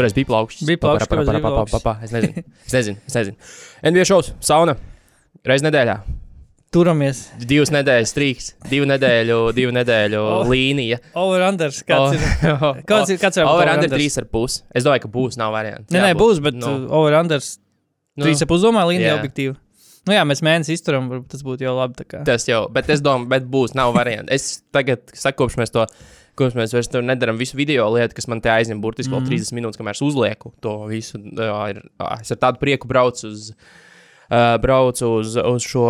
Šoreiz bija plaukts. Bija plaukts, kāpēc bija plaukts? Es nezinu. Es nezinu. Es nezinu. NBA šovs, sauna. Reiz nedēļā. Turamies. Divas nedēļas strīks, divu nedēļu, divu nedēļu Oh. līnija. Over unders. Kāds ir? Kāds ir- kāds ir Over over under unders? trīs ar pusi. Es domāju, ka būs, nav variants. Nē, nē, būs, bet Nu, nu. over unders. nu, Trīs ap uzdevumā līnija jā. objektīvi. Nu jā, mēs mēnesi izturam, varbūt tas būtu jau labi. Tas jau, bet es domāju, bet būs, nav variants. Es tagad saku, kopš mēs to. Kopš mēs vairs nedarām visu video lietu, kas man te aizņem burtiski vēl Mhm. 30 minūtes, kamēr es uzlieku to visu. Ir, es ar tādu prieku braucu uz, uh, braucu uz, uz šo,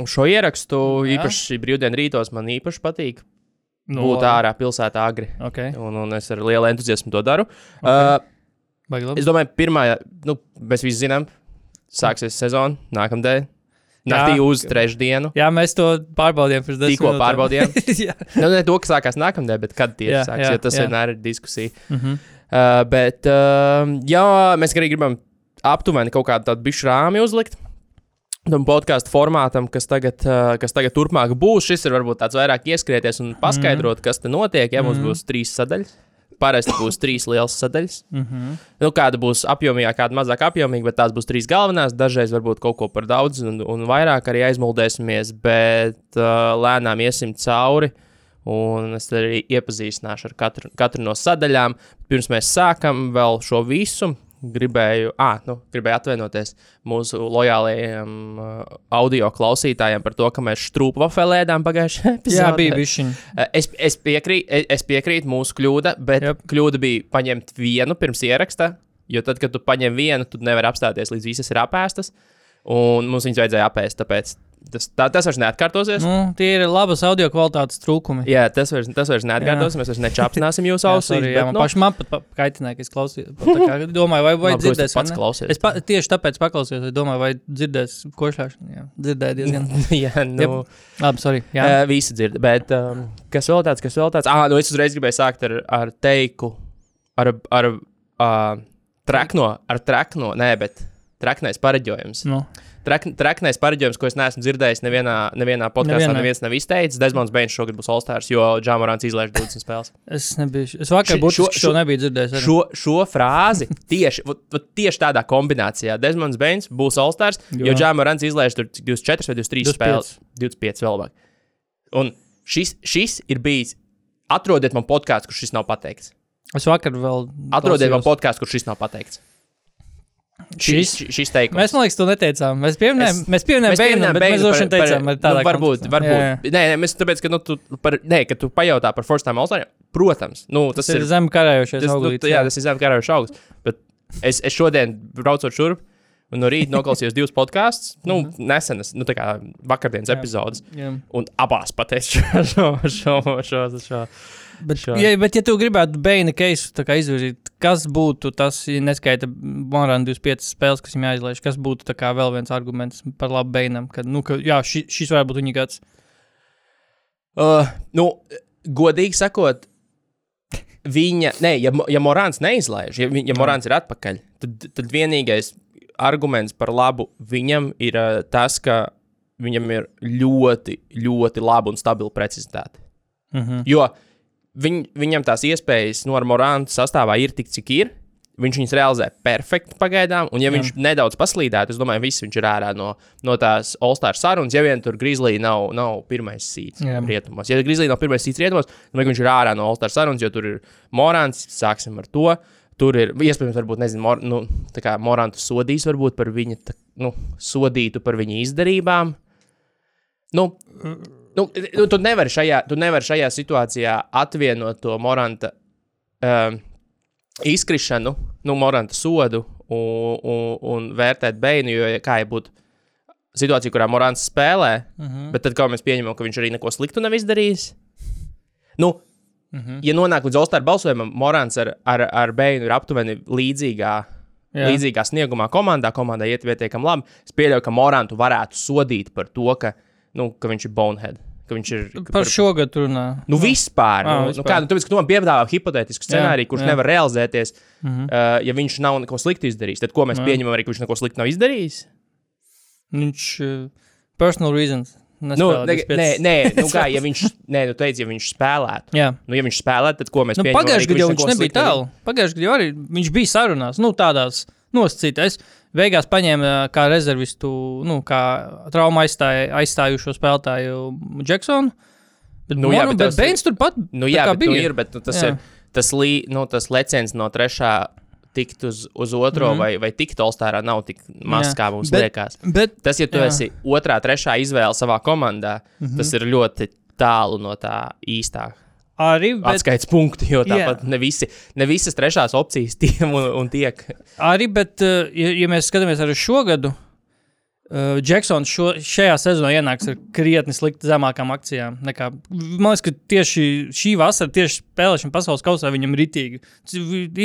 uz šo ierakstu. Jā. Īpaši brīvdienu rītos man īpaši patīk Nu, būt ārā pilsētā agri. Okay. Un, un es ar lielu entuziasmu to daru. Uh, Baigi labi. es domāju, pirmā, nu, mēs visi zinām, sāksies sezona nākamdēļ. Naktī uz trešdienu. Jā, mēs to pārbaudījām pirms desmit Tikko minūtēm. pārbaudījām. jā. Nu, ne to, kas sākās nākamdēļ, bet kad tieši Jā, sāksies, jo tas jā. vienmēr ir diskusija. Mhm. Uh, bet, uh, jā, mēs arī gribam aptuveni kaut kādu tādu bišu rāmi uzlikt. Tam podkāstu formātam, kas tagad, uh, kas tagad turpmāk būs, šis ir varbūt tāds vairāk ieskrieties un paskaidrot, mm. kas te notiek. Ja mums Mhm. būs trīs sadaļas, parasti būs trīs lielas sadaļas. Mhm. Nu, kāda būs apjomīga, kāda mazāk apjomīga, bet tās būs trīs galvenās. Dažreiz varbūt kaut ko par daudz un, un vairāk arī aizmuldēsimies, bet uh, lēnām iesim cauri. Un es arī iepazīstināšu ar katru, katru no sadaļām. Pirms mēs sākam vēl šo visu, gribēju, ah, nu, gribēju atvainoties mūsu lojālajiem uh, audio klausītājiem par to, ka mēs strūpu vafelēdām pagājušajā epizodē. jā, bija bišķiņi. Uh, Es, es, piekrītu, es, es piekrītu mūsu kļūda, bet. Jep. kļūda bija paņemt vienu pirms ieraksta. Jo tad, kad tu paņem vienu, tu nevari apstāties līdz visas ir apēstas. Un mums viņas vajadzēja apēst. Tāpēc tas, tā, tas vairs neatkārtosies. Nu, tie ir labas audio kvalitātes trūkumi. Jā, tas vairs, tas vairs neatkārtosies. Mēs vairs nečapsināsim jūsu Jā, ausīs. jā, bet, man nu, pašam pat pa- kaitināja, ka es klausījos. Domāju, vai, vai dzirdēs. pats klausies. Es pa, tieši tāpēc paklausījos, domāju, vai dzirdēs košļāšanu. Jā, dzirdēju diezgan. jā, nu, Jep. Labi, sorry. Jā, uh, visi dzird. Bet um, kas vēl tāds, kas vēl tāds? Ah, nu es uzreiz gribēju sākt ar, ar teiku, ar, ar uh, trekno, ar trekno, nē, bet treknais pareģojums. nu, Trak, traknais pareģojums, ko es neesmu dzirdējis nevienā, nevienā podkāstā. Nevienā. Neviens nav izteicis. Desmonds Bēns šogad būs Olstārs, jo Džamorants izlaiž 20 spēles. es nebiju. Es vakar būtu šo- šo, šo nebiju dzirdējis. arī. Šo, šo frāzi tieši, vot- vot tieši tādā kombinācijā Desmonds Bēns būs Olstārs, jo. Džamorants izlaiž tur cik 24 vai 23 25. spēles. 25 vēl labāk. Un šis, šis ir bijis. Atrodiet man podkāstu, kur šis nav pateikts. Es vakar vēl. Atrodiet man podkāstu, kur šis nav pateikts. Šis? Šis, teikums. Mēs, man liekas, to neteicām. Mēs pieminējām, Es- mēs pieminējām pieminējām bet mēs droši vien par- par- teicām, ar tādā nu, varbūt, varbūt. Jā, jā. Nē, nē, mēs tāpēc, ka, nu, tu, par, nē, ka tu pajautā par First Time All-Star, protams, nu, tas, Tas ir zem karējošais tas, nu, jā, tas ir zemes karaļa augs. Bet es, es šodien braucot šurp, un no rīta noklausījos divus podkāstus, nu, nesenas, nu, tā kā vakardienas Jā. epizodes, jā. un abās pateicu šo, šo, šo, šo, šo. Bet, Šo. ja, bet, ja tu gribētu Bēna keisu izvirzīt, kas būtu tas, ja neskaita Morāna 25 spēles, kas viņam jāizlaiž, kas būtu vēl viens arguments par labu Bēnam, ka, nu, ka jā, ši, šis varētu būt viņa gads. Uh, nu, godīgi sakot, viņa, nē, ja, ja Morāns neizlaiž, ja, ja Morāns ir atpakaļ, tad, tad vienīgais arguments par labu viņam ir uh, tas, ka viņam ir ļoti, ļoti laba un stabila precizitāte. Mhm. Jo viņ, viņam tās iespējas no Morāna sastāvā ir tik, cik ir. Viņš viņus realizē perfekti pagaidām, un, ja Jā. Viņš nedaudz paslīdētu, es domāju, viss viņš ir ārā no, no tās All-Star sarunas. Ja vien tur Grizzly nav, nav pirmais sīts Jā. rietumos, ja Grizzly nav pirmais sīts rietumos, tad viņš ir ārā no All-Star sarunas, jo tur ir Morāns, sāksim ar to. Tur ir iespējams, varbūt, nezinu, mor, nu, tā kā Morānu sodīs, varbūt par viņa, tā, nu, sodītu par viņa izdarībām. Nu, nu, nu, tu nevari šajā, tu nevari šajā situācijā atvienot to Moranta um, izkrišanu, nu, Moranta sodu un, un, un vērtēt beignu, jo, kā jau būtu situācija, kurā Morants spēlē, Mhm. bet tad kā mēs pieņemam, ka viņš arī neko sliktu nav izdarījis. Nu, -hmm. ja nonāk līdz Olstāra balsojumam, Morants ar, ar, ar Beinu ir aptuveni līdzīgā. Jā. Līdzīgā sniegumā komandā, komandai iet pietiekami labi. Es pieļauju, ka Morantu varētu sodīt par to, ka, nu, ka viņš ir bonehead. Viņš ir ka Par šo gadu runā. Nu, vispār. Ā, Nu, vispār. nu, kā, nu, tāpēc, ka tu man piedāvā hipotētisku scenāriju, kurš jā. nevar realizēties, mm. -hmm. uh, ja viņš nav neko sliktu izdarījis. Tad ko mēs Jā. pieņemam arī, ka viņš neko sliktu nav izdarījis? Viņš uh, personal reasons. Nu, ne, 25. nē, nē, nu kā, ja viņš, nē, nu teici, ja viņš spēlētu. Jā. Nu, ja viņš spēlētu, tad ko mēs Nu, pieņemam? Pagājušajā gadā viņš nebija tālu. Pagājušajā gadā arī viņš bija sarunās, nu, tādās nosacītās. Beigās paņēmu ā, kā rezervistu, nu, kā trauma aizstāju, aizstājušo spēlētāju Jacksonu. Bet, Nu, nu, jā, bet bet, Beins turpat Nu, jā, bet, nu, bija. ir, bet nu, tas, Jā. ir, tas, lī, nu, tas leciens no trešā tikt uz, uz otro, mm Mhm. -hmm. vai, vai tikt Olstārā nav tik mazs, Jā. kā mums Bet- liekas. Bet, Tas, ja tu Jā. jā. esi otrā, trešā izvēle savā komandā, mm -hmm. tas ir ļoti tālu no tā īstā arī, bet, atskaites punkta. Jo tāpat ne, visi, ne visas trešās opcijas tiem un, un tiek. arī, bet ā, ja, ja mēs skatāmies arī šo gadu, uh, Džeksons šo, šajā sezonā ienāks ar krietni slikti zemākām akcijām. Nekā, man liekas, ka tieši šī vasara, tieši spēlēšana pasaules kausā viņam ritīgi.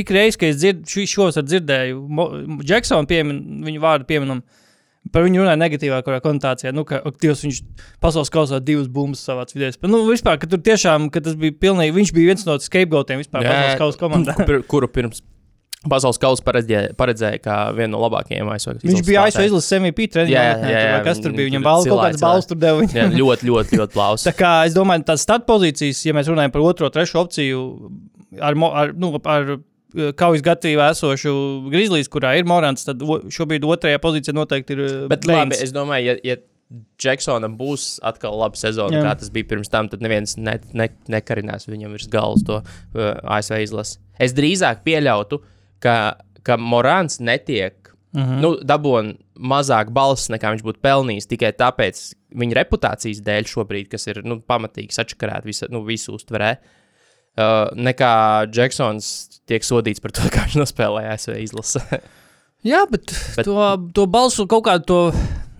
Ik reiz, kad es dzirdu, šī šovasar dzirdēju Džeksonu piemin, viņu vārdu pieminam. Par viņu runāja negatīvā konotācijā, nu, ka ak, Dievs, viņš pasaules kausā divas bumbas savā vidē. Nu, vispār, ka tur tiešām, ka tas bija pilnīgi, viņš bija viens no scapegoatiem vispār pasaules kausa komandā. Kur, kuru pirms pasaules kausa paredzēja, paredzēja kā vienu no labākajiem aizsargiem. Viņš bija ASV izlases MVP treniņš. Jā, jā, jā, Kas tur bija? Viņam balvu, kaut kādas balvas tur deva. Jā, ļoti, ļoti, ļoti plaus. Tā kā es domāju, tās stat pozīcijas, ja mēs runājam par otro, trešo opciju, ar, ar, nu, ar kaujas gatavībā esošu Grizzlies, kurā ir Morants, tad šobrīd otrajā pozīcijā noteikti ir. uh, Bet labi, es domāju, ja, ja Džeksonam būs atkal laba sezona, Jā. Kā tas bija pirms tam, tad neviens ne, ne, nekarinās viņam virs galvas to uh, ASV izlasi. Es drīzāk pieļautu, ka, ka Morāns netiek. Mm Mhm. -hmm. Nu, dabūna mazāk balss, nekā viņš būtu pelnījis tikai tāpēc, viņa reputācijas dēļ šobrīd, kas ir nu, pamatīgi sačakarēta visu, nu, visu uztverē. Uh, nekā Džeksons tiek sodīts par to, kā viņš nospēlēja ASV izlasi. Jā, bet, bet to, to balsu kaut kādu to,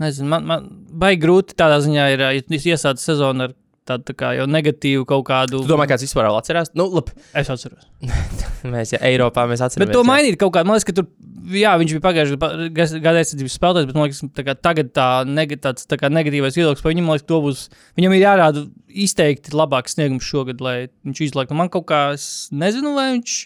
nezinu, man, man baigi grūti tādā ziņā ir, iesāc sezonu ar tādu tā kā jau negatīvu kaut kādu. Tu domā, kāds vispār vēl atcerās? Nu, labi, Es atceros. mēs ja Eiropā mēs atceramies. Bet to mainīt kaut kādā, man liekas, ka tur, jā, viņš bija pagājušajā gadā aizsardzības spēlētājs, bet man liekas, tā tagad tā, neg tāds, tā negatīvais viedoklis par viņu, man liekas, būs, viņam ir jārāda izteikti labāks sniegums šogad, lai viņš izlaiktu. Man kaut kā, es nezinu, vai viņš,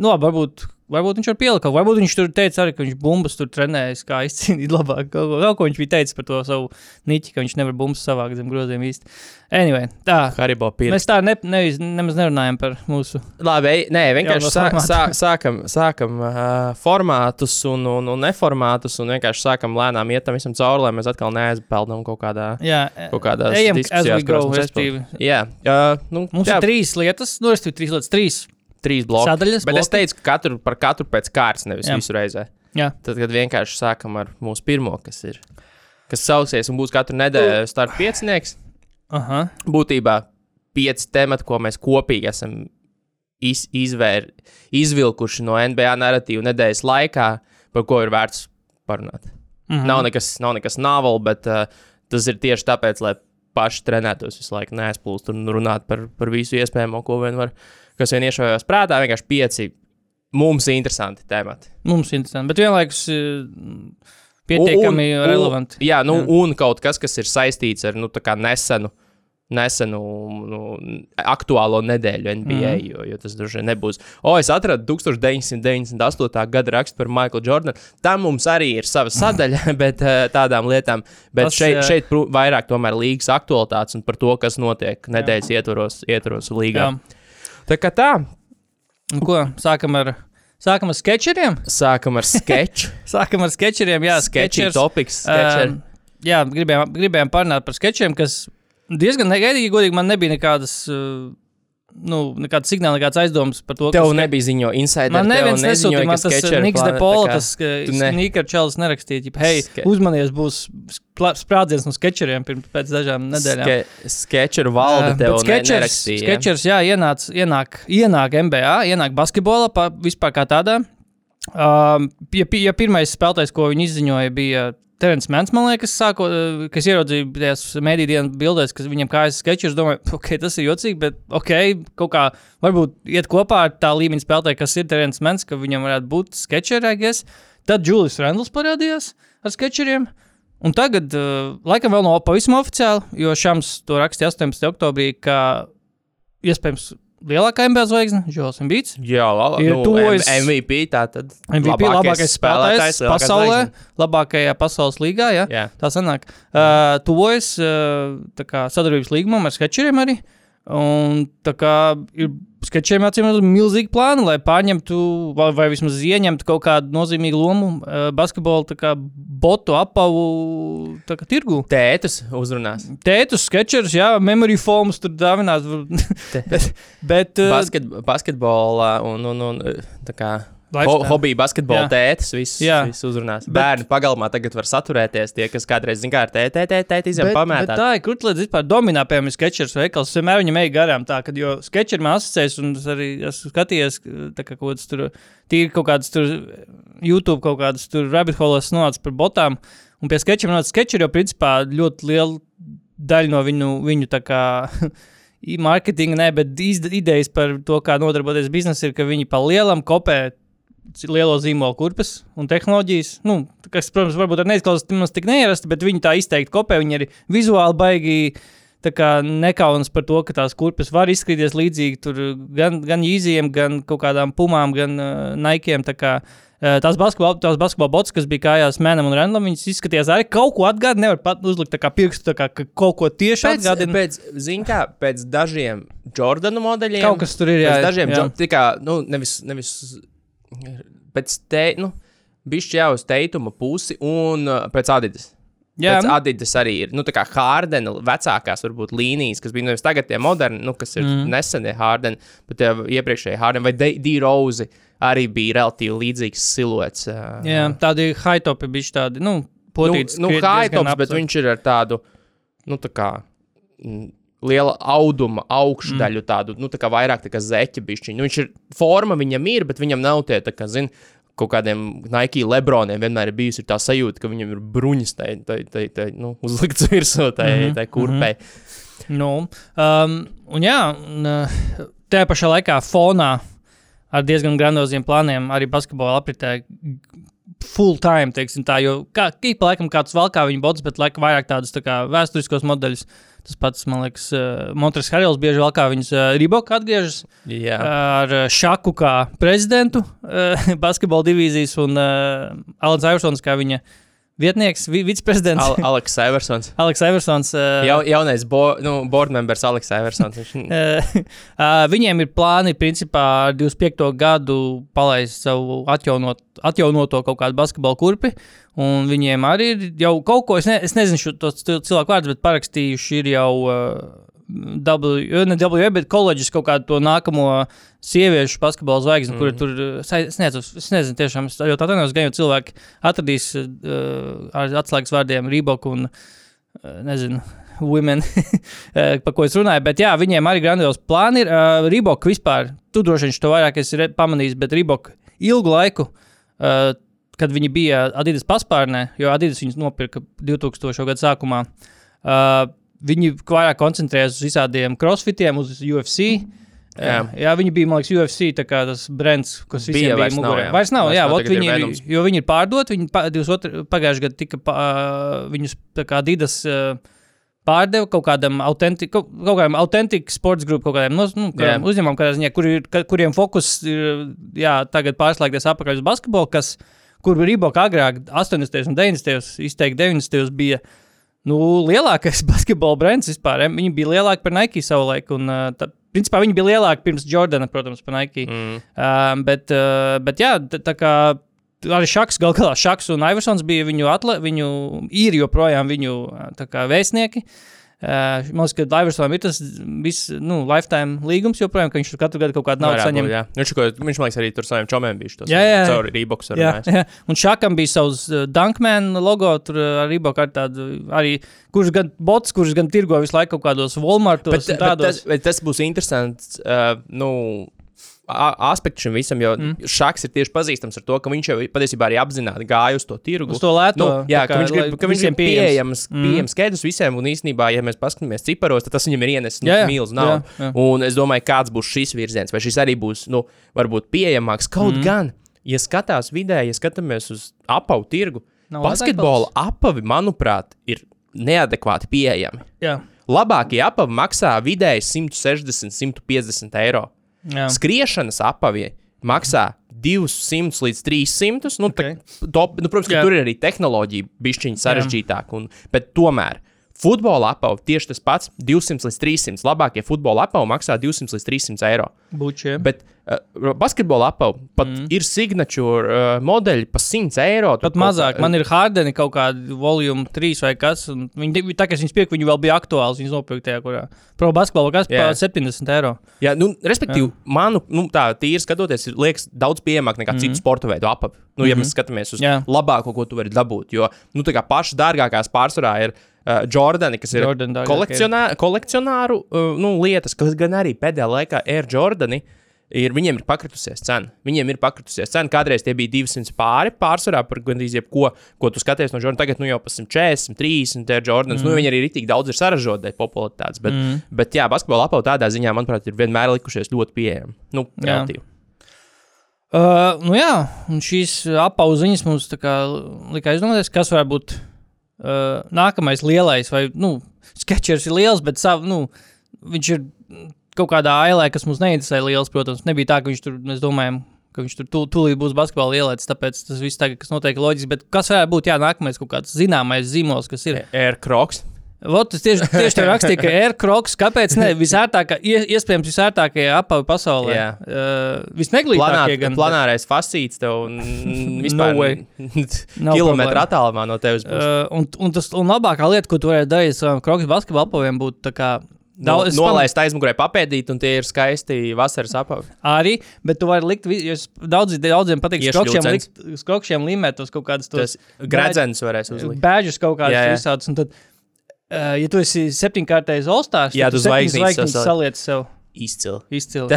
nu labi, varbūt. Varbūt viņš kaut ko. varbūt viņš tur teica arī, ka viņš bumbas tur trenējas, kā izcīnīt labāk. Kaut ko, kaut ko viņš bija teicis par to savu niķi, ka viņš nevar bumbas savākt zem groziem īsti. Anyway, tā. Haribo pieredze. Mēs tā ne, ne, nemaz nerunājam par mūsu. Labi, nē, vienkārši sā, sā, sākam, sākam uh, formātus un, un, un neformātus, un vienkārši sākam lēnām iet tam visam cauri, lai mēs atkal neaizpeldam kaut kādā. Jā, Kaut kādās ejam, diskusijās, respektīvi. Jā, uh, nu, Mums jā, ir trīs lietas, nu, es teiktu, trīs lietas, trīs. Trīs bloki. sadaļas, Bet es bloki. teicu, ka katru, par katru pēc kārtas, nevis Jā. visu reizē. Jā. Tad, kad vienkārši sākam ar mūsu pirmo, kas ir, kas sauksies un būs katru nedēļu starp piecinieks, Aha. būtībā pieci temati, ko mēs kopīgi esam iz, izvēr, izvilkuši no NBA narratīva nedēļas laikā, par ko ir vērts parunāt. Mhm. Nav nekas, nav nekas novels, bet uh, tas ir tieši tāpēc, lai paši trenētos visu laiku, neaizplūst un runāt par, par visu iespējamo, ko vien var, kas vien iešaujās prātā. Vienkārši pieci mums interesanti temati. Mums interesanti, bet vienlaikus eh, pietiekami Un- un- relevanti. Jā, nu, Jā. jā. un kaut kas, kas ir saistīts ar nu, nesenu. Nesenu nu, aktuālo nedēļu NBA, mm. jo, jo tas droši vien nebūs. O, es atradu 1998. gada rakstu par Michaelu Jordanu. Tam mums arī ir sava sadaļa, bet eh, tādām lietām. Bet Tas, šeit, jā. šeit vairāk tomēr līgas aktualitātes un par to, kas notiek nedēļas ietvaros, ietvaros līgā. Jā. Tā kā tā, Nu, ko, sākam ar, sākam ar sketcheriem? sākam ar sketču. Sākam ar sketcheriem, jā, sketchers. topiks. sketcher. Um, jā, gribējām, gribējām parunāt par sketčiem, kas diezgan negaidīgi, godīgi, man nebija nekādas. Uh, Nu, nekāds signāls, nekāds aizdoms par to, Tev ka nebija ziņo insider. Man neviens nesūtīja, man tas sketcheri Niks Depola, tas ne- sneaker čels nerakstīja, hei, uzmanies, būs sprādziens no sketcheriem pirms pēc dažām nedēļām. Ske, sketcheru valde Uh, tev ne, sketchers, nerakstīja. sketchers, jā, ienāc, ienāk, ienāk NBA, ienāk basketbolā, pa, vispār kā tādā. Um, ja, ja pirmais spēlētājs, ko viņi izziņoja, bija Terence Mans, man liekas, sāko, uh, kas ieraudzīja tajās mediju dienas bildēs, kas viņam kājas sketčus. Es domāju, ok, tas ir jocīgi, bet ok, kaut kā varbūt iet kopā ar tā līmeņa spēlētāju, kas ir Terence Mans, ka viņam varētu būt sketčerēgies. Tad Julius Randls parādījās ar sketčeriem. Un tagad, uh, laikam, vēl nav pavisam oficiāli, jo Šams to rakstīja 18. oktobrī, ka iespējams lielākā NBA zvaigzne, Joels Embiids. Jā, labi. Ir Nu, tuvojas- MVP tātad. MVP labākais spēlētājs lielākais pasaulē, zvaigzne. labākajā pasaules līgā. Ja? Jā. Tā sanāk. Uh, tuvojas uh, sadarbības līgumam ar sketčeriem arī. Un tā kā ir sketčiem acīm redzot milzīgi plāni, lai pārņemtu vai, vai vismaz ieņemtu kaut kādu nozīmīgu lomu uh, basketbola kā botu apavu kā tirgu. Tētus uzrunās. Tētus, sketčers, jā, memory foams tur dāvināt. bet, bet uh, Basket, basketbolā un, un, un tā kā. Ho, hobija basketbola tētis, viss, viss uzrunās. Bet- Bērni pagalmā tagad var saturēties. Tie, kas kādreiz zina, kā ar tēti, tēti, tēti izjām pamētāt. tā ir krūtlīte vispār dominē, piemēram, sketčers veikals. Es vienmēr viņam eju garām tā, ka, jo sketčeri man asociējas, un es arī esmu skatījies, tā kā kaut kāds tur, tīri kaut kādas tur, YouTube kaut kādas tur rabbit holes nonāca par botām, un pie sketčiem nonāca sketčeri, jo principā ļoti liela daļa no viņu, viņu tā kā, Marketinga, ne, bet izd- idejas par to, kā nodarboties biznesā, ir, ka viņi pa lielam kopē lielo zīmolu kurpes un tehnoloģijas. Nu, kas, protams, varbūt ar neizklausās tik neierasti, bet viņi tā izteikti kopē. Viņi arī vizuāli baigi. Nekaunas par to, ka tās kurpes var izskatīties līdzīgi tur gan, gan īzijiem, gan kaut kādām pumām, gan uh, naikiem. Tā kā, uh, tās basketbola, tās basketbola bots, kas bija kājās Mēnam un Randam, viņas izskatījās arī kaut ko atgādināt. Nevar pat uzlikt kā pirkstu, tā kā ka kaut ko tieši Pēc, atgādināt. pēc, zin kā, pēc dažiem Jordanu modeļiem. Kaut kas tur ir, jā, Pēc dažiem, jā. jo- tā kā, nu, nevis, nevis pēc te, nu, bišķi jau uz teituma pusi un uh, pēc Adidas. Jā, Pēc nu, Adidas arī ir, nu, tā kā Hārdena vecākās, varbūt līnijas, kas bija nevis tagad tie moderni, nu, kas ir mm. nesenie Hārdeni, bet tie iepriekšējie Hārdeni vai D-Rose arī bija relatīvi līdzīgs siluets. Uh, jā, tādi high topi bija tādi. Nu, nu, potīts, nu diezgan Haitops, bet viņš ir ar tādu, nu, tā kā. mm, Liela auduma augšdaļu, mm. tādu, nu, tā kā vairāk tā kā zeķa bišķiņa. Nu, viņš ir, forma viņam ir, bet viņam nav tie, tā kā, zin, kaut kādiem Nike Lebroniem vienmēr ir bijusi tā sajūta, ka viņam ir bruņas, tai, tai, tai, tai nu, uzlikts virsū, tai, mm -hmm. tai kurpei. Mm -hmm. Nu, um, un jā, un, uh, tajā pašā laikā fonā ar diezgan grandioziem plāniem arī basketbola apritē full time, teiksim tā, jo kā, ik pa laikam kāds valkā viņa bots, bet laikam vairāk tādus tā kā vēsturiskos modeļus. Tas pats, man liekas, uh, Montres Harils bieži valkā viņas uh, Ribok atgriežas Jā, ar uh, Šaku kā prezidentu basketbola divīzijas un Alans Iversons kā viņa vietnieks, vi viceprezidents. Al Aleks Eversons. Aleks Iversons. Uh, Jau, jaunais bo, nu, board members Aleks Eversons. Viņš, Uh, uh, viņiem ir plāni, principā, ar 25. gadu palaist savu atjaunot, atjaunoto kaut kādu basketbalu kurpi. Un viņiem arī ir jau kaut ko, es, ne, es nezinu, šo cil- cilvēku vārdus, bet parakstījuši ir jau uh, W, ne W, bet koledžas kaut kādu to nākamo sieviešu basketbalu zvaigzni, mm. kur tur, sa- es nezinu, es nezinu tiešām, es ļoti atvainojos, gan jau cilvēki atradīs uh, ar atslēgas vārdiem Rīboku un, uh, nezinu, women, eh, par ko es runāju. Bet jā, viņiem arī grandios plāni ir. Uh, Rībok vispār, tu droši vien to vairāk esi pamanījis, bet Rībok ilgu laiku, uh, kad viņi bija Adidas paspārnē, jo Adidas viņus nopirka 2000. gada sākumā, uh, viņi vairāk koncentrējās uz visādiem crossfitiem, uz UFC. Jā. Jā. jā, viņi bija, man liekas, UFC kā tas brands, kas Bija, bija vairs nav, jā. Vairs nav, Vairs jā, nav, ir viņi ir, jo viņi ir pārdoti. Viņi pa, 22, pagājušajā gadā tika pa, viņus kā Adidas uh, pārdeva kaut kādam autentiskam, kaut, kādam autentiskam sports grupam, kaut kādiem no, nu, kādiem Jā. uzņēmumam, ziņā, kur ir, kuriem fokus ir jā, tagad pārslēgties atpakaļ uz basketbolu, kas, kur Rībok agrāk 80. un 90. izteikti 90. bija. Nu, lielākais basketbola brands vispār. em, Viņi bija lielāki par Nike savulaik. Un, tā, principā viņi bija lielāki pirms Jordana, protams, par Nike. Mm. Uh, bet, uh, bet, jā, tā, kā arī Šaks, gal galā Šaks un Iversons bija viņu, atle, viņu ir joprojām viņu kā vēstnieki. Uh, man liekas, ka Iversonam ir tas viss, nu, lifetime līgums joprojām, ka viņš katru gadu kaut kādu naudu saņem. būt, jā. Viņš, ko, viņš man liekas, arī tur saviem čomiem bija šis. Jā, jā. Caur Rīboks ar Jā, jā. Un Šakam bija savs uh, Dunkman logo, tur uh, arī bija tāda, arī, kurš gan bots, kurš gan tirgo visu laiku kaut kādos Walmartos Bet, bet, tas, bet tas būs interesants. Uh, nu, aspektu šim visam, jo mm. šachs ir tieši pazīstams ar to, ka viņš jau patiesībā arī apzināti gāja uz to tirgu. Uz to lēto, Nu, jā, tā ka kā, viņš grib, ka viņš ir pieejams, Mm. pieejams skaidrs visiem, un īstenībā, ja mēs paskatāmies ciparos, tad tas viņam ir ienesis nu, mīlestības naudu. Un es domāju, kāds būs šis virziens, vai šis arī būs, nu, varbūt pieejamāks. Kaut mm. gan, ja skatās vidē, ja skatāmies uz apavu tirgu, Nav basketbola apavi, manuprāt, ir neadekvāti pieejami. Jā, Labākie apavi maksā vidēji 160, 150 eiro. Jā. Skriešanas apavie maksā 200 līdz 300. Nu, Ok. okay. top, nu, protams, ka Jā. tur ir arī tehnoloģija, bišķiņa sarežģītāka. un- Bet tomēr futbola apava tieši tas pats - 200 līdz 300. Labākie futbola apavi maksā 200 līdz 300 eiro. Bučiem. Bet basketbola apava pat mm. ir signature uh, modeļi par 100 eiro. Pat mazāk. Man ir Hardeni kaut kāda volume 3 vai kas. Viņi, tā kā es viņus pirku, viņi vēl bija aktuāli. Viņus nopirku tajā, kurā pro basketbolu kas Jā. par 70 eiro. Jā, nu, respektīvi, manu, nu, tā tīri skatoties, ir liekas daudz pieejamāk nekā mm citu sporta veidu apavi. Nu, ja mm -hmm. mēs skatāmies uz Jā. labāko, ko tu vari dabūt, jo, nu, tā kā pašas dārgākās pārsvarā ir uh, Jordani, kas ir Jordan dārgākie. kolekcionā, kolekcionāru uh, nu, lietas, kas gan arī pēdējā laikā Air Jordani. Ir, viņiem ir pakritusies cena. Viņiem ir pakritusies cena. Kādreiz tie bija 200 pāri pārsvarā par gandrīz jebko, ko tu skaties no Jordana. Tagad nu, jau pa 140, 30 ir Jordans. Mm. Nu, viņi arī ir tik daudz ir saražoti dēļ popularitātes. Bet, mm. bet jā, basketbola apauga tādā ziņā, manuprāt, ir vienmēr likušies ļoti pieejami. Nu, relatīvi. Uh, nu jā, un šīs apauziņas mums lika aizdomāties, kas varētu būt uh, nākamais lielais, vai, nu, sketčers ir liels, bet savu, nu, viņš ir kaut kādā ailē, kas mums neinteresē liels, protams. Nebija tā, ka viņš tur, mēs domājam, ka viņš tur tū, tūlīt būs basketbola ielēts, tāpēc tas viss tagad, kas notiek, loģiski, bet kas varētu būt, jā, nākamais kaut kāds zināmais zīmols, kas ir. Air Crocs. Vot, es tieši, tieši tā rakstīju, ka Air Crocs, kāpēc ne? Visērtākā, ie- iespējams, visērtākie apavi pasaulē. Jā. Uh, visneglītākie gan. planārais fasīts tev vispār way. Nav kilometru attālumā no tevis. būs. Uh, un, un, tas, un labākā lieta, ko tu varētu darīt ar saviem krokus basketbalu apaviem, būtu tā kā. No, Daudz, es nolaist aizmugurē papēdīt, un tie ir skaisti vasaras apavi. Arī, bet tu vari likt, daudz, daudziem patīk skrokšiem, likt, skrokšiem limēt tos kaut kādus Tas tos gredzens varēs uzlikt. bēžus kaut kādus Jā, jā. visādus. Un tad, uh, ja tu esi septiņkārtais Olstārs, Jā, tad tu septiņas zvaigznītes saliec sev Izcili. izcili.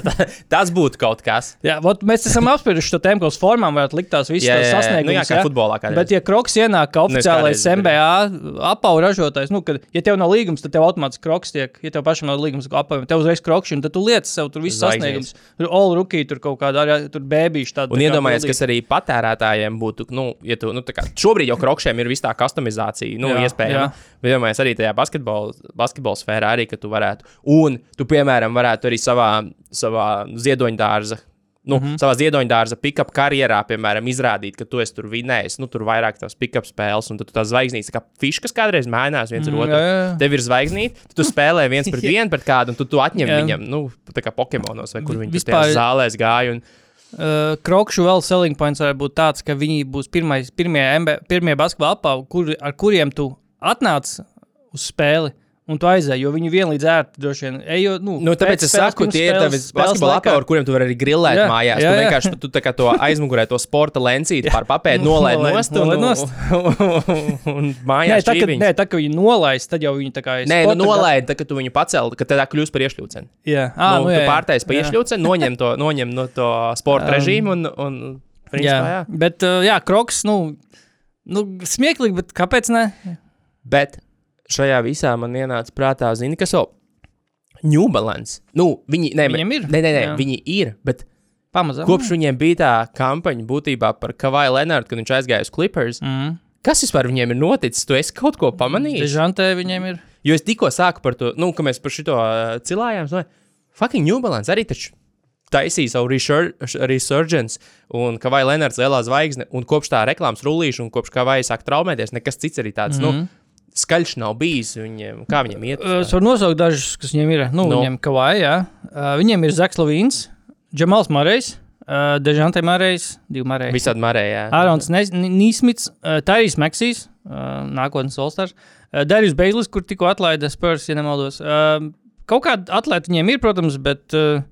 Tas būtu kaut kas. Jā, vot, mēs esam apsprieduši to tēmu, ka uz formām varētu likt tās visas Jā, jā, jā. sasniegumus. Nu, jā, kā futbolā kādreiz. Bet, ja Kroks ienāk kā oficiālais kādreiz MBA apavu ražotājs, nu, kad, ja tev nav līgums, tad tev automātiski Kroks tiek, ja tev pašam nav līgums apaviem, tev uzreiz Krokšs, un tad tu lietas sev tur viss Zvaigznītes. sasniegums. Tur all rookie, tur kaut kāda arī bēbīša tāda. Un tā kā bildīga. kas arī patērētājiem būtu, nu, ja tu, nu, tā kā šobrīd jau krokšiem ir viss tā customizācija, nu, Jā, iespējama. jā. Bet iedomājieties arī tajā basketbola sfērā arī, ka tu varētu, un tu, piemēram, varētu arī savā, savā ziedoņdārza. Nu, mm. -hmm. Savā ziedoņdārza pick-up karjerā, piemēram, izrādīt, ka tu esi tur vinējis, nu, tur vairāk tās pick-up spēles, un tad tu tās zvaigznītes, kā fiškas kādreiz mēnās viens mm, ar otru. jā, jā. Tev ir zvaigznīte, tu spēlē viens pret vienu pret kādu, un tu, tu atņem Jā. viņam, nu, tā kā Pokemonos, vai kur viņi Vispār- zālēs gāja. Un, Uh, Krokšu vēl selling points varētu būt tāds, ka viņi būs pirmais, pirmie, MB, pirmie basketbola apavi, kur, ar kuriem tu atnāc uz spēli. Un tu aizēji, jo viņi vienlīdz ērti droši vien. Ejo, nu, Nu, tāpēc pēc es saku, tie ir laikā. apavi, ar kuriem tu vari arī grillēt Jā, mājās. jā, tu jā. vienkārši tu, tā kā to aizmugurē, to sporta lencīti pār papēdi nolaid nost un, nolaid un, nost. un, un Nē, mājās tā, kad, čīviņas. nē, tā, ka viņi nolaist, tad jau viņi tā kā ir. Nē, nu nolaid, tā, ka tu viņu pacēli, ka tādā kļūst par iešļūceni. Jā, Ah, ah, nu, nu, tu jā, jā. pārtais pa Jā. iešļūceni, noņem, to, noņem no to sporta Um, režīmu un, un principā, jā. Jā, bet, jā, kroks, nu, nu smieklīgi, bet kāpēc ne? Bet šajā visā man ienāca prātā, zini, kas vēl? New Balance. Nu, viņi, ne, Viņiem ir? Nē, nē, nē viņi ir, bet Pamazām. kopš viņiem bija tā kampaņa būtībā par Kavaju Lenārdu, kad viņš aizgāja uz Clippers. Mm. Kas vispār viņiem ir noticis? Tu esi kaut ko pamanījis? Dežantē viņiem ir. Jo es tikko sāku par to, nu, ka mēs par šo uh, cilājām. No, fucking New Balance arī taču taisīja savu resur- resurgence, un Kavai Lenārds lielā zvaigzne, un kopš tā reklāmas rullīša, un kopš Kavai sāk traumēties, nekas cits arī tāds, mm -hmm. nu, skaļš nav bijis viņiem. Kā viņiem iet? Es varu nosaukt dažus, kas viņiem ir. Nu, Nu. no. Viņiem kavai, viņiem ir Zaks Lavīns, Džamals Marejs, uh, Dežantē Marejs, divi Mareji. Visādi marējā. Ārons Nes- N- Nīsmits, uh, Tairijs Meksijs, uh, nākotnes Olstars, uh, Dārijas Beiglis, kur tikko atlaida Spurs, ja nemaldos. Uh, kaut kāda atlēta viņiem ir, protams, bet. Uh,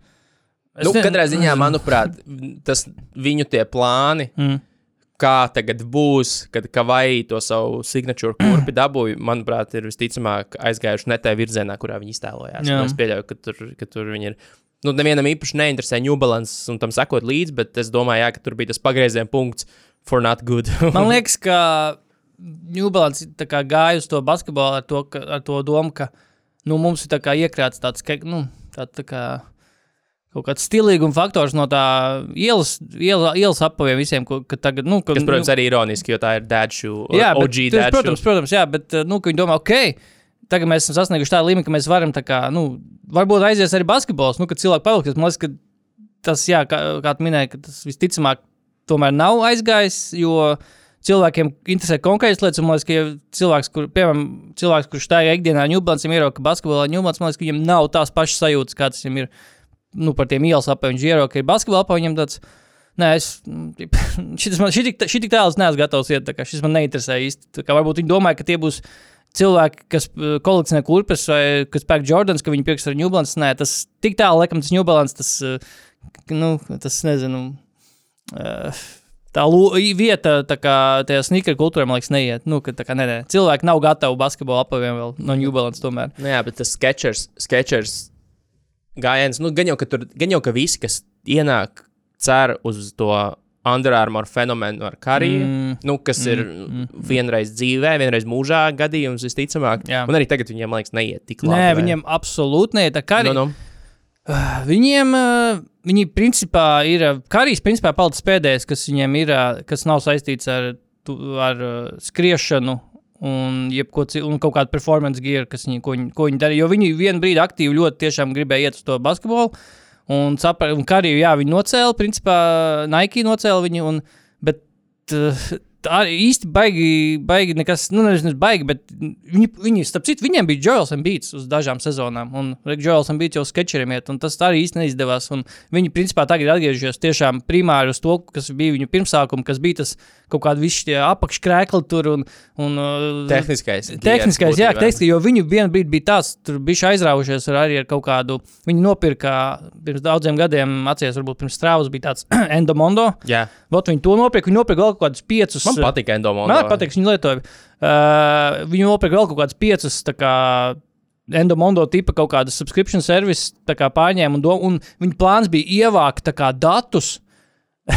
Nu, ne- katrā ziņā, manuprāt, tas viņu tie plāni, Mm. Kā tagad būs, kad Kavai to savu signatūru kurpi dabūja, manuprāt, ir visticamāk aizgājuši ne tajā virzienā, kurā viņi iztēlojās. Jā. Es pieļauju, ka tur, ka tur viņi ir Nu, nevienam īpaši neinteresē New Balance un tam sekot līdzi, bet es domāju, jā, ka tur bija tas pagrieziena punkts for not good. Man liekas, ka Newbalance tā kā gāja uz to basketbolu ar to, ka, ar to domu, ka nu, mums ir iekrāts tāds, ka, nu, tā, tā kā kaut kāds stilīguma faktors no tā ielas, iela, ielas apaviem visiem, ko, ka tagad, nu, ka, Kas, protams, nu, arī ironiski, jo tā ir dēdšu, jā, bet, OG tas, dēdšu. protams, protams, jā, bet, nu, ka viņi domā, ok, tagad mēs esam sasnieguši tādu līmeni, ka mēs varam tā kā, nu, varbūt aizies arī basketbols, nu, kad cilvēki pavilksies, man liekas, ka tas, jā, kā, kā tu minēji, ka tas visticamāk tomēr nav aizgājis, jo cilvēkiem interesē konkrētas lietas, man liekas, ka ja cilvēks, kur, piemēram, cilvēks, kurš tā ikdienā ņūblancim ir, ka basketbolā ņūblants, man liekas, ka viņam nav tās pašas sajūtas, kāds viņam ir, nu, par tiem ielas apēm, viņš iero, ka ir basketbolā apēm, viņam tāds, Nē, es man, šitik, šitik tālāk neesmu gatavs iet. Šis man neinteresē īsti. Varbūt viņi domāja, ka tie būs cilvēki, kas uh, kolekcionē kurpes vai kas pērk Jordans, ka viņi pirks ar New Balance. Nē, tas tik tālu, laikam, tas New Balance, tas, uh, nu, tas nezinu. Uh, Tā vieta, tā kā tajā sneaker kultūrā, man liekas, neiet. Nu, ka, kā, nē, nē, cilvēki nav gatavi basketbola apaviem vēl no New Balance tomēr. Nu, jā, bet tas sketchers, sketchers gājiens, nu, gan jau, ka tur, gan jau, ka visi, kas ienāk, cer uz to Under Armour fenomenu ar kariju, Mm. nu, kas mm. ir mm. vienreiz dzīvē, vienreiz mūžā gadījums, visticamāk. Jā. Un arī tagad viņiem, man liekas, neiet tik labi. Nē, vai? viņiem absolūti neiet. Tā kā Nu, nu. Viņiem, uh, viņi principā ir, uh, Karijs principā palicis pēdējais, kas viņiem ir, uh, kas nav saistīts ar, ar skriešanu un, un kaut kādu performance gear, kas viņi, ko, viņi, ko viņi darīja. Jo viņi vienu brīdi aktīvi ļoti gribēja iet uz to basketbolu. Un, sapra, un Kariju, jā, viņi nocēla, principā Nike nocēla viņu, un, bet uh, tā īsti baigi, baigi nekas, nu, nevis baigi, bet viņi, viņi, starp citu, viņiem bija Joels Beats uz dažām sezonām, un Joels Beats jau sketčeriem iet, un tas arī īsti neizdevās, un viņi, principā, tagad atgriežas tiešām primāri uz to, kas bija viņu pirmsākuma, kas bija tas kaut kādi visi tie apakškrēkli tur, un, un uh, Tehniskais. Tehniskais, jā, tehniski, jo viņu vienā brīdī bija tāds, tur bija aizraujušies ar, arī ar kaut kādu. Viņi nopirka pirms daudziem gadiem, atceros, varbūt pirms strāvas bija tāds Endomondo. Jā, Vot viņi to nopirka. Viņi nopirka vēl kaut kādus piecus. Man patīk Endomondo. Man patīk, viņi lietoja. Uh, viņi nopirka vēl kaut kādus piecus. tā Kā, Endomondo tipa kaut kādu subscription service tā kā pārņēma, un, do, un viņa plāns bija ievākt kā datus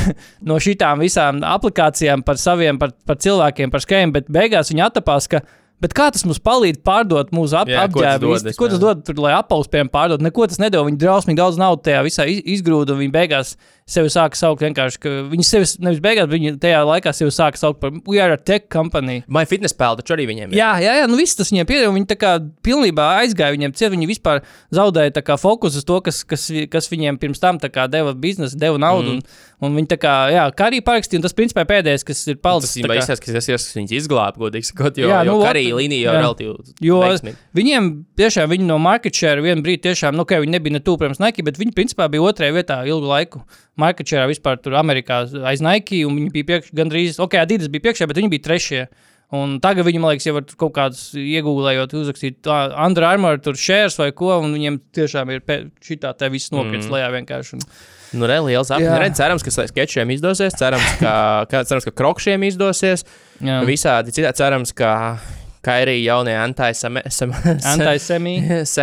no šīm visām aplikācijām par saviem, par, par cilvēkiem, par skēmu, bet beigās viņi attapās, ka Bet kā tas mums palīdz pārdot mūsu ap, Jā, ko tas apģērbu? dod, Ko tas dod, tur, lai piemēram pārdot? Neko tas nedod. Viņi drausmīgi daudz naudas tajā visā iz- izgrūda, un viņi beigās sevi sāka saukt vienkārši, ka viņi sevi nevis beigās, viņi tajā laikā sevi sāka saukt par We are a tech company. My fitness pēl, taču arī viņiem ir. Jā, jā, jā, nu viss tas viņiem pieder. Viņi tā kā pilnībā aizgāja viņiem ciet, viņi vispār zaudēja tā kā fokus uz to, kas, kas, kas viņiem pirms tam tā kā deva biznesu, deva naudu. Mm. Un, un viņi tā kā, jā, kā arī parakstīja, un tas principā pēdējais, kas ir Tas palicis. tā īstenībā izskatās, ka tas viņus izglāba, godīgi sakot, jo, Jā, nu, jo ot, karī līnija jau relatīvi Jo veiksmīga. viņiem tiešām viņi no market share vienā brīdī tiešām, nu, ka viņi nebija ne tuvu, protams, Nike, bet viņi principā bija otrajā vietā ilgu laiku. Market share vispār tur Amerikā aiz Nike, un viņi bija priekš, gandrīz, ok, Adidas bija priekšā, bet viņi bija trešie. Un tagad viņi, man liekas, jau var tur kaut kādus iegūlējot, uzrakstīt tā, Under Armour, tur shares vai ko, un viņiem tiešām ir šī tā te viss nokrits mm. lejā vienkārši. Un, Nu, re, liels apgabals. Cerams, ka sketčiem izdosies, cerams, ka, ka, cerams, ka krokšiem izdosies. jā, Visādi citādi cerams, ka Kairī jaunie anti-semī. anti-semites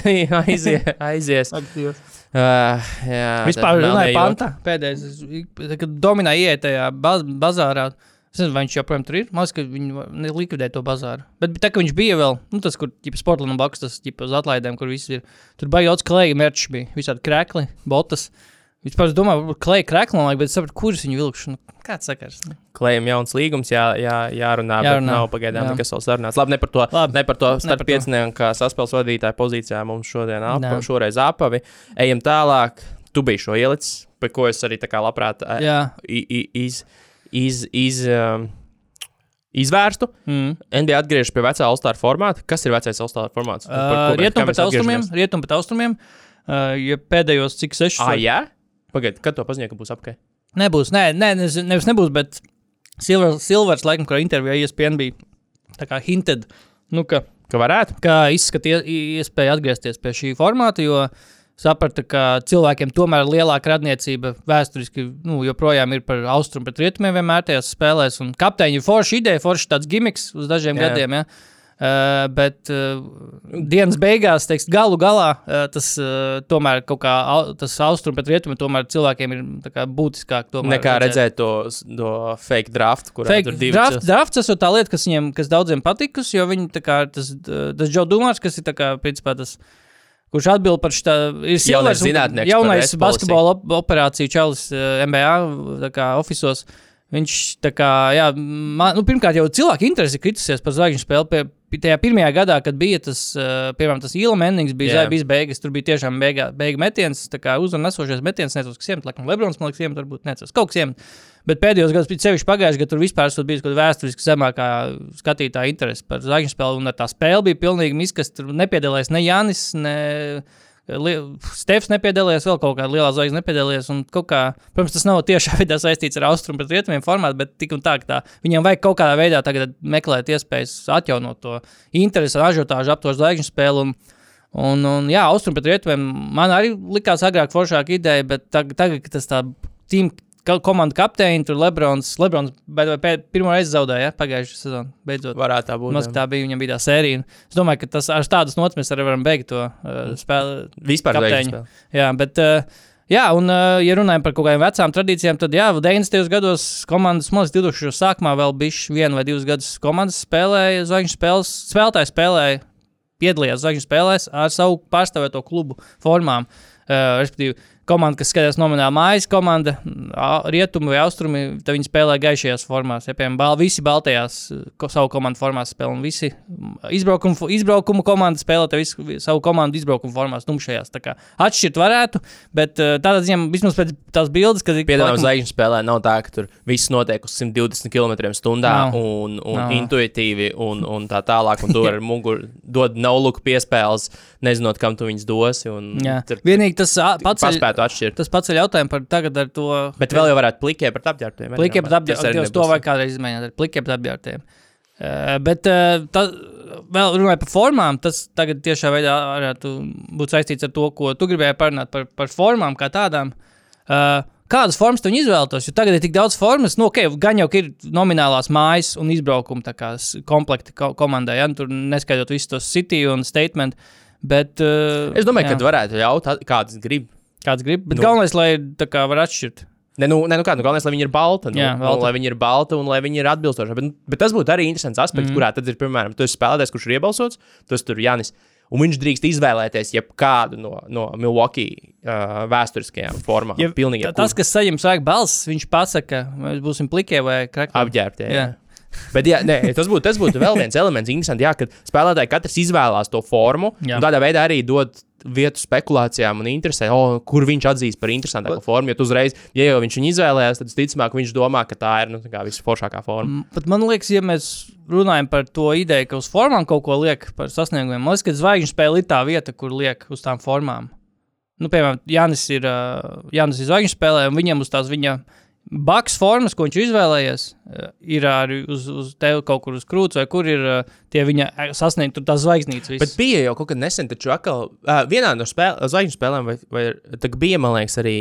aizies. aizies. Uh, jā, Vispār runāja pantā. Pēdējais, kad dominē iet tajā baz, bazārā. Es nezinu, vai viņš joprojām tur ir. Man liekas, ka viņi va- ne- likvidē to bazāru. Bet tā, ka viņš bija vēl, nu, tas, kur ģipa, sportam blakus, tas ģipa, uz atlaidēm, kur viss ir. Tur bija daudz klēja mērķis, bija visādi krēkli, botas. Vispār es domāju, varbūt klēja liekas, bet es saprotu, kurus viņi vilkšu. Nu, kāds sakars? Nu, Klējam jauns līgums, jā, jā, jārunā, jārunā, nav pagaidām jā. nekas vēl sarunāts. Labi, ne par to, Labi, ne par to starp piecinieku, kā saspēles vadītāja pozīcijā mums šodien ap, Jā. šoreiz apavi. Ejam tālāk. Tu biji šo ielicis, par ko es arī tā kā labprāt i- iz, iz, iz, um, izvērstu. Mm. NBA atgriežas pie vecā All-Star formāta. Kas ir vecais All-Star formāts? Uh, mēs- rietum kā pēc mēs austrumiem, rietum austrumiem. Uh, ja pēdējos cik sešus. Ah, jā? Pagaidiet, kad to paziņoja, ka būs apkārt? Nebūs, nē, nē nevis, nevis nebūs, bet Silvers, Silvers laikam, kurā intervijā ESPN bija tā kā hinted, nu, ka, Ka varētu? kā izskatīja iespēja atgriezties pie šī formāta, jo saprata, ka cilvēkiem tomēr lielāka radniecība vēsturiski, nu, joprojām ir par austrumu pret rietumiem vienmēr tajās spēlēs, un kapteiņi ir forša ideja, forša tāds gimiks uz dažiem Jā. jā. gadiem, ja. Uh, bet uh, dienas beigās, teiks, galu galā, uh, tas uh, tomēr kaut kā au, tas austrumu pret rietumu tomēr cilvēkiem ir kā būtiskāk. tomēr Nekā redzēt to, to fake draft, kurā Fake tur divi draft, drafts tas ir tā lieta, kas viņiem, kas daudziem patikus, jo viņi kā tas, tas Džo Dumārs, kas ir kā, principā, tas, kurš atbild par šo, ir Jaunais par jaunais basketbola op operāciju čalis uh, MBA, kā ofisos. Viņš tā kā, jā, man, nu, pirmkārt, jau cilvēki interesi kritusies par zvaigžņu spēli. Pie, pie tajā pirmajā gadā, kad bija tas, uh, piemēram, tas īla mendings, bija bijis beigas, tur bija tiešām beiga, beiga metiens, tā kā uzvaru nesošais metiens, nezinu, kas iemet, laikam, Lebrons, man liekas, iemet, varbūt necas, kaut kas iemet. Bet pēdējos gados, bija sevišķi pagājušajā gadā, tur vispār esot bijis kaut vēsturiski zemākā skatītāja interese par zvaigžņu spēli, un ar tā spēle bija pilnīgi miskas, tur nepiedalījās ne Janis, ne Stefs nepiedalījās, vēl kaut kāda liela zvaigzne nepiedalījās. Kā, protams, tas nav tiešā veidā saistīts ar austrumu pret rietumiem formātu, bet tik un tā, ka tā, viņam vajag kaut kādā veidā meklēt iespējas atjaunot to interesi, ažiotāžu ap to zvaigžņu spēli. Un, un, un jā, austrumu pret rietumiem man arī likās agrāk foršāka ideja, bet tagad, tagad tas tā tīm. Komanda kapteinis, tur Lebrons. Lebrons pirmo reizi zaudēja ja, pagājušajā sezonā. Beidzot, Varētu tā būt. Maz, tā bija viņam bija tā sērija. Es domāju, ka tas ar tādas nots mēs arī varam beigt to uh, spēli. Vispār kapteiņu. Jā, bet, uh, jā, un, uh, ja runājam par kaut kādām vecām tradīcijām, tad, jā, 90. gados komandas, man liekas, 2000. sākumā vēl bija viena vai divas gadus komandas spēlēja, zvaigžņu spēles, spēlētāji spēlēja, piedalījās zvaigžņu spēlēs ar savu pārstāvēto klubu formām. Uh, respektīvi, komanda, kas skatās nomināli mājas komanda, rietumi vai austrumi, tad viņi spēlē gaišajās formās. Ja, piemēram, bal, visi baltajās uh, ko, savu komandu formās spēlē, un visi izbraukumu, izbraukumu komanda spēlē visu, savu komandu izbraukumu formās, tumšajās. Atšķirt varētu, bet uh, tādā ziņā vismaz pēc tās bildes, kad Piedāvājums laikam- zvaigžņu spēlē nav tā, ka tur viss notiek uz 120 km/h Nav. un, un Nav. intuitīvi un, un tā tālāk. Un tu ar muguru dod no-look piespēles, nezinot, kam tu viņus dosi. un Tur vienīgi tas pats paspētu atšķirt. Tas pats ir jautājums par tagad ar to. Bet vēl jau varētu plikiem par apģērbtiem. Plikiem arī apģērbtiem. To vajag kādreiz izmēģināt ar plikiem pat apģērbtiem. Uh, bet uh, tā, vēl runājot par formām, tas tagad tiešā veidā varētu būt saistīts ar to, ko tu gribēji parunāt par, par formām kā tādām. Uh, kādas formas tu izvēlētos? Jo tagad ir tik daudz formas, nu, okay, gan jau ir nominālās mājas un izbraukuma komplekti ko komandai, ja nu, tur neskaidrot visus tos city un statement. Bet, uh, Es domāju, jā, ka varētu ļaut, kāds grib. Kāds grib. Bet Nu. nu. galvenais, lai tā kā var atšķirt. Ne, nu, ne, nu kā, nu, galvenais, lai viņi ir balti. Nu, Jā, nu, balti. lai viņi ir balti un lai viņi ir atbilstoši. Bet, bet tas būtu arī interesants aspekts, mm. kurā tad ir, piemēram, tu esi spēlētājs, kurš ir iebalsots, tas tur Janis. Un viņš drīkst izvēlēties jebkādu no, no Milwaukee uh, vēsturiskajām formām. Ja, Pilnīgi tas, kas saņem svaig balss, viņš pasaka, vai mēs būsim plikie vai krakli. apģērbtie. Jā. Bet jā, nē, tas, būtu, tas būtu vēl viens elements, interesants, jā, kad spēlētāji katrs izvēlās to formu. Jā. Tādā veidā arī dod vietu spekulācijām un interesē, oh, kur viņš atzīs par interesantāko formu. Jo uzreiz, ja jau viņš viņu izvēlējās, tad ticamāk viņš domā, ka tā ir nu, visforšākā forma. Pat man liekas, ja mēs runājam par to ideju, ka uz formām kaut ko liek par sasniegumiem, man liekas, ka zvaigžņu spēle ir tā vieta, kur liek uz tām formām. Nu, piemēram, Jānis ir, Jānis ir zvaigžņu spēlē, un viņam uz tās viņa baks formas, ko viņš izvēlējies, uh, ir arī uz, uz tevi kaut kur uz krūts, vai kur ir uh, tie viņa eh, sasniegti, tās zvaigznītes. Bet visas. bija jau kaut kad nesen, taču atkal uh, vienā no spēl, zvaigžņu spēlēm, vai, vai tā bija, man liekas, arī.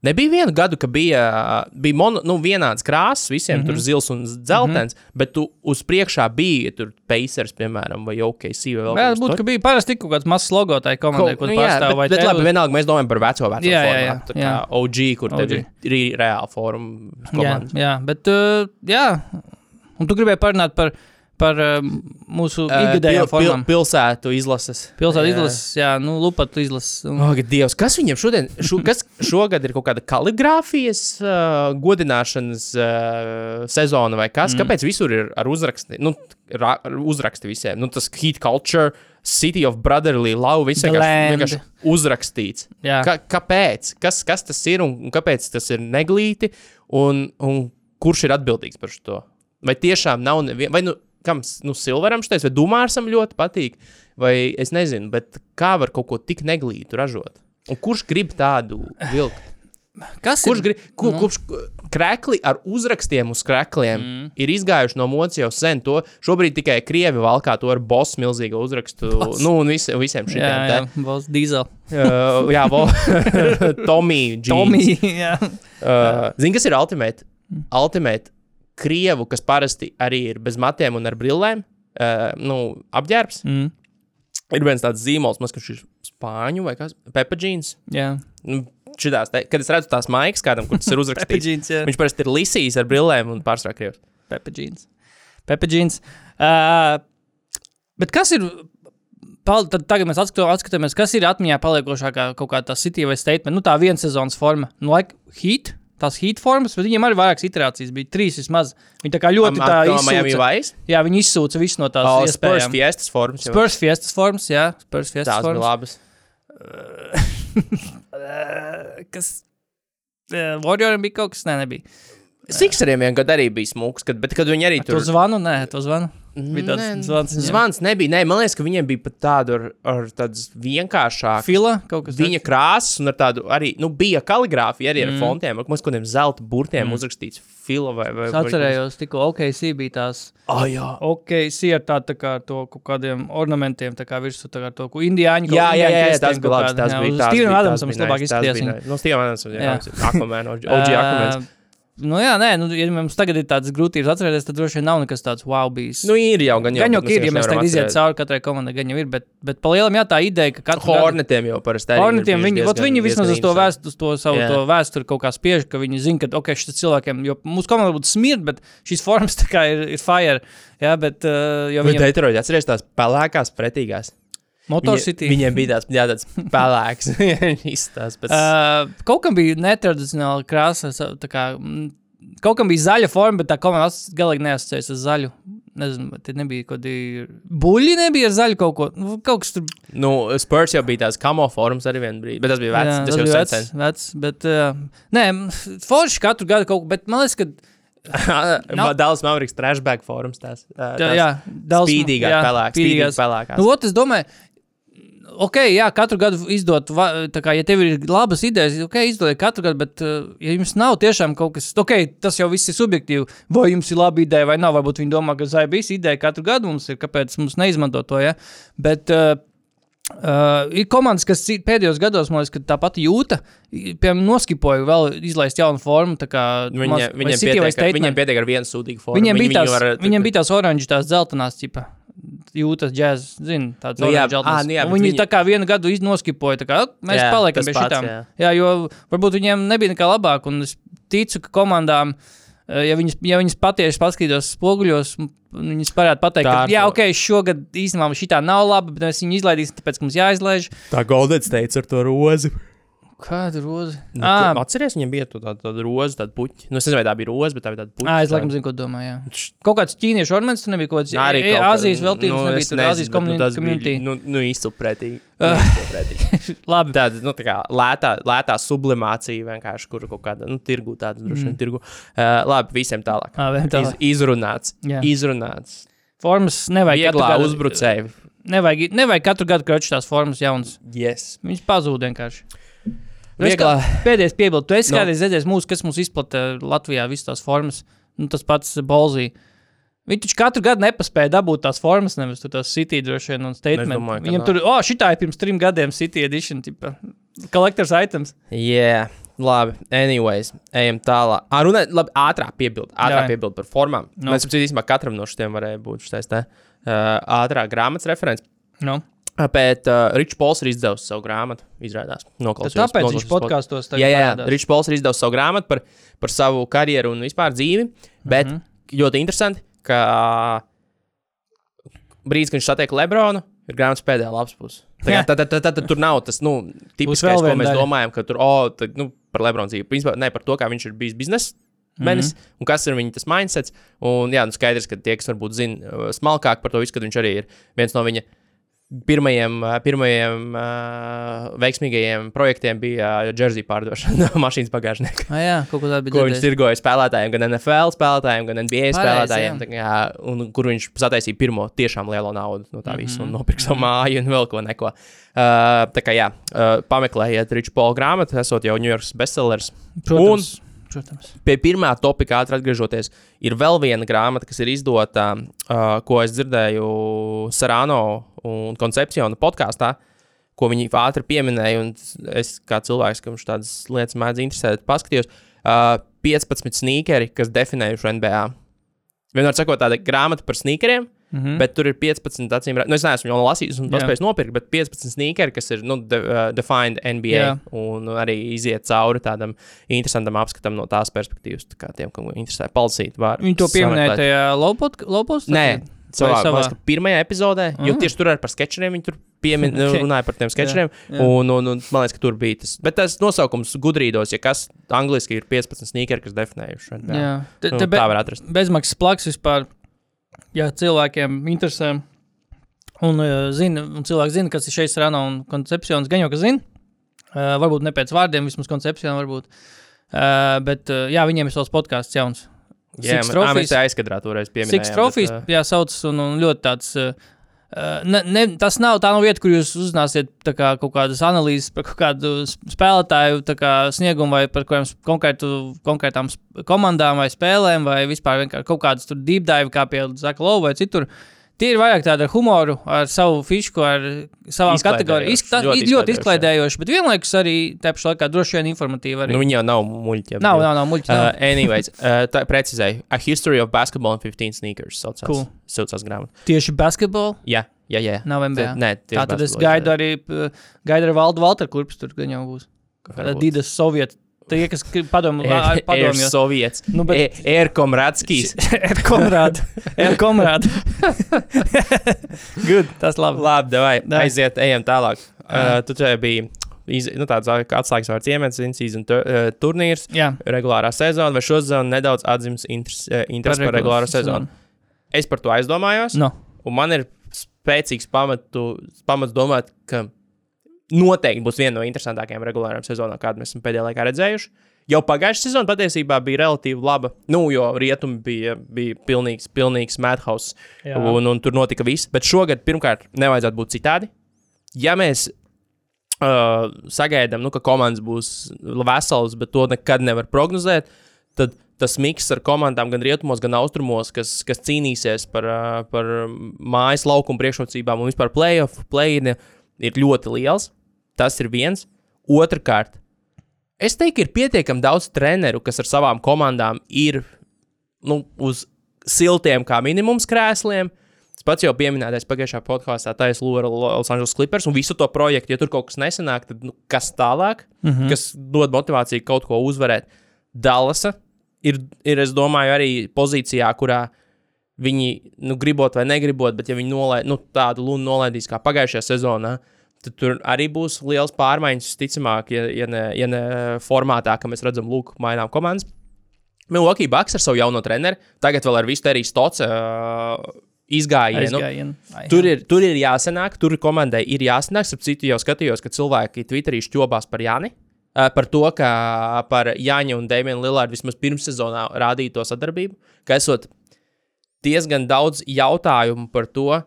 Uh, Nebija vienu gadu, ka bija, uh, bija mono, nu, vienāds krāsas, visiem mm -hmm. tur zils un dzeltens, mm -hmm. bet tu uz priekšā bija tur Pacers, piemēram, vai OKC vai vēl Jā, kāds būtu, ka bija parasti kaut kāds mazs logo tai komandai, ko nu, tu jā, pārstāv. vai bet, bet labi, vienalga mēs domājam par veco, veco Jā, jā, jā, formātu, tā kā jā. OG, kur OG. ir, ir reāla forma. Jā, jā, bet uh, jā. Un tu gribēji parunāt par, par uh, mūsu Uh, ikgadējām pil- pil- formām. Pilsētu izlases. Pilsēta Jā. izlases, jā, nu, lupatu izlases. Un, Oh, Dievs, kas viņam šodien, šo, kas šogad ir kaut kāda kaligrāfijas uh, godināšanas uh, sezona vai kas? Mm. Kāpēc visur ir ar uzraksti? Nu, ra, uzraksti visiem. Nu, tas heat culture, city of brotherly love, viss vienkārši, vienkārši uzrakstīts. jā, Ka, kāpēc? Kas, kas tas ir un, kāpēc tas ir neglīti? Un, un kurš ir atbildīgs par to? Vai tiešām nav neviena, vai nu, kam nu, Silveram štais, vai Dumārsam ļoti patīk, vai es nezinu, bet kā var kaut ko tik neglītu ražot? Un kurš grib tādu vilkt? kas Kurš ir? grib, ku, kurš krēkli ar uzrakstiem uz krēkliem mm. ir izgājuši no mocis jau sen? To šobrīd tikai krievi valkā to ar bosu milzīgu uzrakstu. Boss. Nu, un visi, visiem šiem Jā, jā, Valsts dīzel. Uh, jā, Tommy, Jeans. Tommy, jā. Uh, Zini, kas ir Ultimate? Ultimate krievu, kas parasti arī ir bez matiem un ar brillēm. uh, nu, apģērbs. Mm. Ir viens tāds zīmols, man liekas, ir spāņu vai kas - pepperģīns. Jā, Nu, šitās te, kad es redzu tās maigas kādam, kurš ir uzrakstīts, Pepperģīns, jā. viņš parasti ir lisījis ar brillēm un pārsvarā krievs. Pepperģīns. Pepperģīns. Uh, bet kas ir? Pal, tad tagad mēs atskatām, atskatāmies, kas ir atmiņā paliekošākā kaut kāda tā city vai statement. Nu, tā viena sezonas forma. Nu, like heat, tās heat formas, bet viņiem arī vairākas iterācijas bija. Trīs vismaz. Viņi tā kā ļoti tā izsūca. Jā, viņi izsūca visu no tās Oh, Spurs iespējām. fiestas formas. Spurs fiestas formas, jā. Spurs fiestas Tās bija formas. labas. Kas? Uh, Warrioriem bija kaut kas, nē, nebija. Sixeriem vien gadu arī bija smūgs, kad, bet kad viņi arī To tur zvanu, nē, to zvanu. Bija tāds Nē, zvans. viņiem. Zvans nebija. Nē, man liekas, ka viņiem bija pat tāda ar, ar tādas vienkāršākas. Fila, kaut kas Viņa krāsas un ar tādu arī, nu, bija kaligrāfija arī ar Mm. fontiem, ar kaut kādiem zelta burtiem mm. uzrakstīts fila vai vai Es atcerējos, tikko OKC bija tās. Ah, jā. OKC ar tā, tā kā to kaut kādiem ornamentiem, tā kā virsū, tā kā to, ko indiāņu. Jā, jā, jā, jā, tas bija labi. Tas bija tas. Steven bija- Adams tas bija vislabāk izskatījās. bija viņa. nice. Nu, Steven Adams, jā, Jā. Aquaman, OG Aquaman. Nu jā, nē, nu, ja mums tagad ir tādas grūtības atcerēties, tad droši vien nav nekas tāds wow bijis. Nu, ir jau gan jau. gan jau ir, ja mēs tagad iziet cauri katrai komandai, gan jau ir, bet, bet palielam jā, tā ideja, ka gadu- Hornetiem jau parasti ir Hornetiem viņi, diezgan- viņi vismaz uz to, interesanti. vēst, uz to savu Jā. to vēsturi kaut kā spiež, ka viņi zina, ka ok, šis cilvēkiem, jo mūsu komanda būtu smirda, bet šīs formas tā kā ir, ir fire. Jā, bet uh, jo Bet viņiem Detroit, atceries tās pelēkās pretīgās. Motor Viņa-. Viņiem bija tāds, jā, tāds pelēks. Izstāsts pēc. Uh, kaut kam bija netradicionāla krāsa. Kā, mm, kaut kam bija zaļa forma, bet tā komanda galīgi neasociējas ar zaļu. Nezinu, tie nebija kaut kādi buļļi, nebija ar zaļu kaut ko. Nu, kaut kas tur Nu, Spurs jau bija tās kamo formas arī vienā brīdī, bet tas bija vecs. Jā, tas jau bija sen. vecs, vecs, bet, uh, nē, forši katru gadu kaut ko, bet man liekas, ka, Nav... Dāls Mavericks trashback formas tās. uh, tā, tās jā, daudz. Spīdīgāk, pelēks, spīdīgāk pelēkās. Nu, ot, es domāju, ok, jā, katru gadu izdot, tā kā, ja tev ir labas idejas, ok, izdodiet katru gadu, bet, uh, ja jums nav tiešām kaut kas, ok, tas jau viss ir subjektīvi, vai jums ir laba ideja vai nav, varbūt viņi domā, ka zai bija ideja katru gadu mums ir, kāpēc mums neizmanto to, ja, bet, uh, Uh, ir komandas, kas pēdējos gados, man liekas, ka tā pati jūta, piemēram, noskipoja vēl izlaist jaunu formu. kā Viņa, vai viņiem, pietiek, viņiem pietiek ar vienu sūdīgu formu. Viņiem Viņi bija tās, var- viņiem bija tās oranžas, tās dzeltenās, tipa, jūtas džēzus, zina, tādas Nu jā, ā, nu jā, viņi viņi- tā kā vienu gadu noskipoja, tā kā "Ok, mēs Jā, paliekam pie pats, šitām. jā. Jā, jo varbūt viņiem nebija nekā labāk, un es ticu, ka komandām, eh, ja viņas, ja viņas patieši paskatītos spoguļos, viņas varētu pateikt, Tā ka, jā, ok, šogad īstenībā šī nav laba, bet mēs viņu izlaidīsim, tāpēc, ka mums jāizlaiž. Tā Golden State ar to rozi. Kāda roze? Nu, Ā, tu Atceries, viņiem bija tā- tāda tā roze, tāda puķa. Nu, es nezinu, vai tā bija roze, bet tā bija tāda puķa. Ā, es laikam zinu, ko domāju. Jā. Kaut kāds ķīniešu ornaments, tur nebija kaut kāds Arī e- Āzijas veltības, nu, nebija tur bet, nu, bija, Nu, nu. Ah. Izcilprētīgi. Labi. Tāda, nu, tā kā lētā, lētā sublimācija vienkārši, kur kaut kāda, nu, tirgu tāda, droši vien, tirgu. Uh, labi, visiem tālāk. Vien Iz, tālāk. izrunāts. Jā. Izrunāts. Formas nevajag Vieglā uzbrucēji. Nevajag, nevajag katru gadu kroču tās formas jaunas. Yes. Viņas pazūd vienkārši. Nu, es Vieglā. Pēdējais piebildu. Tu esi Nu. kādreiz redzējis, mūsu, kas mums izplatīja Latvijā visas tās formas. Nu, tas pats Bolzī. Viņi taču katru gadu nepaspēja dabūt tās formas, nevis tās City droši vien un statement. domāju, ka Viņam nav. tur, oh, šitā ir pirms trim gadiem City edition, tipa, collectors items. Jā, labi. Anyways, ejam tālāk. Ah, runā, labi, ātrāk piebildi. Ātrāk Jā. piebildi par formām. No. Mēs saprotam, katram no šiem varēja būt šis te uh, ātrāk grāmatas referents. Nu. Bet uh, Ričs Pols ir izdevusi savu grāmatu, izrādās. Tad Noklausījos- tāpēc viņš noklausījos pod- podkāstos tagad Jā, jā, jā. Ričs Pols ir izdevusi savu grāmatu par, par savu karjeru un vispār dzīvi. Bet mm. -hmm. ļoti interesanti, ka brīdis, kad viņš satiek Lebronu, ir grāmatas pēdējā lapas pusē. Jā. Tad, tad, tad, tad, tad tur nav tas nu, tipiskais, ko mēs daļa. domājam, ka tur oh, tad, nu, par Lebronu dzīvi. Principā ne par to, kā viņš ir bijis biznesa. Mhm. Menis, mm -hmm. Un kas ir viņa tas mindsets? Un, jā, nu skaidrs, ka tie, kas varbūt zina uh, smalkāk par to visu, kad viņš arī ir viens no viņa uh, pirmajiem uh, veiksmīgajiem projektiem bija uh, jersey pārdošana mašīnas bagāžnieka. Ah, jā, kaut ko tādu bija. Ko viņš tirgoja spēlētājiem, gan NFL spēlētājiem, gan NBA Pareizi, spēlētājiem. jā. tā Kā, un kur viņš sataisīja pirmo tiešām lielo naudu no tā visa Mhm. un nopirka savu māju un vēl ko neko. Uh, tā kā jā, uh, pameklējiet Riču Polu grāmatu, esot jau New York bestsellers. Protams. Protams. Pie pirmā topika ātri atgriežoties, ir vēl viena grāmata, kas ir izdota, uh, ko es dzirdēju Sarāno un Koncepciona podkāstā, ko viņi ātri pieminēja. un Es kā cilvēks, kam šādas lietas mēdz interesēt, paskatījos, uh, 15 sneakeri, kas definējuši NBA. Vienmēr sakot, tāda grāmata par sneakeriem, Mm -hmm. Bet tur ir 15, acīm redzot, nu, es neesmu jau lasījis un Jā. paspējis nopirkt, bet 15 sneakeri, kas ir nu, de, uh, defined NBA. Jā. Un arī iziet cauri tādam interesantam apskatam no tās perspektīvas, tā kā tiem, kam interesē palsīt. Var Viņi to pieminēja tajā lopos? Nē, savā, savā? Liekas, pirmajā epizodē, jo Ah. tieši tur arī par sketčiem viņi tur piemin, Ok. okay. runāja par tiem sketčiem. Un, un, un man liekas, ka tur bija tas. Bet tas nosaukums gudrīdos, ja kas angliski ir 15 sneakeri, kas definējuši. Jā, Jā, te, Nu, te be, tā var atrast. bezmaksas plaks vispār. Ja cilvēkiem interesē, un, uh, zina, un cilvēki zina, kas ir šeit rana un koncepcijons, gan jau ka zina. Uh, varbūt ne pēc vārdiem, vismaz koncepcijām, varbūt. Uh, bet uh, jā, viņiem ir savs podkāsts jauns. Jā, man- mēs tā aizkadrā toreiz pieminējām. Six Trophies, bet, ā, jā, sauc, un, un ļoti tāds. Uh, Uh, ne, ne, tas nav tā nav vieta, kur jūs uzzināsiet kā, kaut kādas analīzes par kaut kādu spēlētāju tā kā, sniegumu vai par konkrētu, konkrētām komandām vai spēlēm, vai vispār kaut kādas deep dive, kā pie Zaka Lova vai citur. Tie ir vairāk tādi ar humoru, ar savu fišku, ar savām kategorijām. Izskatās ļoti ļoti, izklaidējoši, bet vienlaikus arī tā pašā laikā droši vien informatīvi. Arī. Nu, viņi jau nav muļķi. nav, nav, nav muļķi. Uh, nav. anyways, uh, tā precizēju. A History of Basketball and 15 Sneakers. Saucās, Cool. saucās grāmata. Tieši basketbolu Jā, jā, jā. nav MBA. Nē, Tā tad es gaidu arī, gaidu arī Valdu Valteru kurpes, tur gan jau būs. Kāda. Dīdas Sovietu. Tie, kas padomā, Air padomā. Soviets. Nu, bet- E-. Ir komrādi. Ir komrādi. Good, tas labi. Labi, davai, Davai. aiziet, ejam tālāk. Uh, tu te biji iz, nu, tāds atslēgas vārds iemets, in-season tu, uh, turnīrs, Jā, regulārā sezona, vai šo sezonu nedaudz atzīmes interesi uh, interesi par regulāro sezonu. Es par to aizdomājos, No. un man ir spēcīgs pamatu, pamats domāt, ka noteikti būs viena no interesantākajām regulārām sezonām, kādu mēs esam pēdējā laikā redzējuši. Jau pagājušā sezona patiesībā bija relatīvi laba. Nu, jo rietumi bija, bija pilnīgs, pilnīgs madhouse, un, un tur notika viss. Bet šogad, pirmkārt, nevajadzētu būt citādi. Ja mēs uh, sagaidām, nu, ka komandas būs veselas, bet to nekad nevar prognozēt, tad tas miks ar komandām gan rietumos, gan austrumos, kas, kas cīnīsies par, uh, par mājas laukumu priekšrocībām un vispār playoff, play-in ir ļoti liels. Tas ir viens. Otrakārt, es teiktu, ir pietiekami daudz treneru, kas ar savām komandām ir nu, uz siltiem, kā minimums krēsliem. Tas pats jau pieminētais pagājušā podkāstā, tā ir Los Angeles Clippers un visu to projektu. Ja tur kaut kas nesanāk, tad nu, kas tālāk, mm. -hmm. kas dod motivāciju kaut ko uzvarēt. Dallasa ir, ir es domāju, arī pozīcijā, kurā viņi, nu, gribot vai negribot, bet ja viņi nolaid, nu, tādu lunu nolaidīs kā pagājušajā sezonā, tad tur arī būs liels pārmaiņas, ticamāk, ja, ja, ne, ja ne formātā, ka mēs redzam, lūk, mainām komandas. Milwaukee Bucks ar savu jauno treneru, tagad vēl ar visu arī stots uh, izgājienu. Aizgājienu. Ai, Tur ir, tur ir jāsanāk, tur komandai ir jāsanāk. Starp citu, jau skatījos, ka cilvēki Twitterī šķobās par Jāni. ā, Par to, ka par Jāņa un Dēmonu Lillardu vismaz pirmssezonā rādīja to sadarbību, ka esot diezgan daudz jautājumu par to,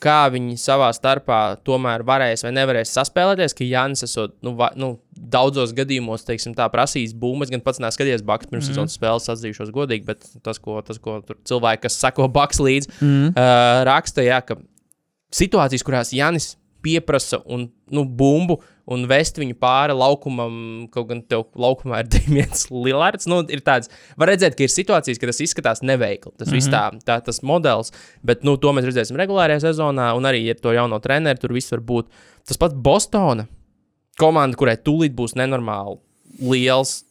kā viņi savā starpā tomēr varēs vai nevarēs saspēlēties, ka Jānis esot, nu, va, nu, daudzos gadījumos, teiksim, tā prasījis būmu. Es gan pats neesmu skatījies Baks pirms mm. sezonas spēles, atzīšos godīgi, bet tas, ko, tas, ko cilvēki, kas sako Baks līdzi, mm. uh, raksta, jā, ka situācijas, kurās Jānis pieprasa un, nu, bumbu un vest viņu pāri laukumam, kaut gan tev laukumā ir Dēmons Lillards. Nu, ir tāds, var redzēt, ka ir situācijas, ka tas izskatās neveikli. Tas mm -hmm. viss tā, tā, tas modelis, bet nu, to mēs redzēsim regulārajā sezonā, un arī ar to jauno treneru tur viss var būt. Tas pats Bostona komanda, kurai tūlīt būs nenormāli liels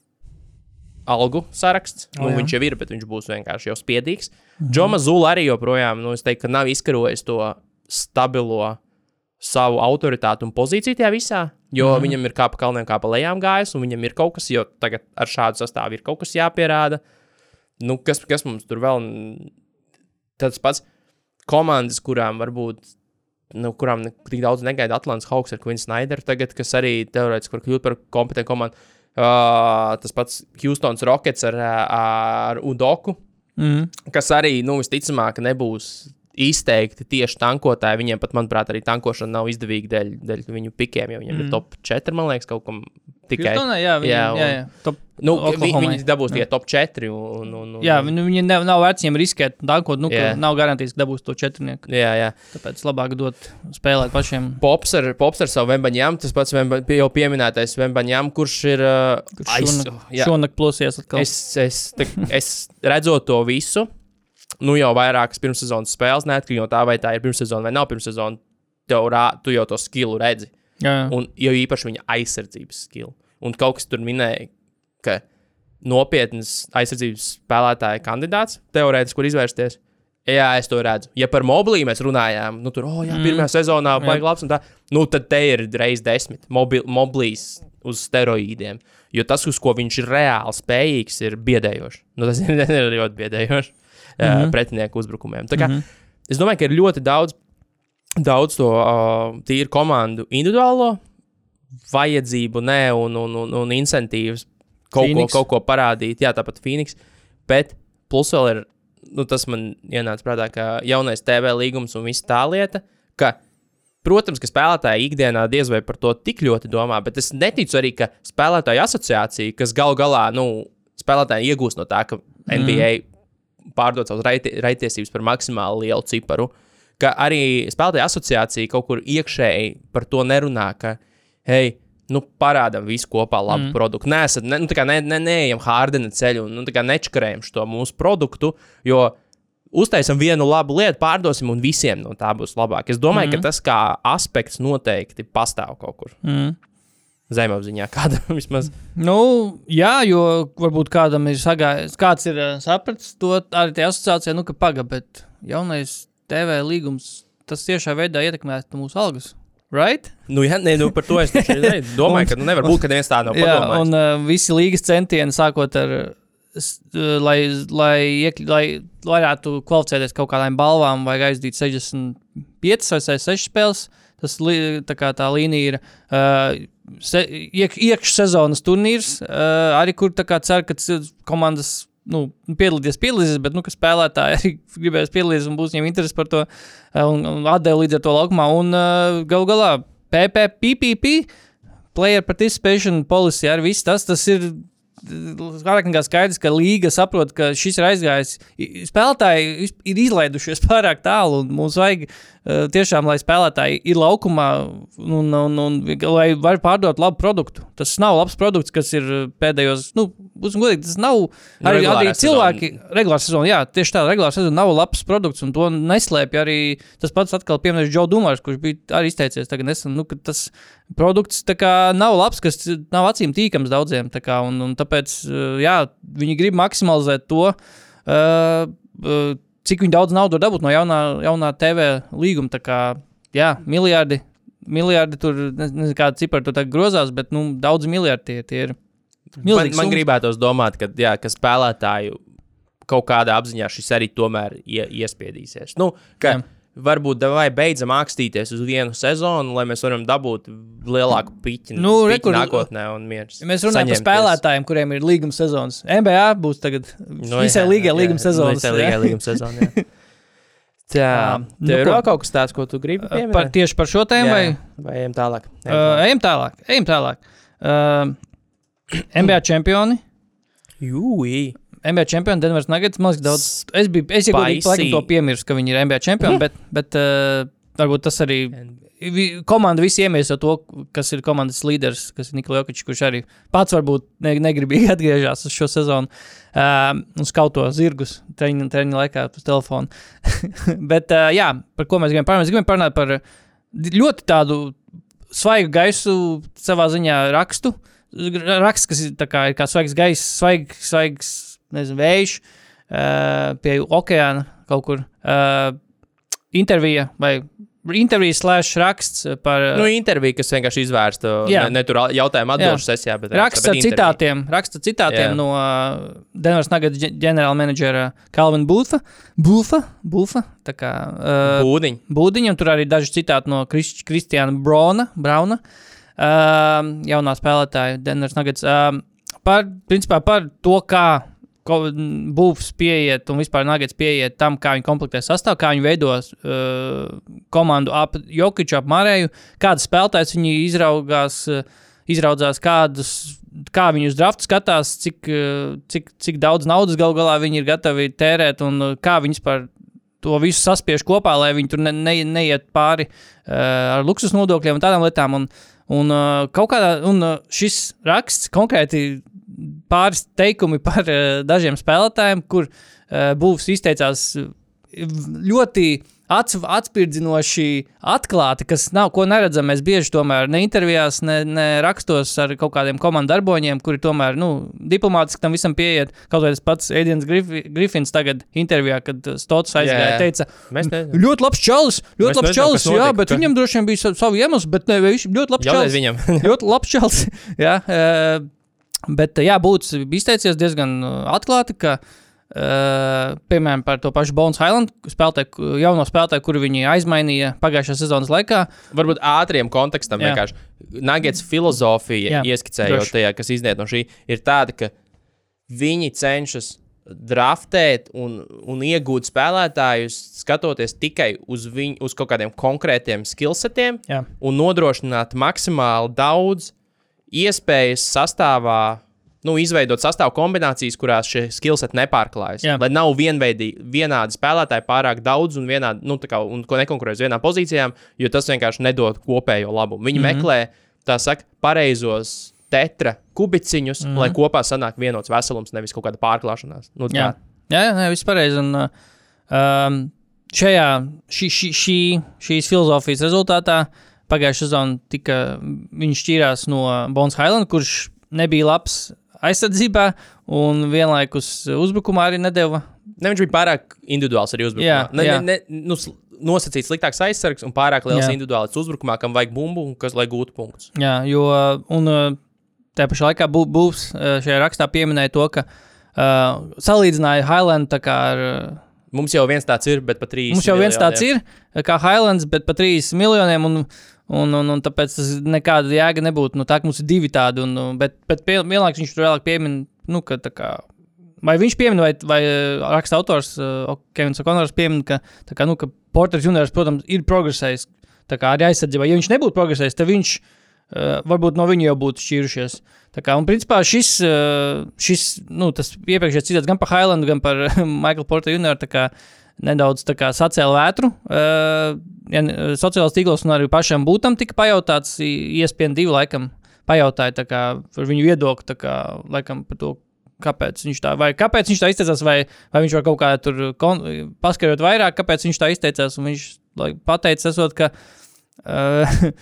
algu saraksts. O, Nu, viņš jau ir, bet viņš būs vienkārši jau spiedīgs. -hmm. Džoma Zula arī joprojām, nu, es teiktu, ka nav izkarojis to stabilo savu autoritāti un pozīciju tajā visā, jo mm -hmm. viņam ir kā pa kalniem, kā pa lejām gājis, un viņam ir kaut kas, jo tagad ar šādu sastāvu ir kaut kas jāpierāda. Nu, kas, kas mums tur vēl? Tas pats komandas, kurām varbūt. Nu, kurām ne, tik daudz negaida Atlantijas Hawks ar Quinn Snyderu, tagad, kas arī teorētiski var kļūt par kompetentu komandu. Uh, tas pats Houston's Rockets ar, ar Udoku, Mm. kas arī, nu, visticamāk, nebūs izteikti tieši tankotāji. Viņiem pat, manuprāt, arī tankošana nav izdevīga dēļ, dēļ viņu pikiem, jo viņiem mm. ir top 4, man liekas, kaut kam tikai. Houstonā, jā, viņi, Jā, un- jā, jā. Top, Nu, vi, viņi dabūs tikai top 4. Un, un, un, jā viņi, viņi ne, nav vērts viņiem riskēt, dankot, nu, ka nav garantijas, ka dabūs to četrnieku. jā, jā. Tāpēc labāk dot spēlēt pašiem. Pops ar, pops ar savu Vembaņām, tas pats Vemba, jau pieminētais Vembaņām, kurš ir. Uh, aiz- Šonakt, šonakt plosies atkal. Es, es, tā, es redzot to visu, nu jau vairākas pirmssezonas spēles, neatkarīgi no tā, vai tā ir pirmssezona vai nav pirmssezona, tev rā, tu jau to skilu redzi. Jā, Un jau īpaši viņa aizsardzības skilu. Un kaut kas tur minēja, ka nopietns aizsardzības spēlētāja kandidāts teorētiski, kur izvērsties. Jā, es to redzu. Ja par mobilī mēs runājām, nu tur, oh, jā, pirmā mm. sezonā vajag labs un tā, nu tad te ir reizes desmit mobil, mobilīs uz steroīdiem. Jo tas, uz ko viņš ir reāli spējīgs, ir biedējoši. Nu, tas ir ļoti biedējoši mm -hmm. pretinieku uzbrukumiem. Tā kā, mm -hmm. Es domāju, ka ir ļoti daudz, daudz to uh, tīru komandu individuālo vajadzību, ne, un, un, un, un incentīvus kaut Phoenix. ko, kaut ko parādīt. Jā, tāpat Phoenix. Bet plus vēl ir, nu, tas man ienāca prātā, ka jaunais TV līgums un viss tā lieta, ka, protams, ka spēlētāji ikdienā diez vai par to tik ļoti domā, bet es neticu arī, ka spēlētāju asociācija, kas gal galā, nu, spēlētāji iegūst no tā, ka NBA pārdod savus raiti- raitiesības par maksimāli lielu ciparu, ka arī spēlētāju asociācija kaut kur iekšēji par to nerunā, ka, hei, nu, parādām visu kopā labu mm. produktu. Nē, esat, ne, nu, tā kā ne, ne, neejam Hārdena ceļu nu, nečakarējam šo mūsu produktu, jo uztaisam vienu labu lietu, pārdosim un visiem no tā būs labāk. Es domāju, mm. ka tas kā aspekts noteikti pastāv kaut kur. Mm. Zemapziņā kādam vismaz. Nu, jā, jo varbūt kādam ir sagājis, kāds ir uh, sapratis to arī tajā asociācijā, nu, ka paga, bet jaunais TV līgums tas tiešā veidā ietekmētu mūsu algas. Right? Nu, jā, nē, nu, par to es domāju, ka nu, nevar būt, ka neviens tā nav Jā, padomājis. un uh, visi līgas centieni, sākot ar, s- uh, lai, lai, iekļ, lai varētu kvalificēties kaut kādām balvām, vajag aizdīt 65 vai 6 spēles. Tas tā, tā līnija ir uh, se, iek, iekšsezonas turnīrs, uh, arī kur cer, ka komandas nu, piedalīties, piedalīsies, bet nu, spēlētāji arī gribēs piedalīties un būs viņiem interesi par to un, un atdevi līdz ar to laukumā. Un uh, gal galā PPPPP, Player Participation Policy, arī viss tas, tas ir nekā skaidrs, ka līga saprot, ka šis ir aizgājis. Spēlētāji ir izlaidušies pārāk tālu, un mums vajag uh, tiešām, lai spēlētāji ir laukumā un, un, un lai var pārdot labu produktu. Tas nav labs produkts, kas ir pēdējos, nu, būsim godīgi, tas nav arī, regulārā arī cilvēki. Regulāra sezona, jā, tieši tā, regulāra sezona nav labs produkts, un to neslēpj arī tas pats atkal pieminēts Džo Dumārs, kurš bija arī izteicies tagad nesen, nu, ka tas produkts kā nav labs, kas nav acīm tīkams daudziem, kā, un, un tāpēc, uh, jā, viņi grib maksimalizēt to, uh, uh, cik viņi daudz naudu var dabūt no jaunā, jaunā TV līguma, tā kā, jā, miljardi, miljardi tur, ne- nezinu, kāda cipara tur grozās, bet, nu, daudz miljardi tie, tie ir. Man, Milzīgs man summas. gribētos domāt, ka, jā, ka spēlētāju kaut kādā apziņā šis arī tomēr ie, iespiedīsies. Nu, ka Jā. Varbūt vai beidzam mākstīties uz vienu sezonu, lai mēs varam dabūt lielāku piķi, Nu, piķi nākotnē un mieru. Ja mēs runājam par spēlētājiem, kuriem ir līguma sezonas. NBA būs tagad nu, visai līgai līguma sezonas. Visai līgai līguma sezona. jā. Tā, Nu, ir vēl kaut kas tāds, ko tu gribi Par, pieminēt? tieši par šo tēmu, vai vai ejam tālāk? Ejam uh, tālāk. ejam tālāk? Ejam tālāk. Uh, NBA čempioni. Jūī. NBA čempioni, Denveras Nuggets. Man liekas, daudz. Es biju, es jau laikam to piemirsu, ka viņi ir NBA čempioni, bet, bet uh, varbūt tas arī. Komanda visi iemieso to, kas ir komandas līderis, kas ir Nikolai Jokic, kurš arī pats varbūt ne, negribīgi atgriežas uz šo sezonu um, un skauto zirgus treniņa, treniņa laikā uz telefonu. Bet, uh, jā, par ko mēs gribam parunāt? Mēs gribam parunāt par ļoti tādu svaigu gaisu, savā ziņā rakstu. Raksts, kas ir, kā, ir kā svaigs gaiss, svaig, svaigs nezinu, vējš uh, pie okeāna kaut kur. Uh, intervija vai intervija slash raksts par Nu, intervija, kas vienkārši izvērsta ne, ne tur jautājumu atbildžu sesijā, bet Raksts ar bet citātiem, raksta citātiem Jā. No Denveras Nuggets ģe- ģenerāla menedžera Kalvina Būfa. Būfa, Būfa, tā kā uh, Būdiņa. Būdiņa, un tur arī daži citāti no Krist Kristiāna Brauna, Brauna uh, jaunā spēlētāja Denveras Nuggets. Uh, par, principā par to, kā Būvs pieiet un vispār Nuggets pieiet tam, kā viņi komplektē sastāvu, kā viņi veidos uh, komandu ap Jokiču, ap Marēju, kādas spēlētājas viņi izraugās, uh, izraudzās, kādus, kā viņi uz draftu skatās, cik, uh, cik, cik daudz naudas gal galā viņi ir gatavi tērēt un uh, kā viņi vispār to visu saspiež kopā, lai viņi tur ne, ne, neiet pāri uh, ar luksus nodokļiem un tādām lietām. Un, un uh, kādā, un uh, šis raksts konkrēti pāris teikumi par uh, dažiem spēlētājiem, kur uh, Būvs izteicās uh, ļoti ats, atspirdzinoši atklāti, kas nav ko neredzam. Mēs bieži tomēr ne intervijās, ne, ne rakstos ar kaut kādiem komandu darboņiem, kuri tomēr nu, diplomātiski tam visam pieiet. Kaut vai tas pats Edijans Grif Grifins tagad intervijā, kad Stots aizgāja, Jā, teica, ļoti labs čalis, ļoti labs čalis, jā, notika, bet ka- viņam droši vien bija sa- savi iemesli, bet ne, viņš ļoti labs čalis. viņam. ļoti labs čels. jā, uh, bet, jā, būtu izteicies diezgan uh, atklāti, ka, uh, piemēram, par to pašu Bonas Highland spēlētāju, jauno spēlētāju, kuru viņi aizmainīja pagājušā sezonas laikā. Varbūt ātriem kontekstam Jā. vienkārši. Nagets filozofija, Jā, ieskicējot droši. tajā, kas izniet no šī, ir tāda, ka viņi cenšas draftēt un, un iegūt spēlētājus, skatoties tikai uz, viņu, uz kaut kādiem konkrētiem skillsetiem Jā. un nodrošināt maksimāli daudz iespējas sastāvā. Nu, izveidot sastāvu kombinācijas, kurās šie skillseti nepārklājas. Jā. Lai nav vienveidi, vienādi spēlētāji, pārāk daudz un, vienādi, nu, kā, un ko nekonkurē uz vienām pozīcijām, jo tas vienkārši nedod kopējo labumu. Viņi mm. -hmm. meklē, tā saka, pareizos tetra kubiciņus, mm. -hmm. lai kopā sanāk vienots veselums, nevis kaut kāda pārklāšanās. Nu, Jā, jā, jā nē, viss pareizi. Un, uh, um, šajā, šī, šī, šī, šīs filozofijas rezultātā pagājušā sezonā tika, viņš šķīrās no Bonas Highland, kurš nebija labs aizsardzībā un vienlaikus uzbrukumā arī nedēva. Ne, viņš bija pārāk individuāls arī uzbrukumā. Jā, ne, jā. ne, ne, nu, nosacīts sliktāks aizsargs un pārāk liels Jā. individuāls uzbrukumā, kam vajag bumbu un kas lai gūtu punktus. Jā, jo un, uh, tajā pašā laikā bū, Būvs uh, šajā rakstā pieminēja to, ka uh, salīdzināja Highland tā kā ar. Uh, Mums jau viens tāds ir, bet pat trīs. Mums jau viens tāds ir, kā Highlands, bet par 3 miljoniem. Un, un, un, un tāpēc tas nekāda jēga nebūtu. Nu, tā mums ir divi tādi, un, bet, bet vienlaikus viņš tur vēlāk piemin, nu, ka tā kā. Vai viņš piemin, vai, vai uh, raksta autors uh, Kevins O'Connors piemin, ka, kā, nu, ka Porters Juniors, protams, ir progresējis. Arī aizsardzībā, ja viņš nebūtu progresējis, tad viņš uh, varbūt no viņa jau būtu šķīrušies. Tā kā, un principā šis, uh, šis nu, tas iepriekšējais citāts gan par Highlandu, gan par Michael Porter Junioru, nedaudz sacēla vētru. Uh, ja, sociālās tīklos un arī pašam būtam tika pajautāts, iespējams, divi laikam pajautāja tā kā par viņu viedokli, kā laikam par to. Kāpēc viņš tā, vai kāpēc viņš tā izteicās, vai, vai viņš var kaut kā tur kon, paskaidrot vairāk, kāpēc viņš tā izteicās. Viņš lai, pateica, esot, ka. Uh,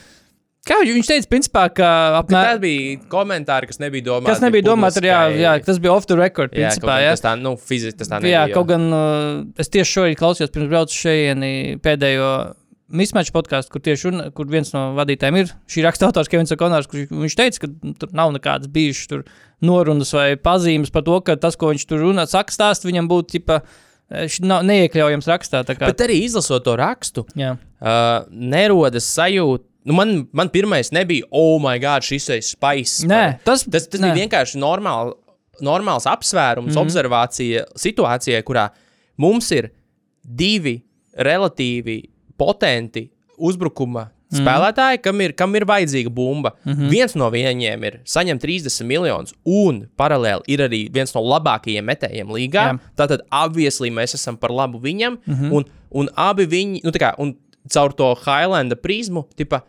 kā viņš- teica, principā, ka Apmēram. apmēram, Tā bija komentāri, kas nebija domāti. kas nebija domāts, arī, jā, jā, tas bija off the record, jā, principā. Jā, gan tas tā, nu, fiziski tas tā nebija. Jā, jo- kaut gan uh, es tieši šorīt klausījos, pirms braucu šejieni pēdējo mismatch podkāstu, kur tieši un, kur viens no vadītājiem ir šī raksta autors Kevins O'Connors, kurš viņš teica, ka nu, tur nav nekādas bijušas norunas vai pazīmes par to, ka tas, ko viņš tur runā, saka, stāst, viņam būtu tipa, eh, nav neiekļaujams rakstā. Bet arī izlasot to rakstu, Jā, uh, nerodas sajūta. Nu, man, man pirmais nebija, oh, my God, šis ir spaiss. Nē, tas, Tas, tas nē. bija vienkārši normāli, normāls apsvērums, mm. -hmm. observācija situācijā, kurā mums ir divi relatīvi potenti uzbrukuma Mhm. spēlētāji, kam ir, kam ir vajadzīga bumba. Mm. -hmm. Viens no viņiem ir saņemt 30 miljonus, un paralēli ir arī viens no labākajiem metējiem līgā. Jā. Tātad, obviously, mēs esam par labu viņam, mm -hmm. un, un abi viņi, nu, tā kā, un caur to Highlanda prizmu, tipa,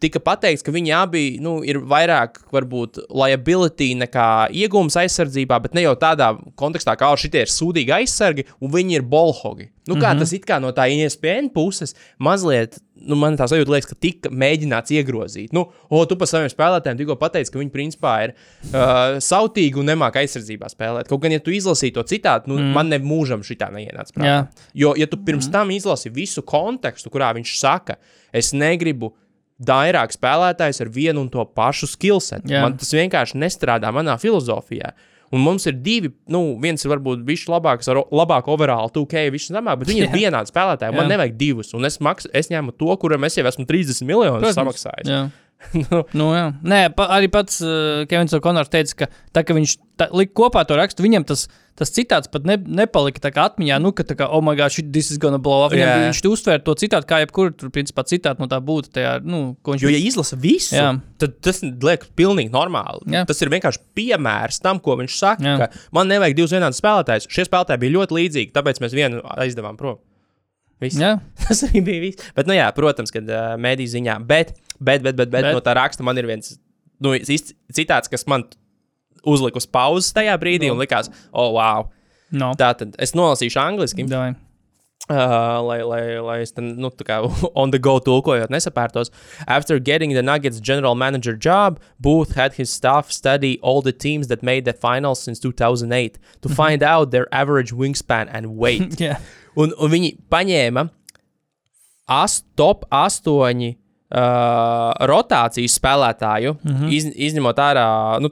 tika pateikts, ka viņi abi nu, ir vairāk, varbūt, liability nekā iegūms aizsardzībā, bet ne jau tādā kontekstā, kā "O, šitie ir sūdīgi aizsargi, un viņi ir bolhogi. Nu, kā mm -hmm. tas it kā no tā ISPN puses mazliet, nu, man tā sajūta liekas, ka tika mēģināts iegrozīt. Nu, o, tu par saviem spēlētājiem tikko pateici, ka viņi principā ir uh, sautīgi un nemāķi aizsardzībā spēlēt. Kaut gan, ja tu izlasīji to citātu, nu, mm. man ne mūžam šī tā neienāca prātā. Jo, ja tu pirms tam izlasi visu kontekstu, kurā viņš saka, es negribu vairāk spēlētājs ar vienu un to pašu skillsetu, Jā. man tas vienkārši nestrādā manā filozofijā. Un mums ir divi, nu, viens ir varbūt bijis labāks, ar labāku overall, 2K, viņš ir zemāk, bet viņi ir vienādi spēlētāji. Man Jā. nevajag divus, un es, maks, es ņēmu to, kuram es jau esmu 30 miljonus samaksājis. Jā. Nu, jā. Nē, pa, arī pats uh, Kevins O'Connors teica, ka tā, ka viņš tā, lika kopā to rakstu, viņam tas, tas citāts pat ne, nepalika tā kā atmiņā, nu, ka tā kā, oh, my God, shit, this is gonna blow up. Viņam, yeah. Viņš uztvēra to citātu, kā jebkuru, tur, principā, citātu no tā būtu, tajā, nu, viņš Jo, ja izlasa visu, Jā. tad tas liekas pilnīgi normāli. Jā. Tas ir vienkārši piemērs tam, ko viņš saka. Jā. ka Man nevajag divus vienādus spēlētājus. Šie spēlētāji bija ļoti līdzīgi, tāpēc mēs vienu aizdevām prom. Viss. Jā, Tas arī bija viss. Bet, nu, jā, protams, kad uh, mēdī ziņā, bet, bet, bet, bet, bet, Bet? bet no tā raksta man ir viens nu, īsts citāts, kas man uzliku uz pauzes tajā brīdī un likās, oh, wow. No. Tā tad es nolasīšu angliski. Davai. Uh, lai, lai, lai es tam, nu, tā kā on the go tulkojot, nesapērtos. After getting the Nuggets general manager job, Booth had his staff study all the teams that made the finals since 2008 to find out their average wingspan and weight. Jā. Un, un viņi paņēma as, top 8 uh, rotācijas spēlētāju, mm -hmm. iz, izņemot ārā nu,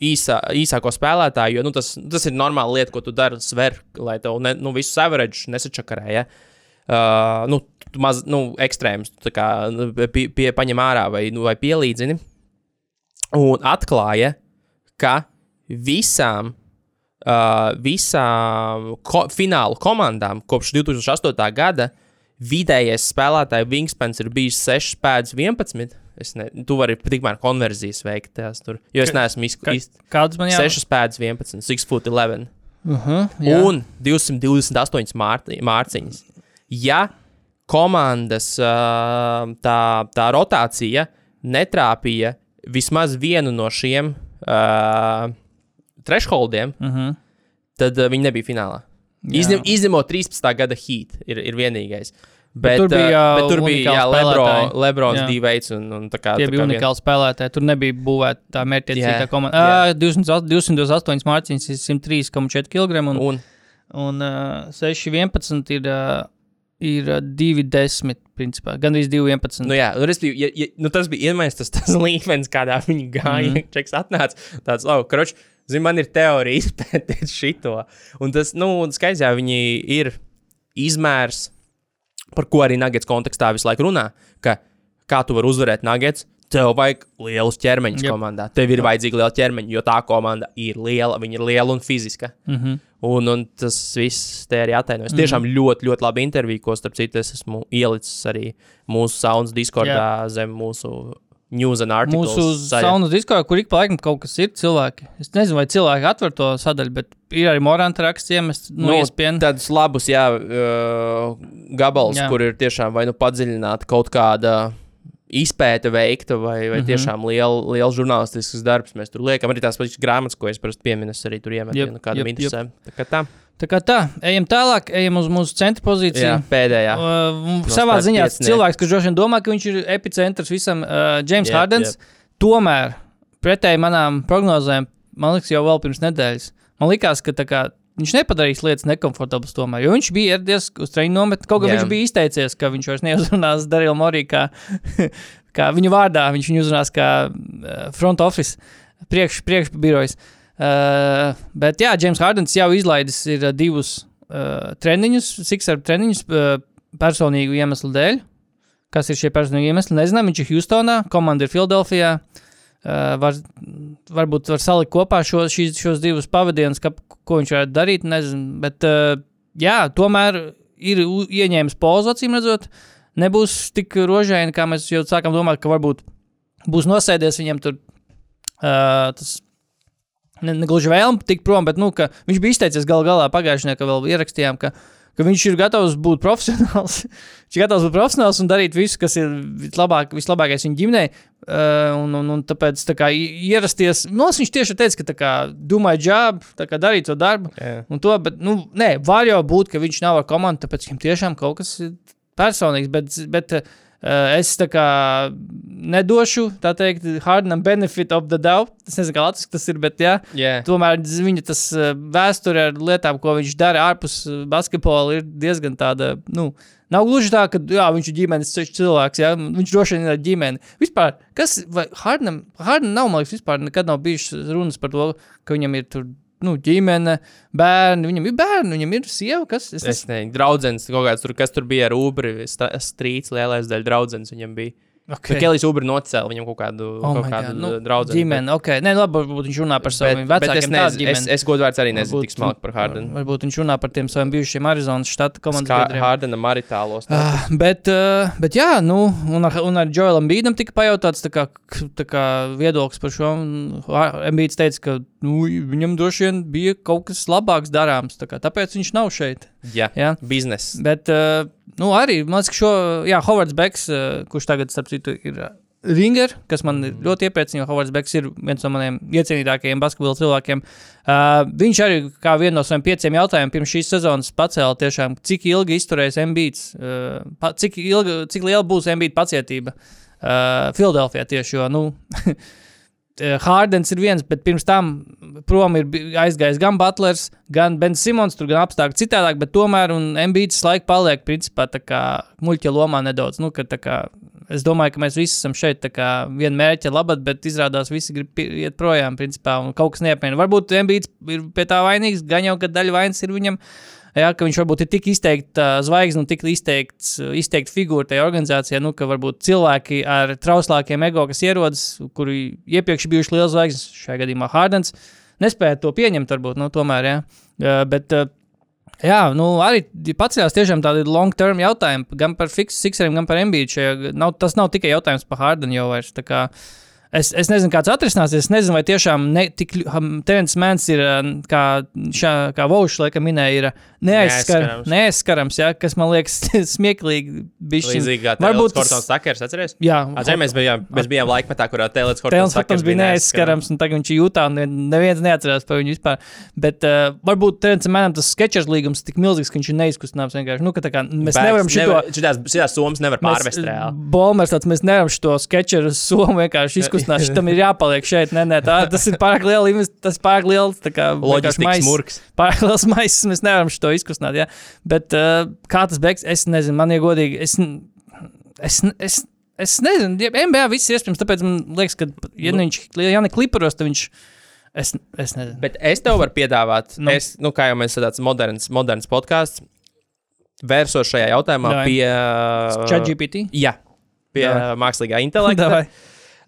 īsā, īsāko spēlētāju, jo nu, tas, tas ir normāla lieta, ko tu dari, sver, lai tev ne, nu, visu average nesačakarē. Ja? Uh, nu, maz, nu, ekstrēms, tu tā kā nu, pie, pie, paņem ārā vai, nu, vai pielīdzini. Un atklāja, ka visām, visām ko, finālu komandām kopš 2008. gada vidējais spēlētāju wingspans ir bijis 6 pēdas 11. Es ne, tu vari tikmēr konverzijas veikt tās tur, jo es neesmu Ka- izdarījis. Kādas man jāsaka? 6 pēdas 11, 6 foot 11 Uh -huh, jā. un 228 mārti, mārciņas. Ja komandas ā, tā, tā rotācija netrāpīja vismaz vienu no šiem uh, thresholdiem, Uh -huh. tad uh, viņi nebija finālā. Izņem, izņemot 13. gada heat, ir, ir vienīgais. Bet, tur bija, jā, bet tur bija jā, spēlētāji. Lebrons, Jā. Dīveits un, un tā kā Tie tā bija unikāli spēlētāji. Tur nebija būvēta tā mērķiecīga Jā, komanda. Uh, 228 mārciņas ir 103,4 kg un, Un, un uh, 6,11 ir, uh, ir uh, 2,10 principā. Gan arī 2,11. Nu, jā, nu, respektīvi, ja, ja, nu, tas bija vienmēr tas, tas līmenis, kādā viņi gāja. Mm. Mhm. Čeks atnāca tāds, oh, kroč, zini, man ir teorija izpētīt šito. Un tas, nu, skaidrs, jā, viņi ir izmērs, par ko arī Nuggets kontekstā visu laiku runā, ka kā tu vari uzvarēt Nuggets, tev vajag lielus ķermeņus Jep. komandā. Tev ir vajadzīgi lieli ķermeņi, jo tā komanda ir liela, viņa ir liela un fiziska. Mm -hmm. Un, un tas viss te arī atainojas. Mm. Tiešām ļoti, ļoti labi intervija, ko starp citu es esmu ielicis arī mūsu Sounds Discordā zem mūsu news and articles. Mūsu saļa. saunas diskā, kur ik pa laikam kaut kas ir cilvēki. Es nezinu, vai cilvēki atver to sadaļu, bet ir arī morāta raksts iemests no Nu, iespējas. Tādus labus, jā, gabals, Jā. kur ir tiešām vai nu padziļināta kaut kāda izpēta veikta, vai, vai mm. -hmm. tiešām liela, liela žurnālistisks darbs. Mēs tur liekam arī tās pašas grāmatas, ko es parasti pieminu, arī tur iemetu, Jep, ja nu kādam jep, interesē. Tā kā tā. Tā kā tā, ejam tālāk, ejam uz mūsu centra pozīciju. Jā, pēdējā. Uh, savā starp ziņā tas piecinieki. cilvēks, kurš droši vien domā, ka viņš ir epicentrs visam, uh, James Jep, Hardens, tomēr pretēji manām prognozēm, man liekas, jau vēl pirms nedēļas, man likās, ka kā, viņš nepadarīs lietas nekomfortablas tomēr, jo viņš bija ieradies uz treniņu nometni, kaut gan Jā. viņš bija izteicies, ka viņš vairs neuzrunās Darīlu Morī kā, kā viņa vārdā, viņš viņu uzrunās kā front office, priekš, priekšbirojas. Uh, bet jā, James Hardens jau izlaidis ir uh, divus uh, treniņus, Sixer treniņus uh, personīgu iemeslu dēļ. Kas ir šie personīgi iemesli? Nezinām, viņš ir Houstonā, komanda ir Filadelfijā. Uh, var, varbūt var salikt kopā šo, šīs, šos divus pavadienus, ka, ko viņš varētu darīt. Nezinu, bet uh, jā, tomēr ir ieņēmis pozu, acīm redzot. Nebūs tik rožaini, kā mēs jau sākām domāt, ka varbūt būs nosēdies viņam tur. Uh, tas ne, ne gluži vēlme tikt prom, bet nu, viņš bija izteicies gal galā pagājušajā nedēļā, ka vēl ierakstījām, ka, ka viņš ir gatavs būt profesionāls. viņš ir gatavs būt profesionāls un darīt visu, kas ir vislabāk, vislabākais viņa ģimenei. Uh, un, un, un tāpēc tā kā, ierasties, nu, viņš tieši teica, ka kā domāju, job, kā darīt to darbu. Un to, bet, nu, nē, var jau būt, ka viņš nav ar komandu, tāpēc viņam tiešām kaut kas ir personīgs. Bet, bet uh, es tā kā nedošu, tā teikt, Hardenam benefit of the doubt. Es nezinu, kā latviešu tas ir, bet jā. Jā. Tomēr viņa tas uh, vēsture ar lietām, ko viņš dara ārpus uh, basketbola, ir diezgan tāda. Nu, nav gluži tā, ka jā, viņš ir ģimenes cilvēks. Jā, viņš droši vien ir ar ģimeni. Vispār, kas Hardnam, Hardnam nav, man liekas, vispār nekad nav bijušas runas par to, ka viņam ir tur. Nu, ģimene, bērni, viņam ir bērni, viņam ir sieva. Kas, es, Es nezinu, draugs kaut kāds tur, kas tur bija ar Ubri, strīds, lielais daļa draugs viņam bija. Okay. Kelijs Ubri nocēla viņam kaut kādu, Oh kaut kādu nu, draugu. ģimene, ok. Nē, labi, varbūt viņš runā par saviem bet, bet es, vecākiem. nezinu, es, ģimeni. es godvārds arī nezinu tik smalki par Hardenu. Varbūt viņš runā par tiem saviem bijušiem Arizonas štata komandas biedriem. Hardena maritālos. tā. Uh, bet, uh, bet, jā, nu, un ar, un ar Joelam Bīdam tika pajautāts tā kā, tā kā viedoklis par šo. Embīds teica, ka nu, viņam droši vien bija kaut kas labāks darāms, tā kā, tāpēc viņš nav šeit. Jā, Jā. biznesa. Bet, uh, nu, arī, man liekas, ka šo, jā, Hovards Beks, uh, kurš tagad, starp citu, ir uh, Ringer, kas man ir ļoti iepriecina, jo Hovards Beks ir viens no maniem iecienītākajiem basketbola cilvēkiem. Uh, viņš arī kā vienu no saviem pieciem jautājumiem pirms šīs sezonas pacēla tiešām, cik ilgi izturēs Mbīts, uh, cik, ilga, cik liela būs Mbīta pacietība uh, Filadelfijā tieši, jo, nu, Hārdens ir viens, bet pirms tam prom ir aizgājis gan Butlers, gan Bens Simons, tur gan apstākļi citādāk, bet tomēr Mbīts laika paliek principā tā kā muļķa lomā nedaudz. Nu, ka kā, es domāju, ka mēs visi esam šeit tā kā viena mērķa labad, bet izrādās visi grib iet projām, principā, un kaut kas neapmiena. Varbūt Mbīts ir pie tā vainīgs, gan jau, ka daļa vainas ir viņam. Jā, ka viņš varbūt ir tik izteikti uh, zvaigznes un tik izteikts, uh, izteikti figūra tajā organizācijā, nu, ka varbūt cilvēki ar trauslākiem ego, kas ierodas, kuri iepriekš bijuši liels zvaigznes, šajā gadījumā Hārdens, nespēja to pieņemt, varbūt, nu, tomēr, jā. Uh, bet, uh, jā, nu, arī paceļās tiešām tādi long-term jautājumi, gan par Fixeriem, gan par MBA. Nav, tas nav tikai jautājums par Hārdenu jau vairs. tā kā Es, es nezinu, kāds atrisināsies. Es nezinu, vai tiešām ne, tik Terence Mans ir, uh, kā, šā, kā Vaušs laikam minēja, ir uh, neaizskar, Neaizskarams. neaizskarams, jā, kas man liekas smieklīgi. Līdzīgi kā Varbūt Hortons Takers, atceries? Jā, Atceries, mēs bijām, mēs bijām laikmetā, kurā Tēlons Hortons Hortons bija neaizskarams, un tagad viņš jūtā, un nevien- neviens neatcerās par viņu vispār. Bet uh, varbūt Terence Manam tas sketčers līgums tik milzīgs, ka viņš ir neizkustināms vienkārši. Nu, ka tā kā mēs nevaram šito. Šitās, šitās summas nevar pārvest reāli. Bolmers tāds, mēs nevaram šo sketčeru somu vienkārši izkustināt. Šitam ir jāpaliek šeit. Nē, nē, tā, tas ir pārāk invest- tas ir pārāk liels. maiss. murgs. Pārāk liels maisis, mēs nevaram šo izkustināt. Ja? Bet uh, kā tas beigs, es nezinu, man ir godīgi. Es, es, es, es nezinu, ja NBA viss ir iespējams, tāpēc man liekas, ka, ja nu, viņš ja ne kliparos, tad viņš. Es, es nezinu. Bet es tev varu piedāvāt, Nu. Es, nu, kā jau mēs esam tāds moderns, moderns podkāsts, vērsos šajā jautājumā Davai. pie. ChatGPT. Jā, pie Davai. mākslīgā intelekta. Davai.